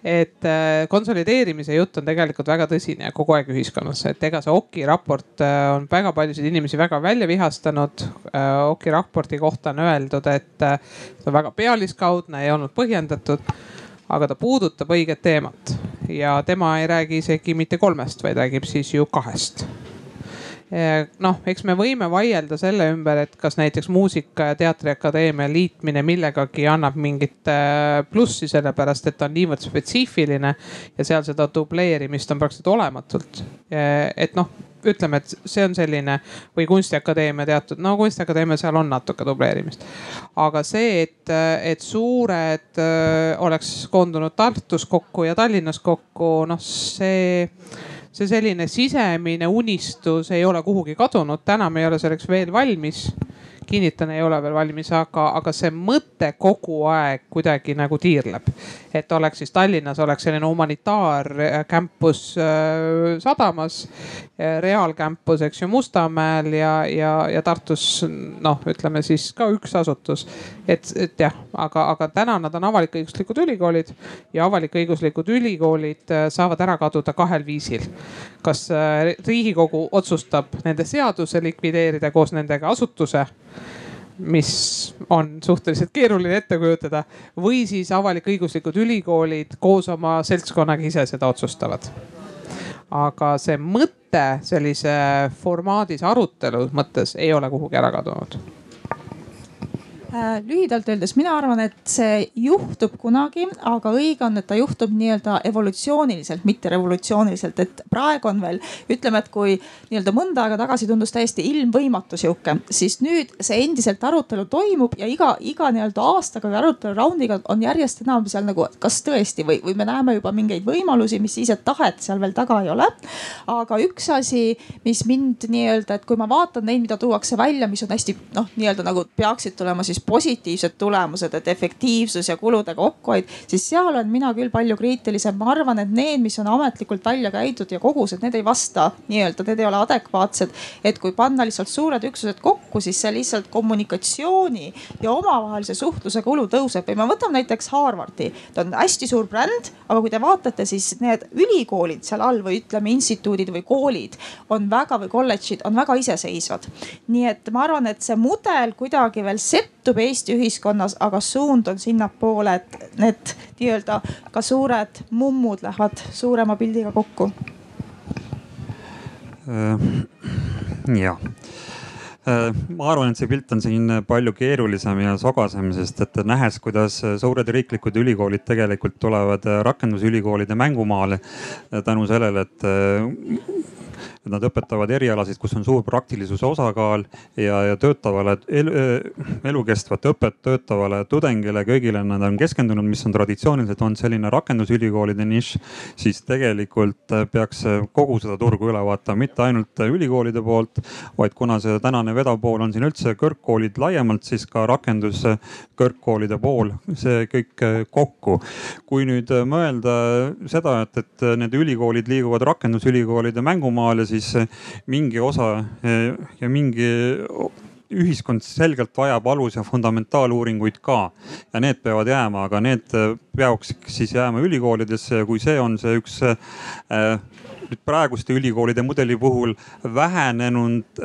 et äh, konsolideerimise jutt on tegelikult väga tõsine kogu aeg ühiskonnas, et ega see Oki raport äh, on väga paljusid inimesi väga välja vihastanud. Äh, Oki raporti kohta on öeldud, et see on väga pealiskaudne, ei olnud põhjendatud. Aga ta puudutab õiget teemat. Ja tema ei räägi isegi mitte kolmest, vaid räägib siis ju kahest noh, eks me võime vaielda selle ümber, et kas näiteks Muusika- ja Teatriakadeemia liitmine millegagi annab mingit äh, plussi, sellepärast et ta on niivõrd spetsiifiline ja seal seda dubleerimist on praktiliselt olematult. et noh, ütleme, et see on selline või Kunstiakadeemia teatud, no Kunstiakadeemia, seal on natuke dubleerimist. aga see, et, et suured oleks koondunud Tartus kokku ja Tallinnas kokku, noh see see selline sisemine unistus ei ole kuhugi kadunud, täna me ei ole selleks veel valmis kinnitan, ei ole veel valmis, aga, aga see mõte kogu aeg kuidagi nagu tiirleb. et oleks siis Tallinnas oleks selline humanitaarcampus äh, sadamas, reaalcampus, eks ju, Mustamäel ja, ja, ja Tartus noh, ütleme siis ka üks asutus. et, et jah, aga, aga täna nad on avalik-õiguslikud ülikoolid ja avalik-õiguslikud ülikoolid äh, saavad ära kaduda kahel viisil. kas äh, riigikogu otsustab nende seaduse likvideerida koos nendega asutuse mis on suhteliselt keeruline ette kujutada või siis avalik-õiguslikud ülikoolid koos oma seltskonnaga ise seda otsustavad. aga see mõte sellise formaadis arutelu mõttes ei ole kuhugi ära kadunud lühidalt öeldes mina arvan, et see juhtub kunagi, aga õige on, et ta juhtub nii-öelda evolutsiooniliselt, mitte revolutsiooniliselt, et praegu on veel, ütleme, et kui nii-öelda mõnda aega tagasi tundus täiesti ilmvõimatu sihuke, siis nüüd see endiselt arutelu toimub ja iga, iga nii-öelda aastaga või arutelu raundiga on järjest enam seal nagu, kas tõesti või, või me näeme juba mingeid võimalusi, mis siis, et tahet seal veel taga ei ole. aga üks asi, mis mind nii-öelda, et kui ma vaatan neid, mida tuuakse välja, mis on hästi noh, nii-öelda nagu peaksid tulema siis positiivsed tulemused, et efektiivsus ja kulude kokkuhoid, siis seal olen mina küll palju kriitilisem. ma arvan, et need, mis on ametlikult välja käidud ja kogused, need ei vasta nii-öelda, need ei ole adekvaatsed. et kui panna lihtsalt suured üksused kokku, siis see lihtsalt kommunikatsiooni ja omavahelise suhtluse kulu tõuseb või me võtame näiteks Harvardi, ta on hästi suur bränd, aga kui te vaatate, siis need ülikoolid seal all või ütleme instituudid või koolid on väga või kolledžid on väga iseseisvad. nii et ma arvan, et see mudel kuidagi veel settub Eesti ühiskonnas, aga suund on sinnapoole, et need nii-öelda ka suured mummud lähevad suurema pildiga kokku. Äh, jah äh, ma arvan, et see pilt on siin palju keerulisem ja sogasem, sest et nähes, kuidas suured riiklikud ülikoolid tegelikult tulevad rakendusülikoolide mängumaale tänu sellele, et Nad õpetavad erialasid, kus on suur praktilisuse osakaal ja, ja töötavale elu, elukestvat õpet töötavale tudengile, kõigile nad on keskendunud, mis on traditsiooniliselt olnud selline rakendusülikoolide nišš. siis tegelikult peaks kogu seda turgu üle vaatama, mitte ainult ülikoolide poolt, vaid kuna see tänane vedav pool on siin üldse kõrgkoolid laiemalt, siis ka rakenduskõrgkoolide pool, see kõik kokku. kui nüüd mõelda seda, et, et need ülikoolid liiguvad rakendusülikoolide mängumaale, siis siis eh, mingi osa eh, ja mingi ühiskond selgelt vajab alus- ja fundamentaaluuringuid ka. Ja need peavad jääma, aga need eh, peaks siis jääma ülikoolidesse. Ja kui see on see üks nüüd praeguste ülikoolide mudeli puhul vähenenud,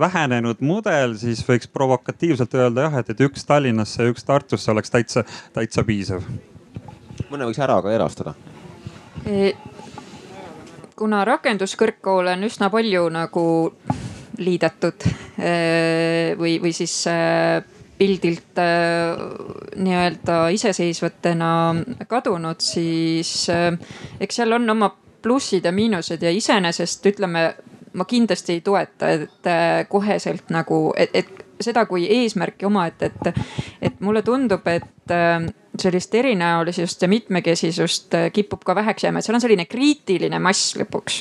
vähenenud mudel, siis võiks provokatiivselt öelda jah, et, et üks Tallinnasse ja üks Tartusse oleks täitsa, täitsa piisav. mõne võiks ära ka erastada. E kuna rakenduskõrgkoole on üsna palju nagu liidetud eh, või, või siis eh, pildilt eh, nii-öelda iseseisvatena kadunud, siis eks seal on oma plussid ja miinused ja iseenesest ütleme, ma kindlasti ei toeta, et koheselt nagu, et, seda kui eesmärki omaette, et, et mulle tundub, et sellist erinäolisust ja mitmekesisust äh, kipub ka väheks jääma, et seal on selline kriitiline mass lõpuks.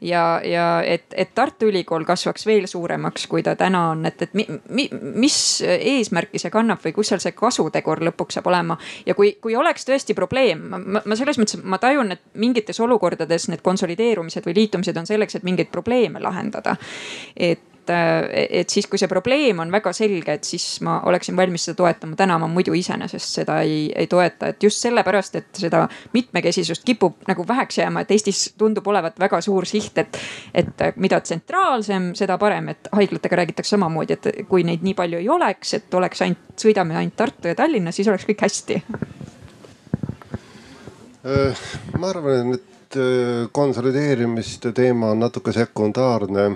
ja, ja et, et Tartu Ülikool kasvaks veel suuremaks, kui ta täna on, et, et mi, mi, mis eesmärki see kannab või kus seal see kasutegur lõpuks saab olema. ja kui, kui oleks tõesti probleem, ma, ma selles mõttes, ma tajun, et mingites olukordades need konsolideerumised või liitumised on selleks, et mingeid probleeme lahendada. et et, et siis, kui see probleem on väga selge, et siis ma oleksin valmis seda toetama. täna ma muidu iseenesest seda ei, ei toeta, et just sellepärast, et seda mitmekesisust kipub nagu väheks jääma, et Eestis tundub olevat väga suur siht, et, et mida tsentraalsem, seda parem, et haiglatega räägitakse samamoodi, et kui neid nii palju ei oleks, et oleks ainult, sõidame ainult Tartu ja Tallinna, siis oleks kõik hästi. Äh, ma arvan, et äh, konsolideerimiste teema on natuke sekundaarne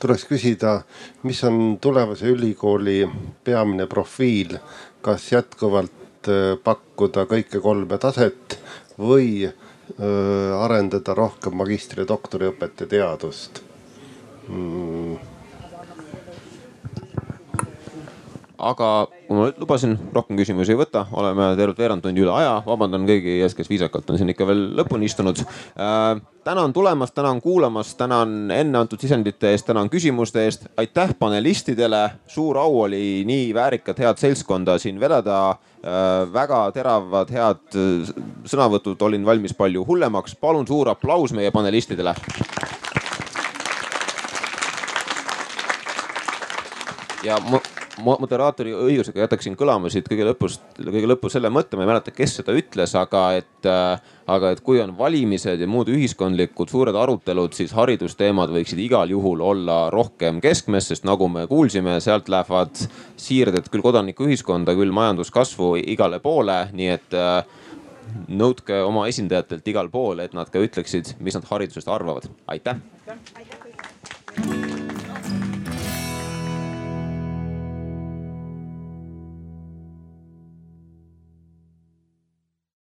tuleks küsida, mis on tulevase ülikooli peamine profiil, kas jätkuvalt äh, pakkuda kõike kolme taset või äh, arendada rohkem magistri- ja doktoriõpet ja teadust? Mm aga kui ma lubasin, rohkem küsimusi ei võta, oleme tervelt veerand tundi üle aja, vabandan kõigi ees, kes viisakalt on siin ikka veel lõpuni istunud äh,. tänan tulemast, tänan kuulamast, tänan enne antud sisendite eest, tänan küsimuste eest. aitäh panelistidele, suur au oli nii väärikat, head seltskonda siin vedada äh,. väga teravad, head äh, sõnavõtud, olin valmis palju hullemaks. palun suur aplaus meie panelistidele. ja ma moderaatori õigusega jätaksin kõlama siit kõige lõpust, kõige lõpus selle mõtte, ma ei mäleta, kes seda ütles, aga et, äh, aga et kui on valimised ja muud ühiskondlikud suured arutelud, siis haridusteemad võiksid igal juhul olla rohkem keskmes, sest nagu me kuulsime, sealt lähevad siirded küll kodanikuühiskonda, küll majanduskasvu igale poole, nii et äh, nõudke oma esindajatelt igal pool, et nad ka ütleksid, mis nad haridusest arvavad. aitäh, aitäh..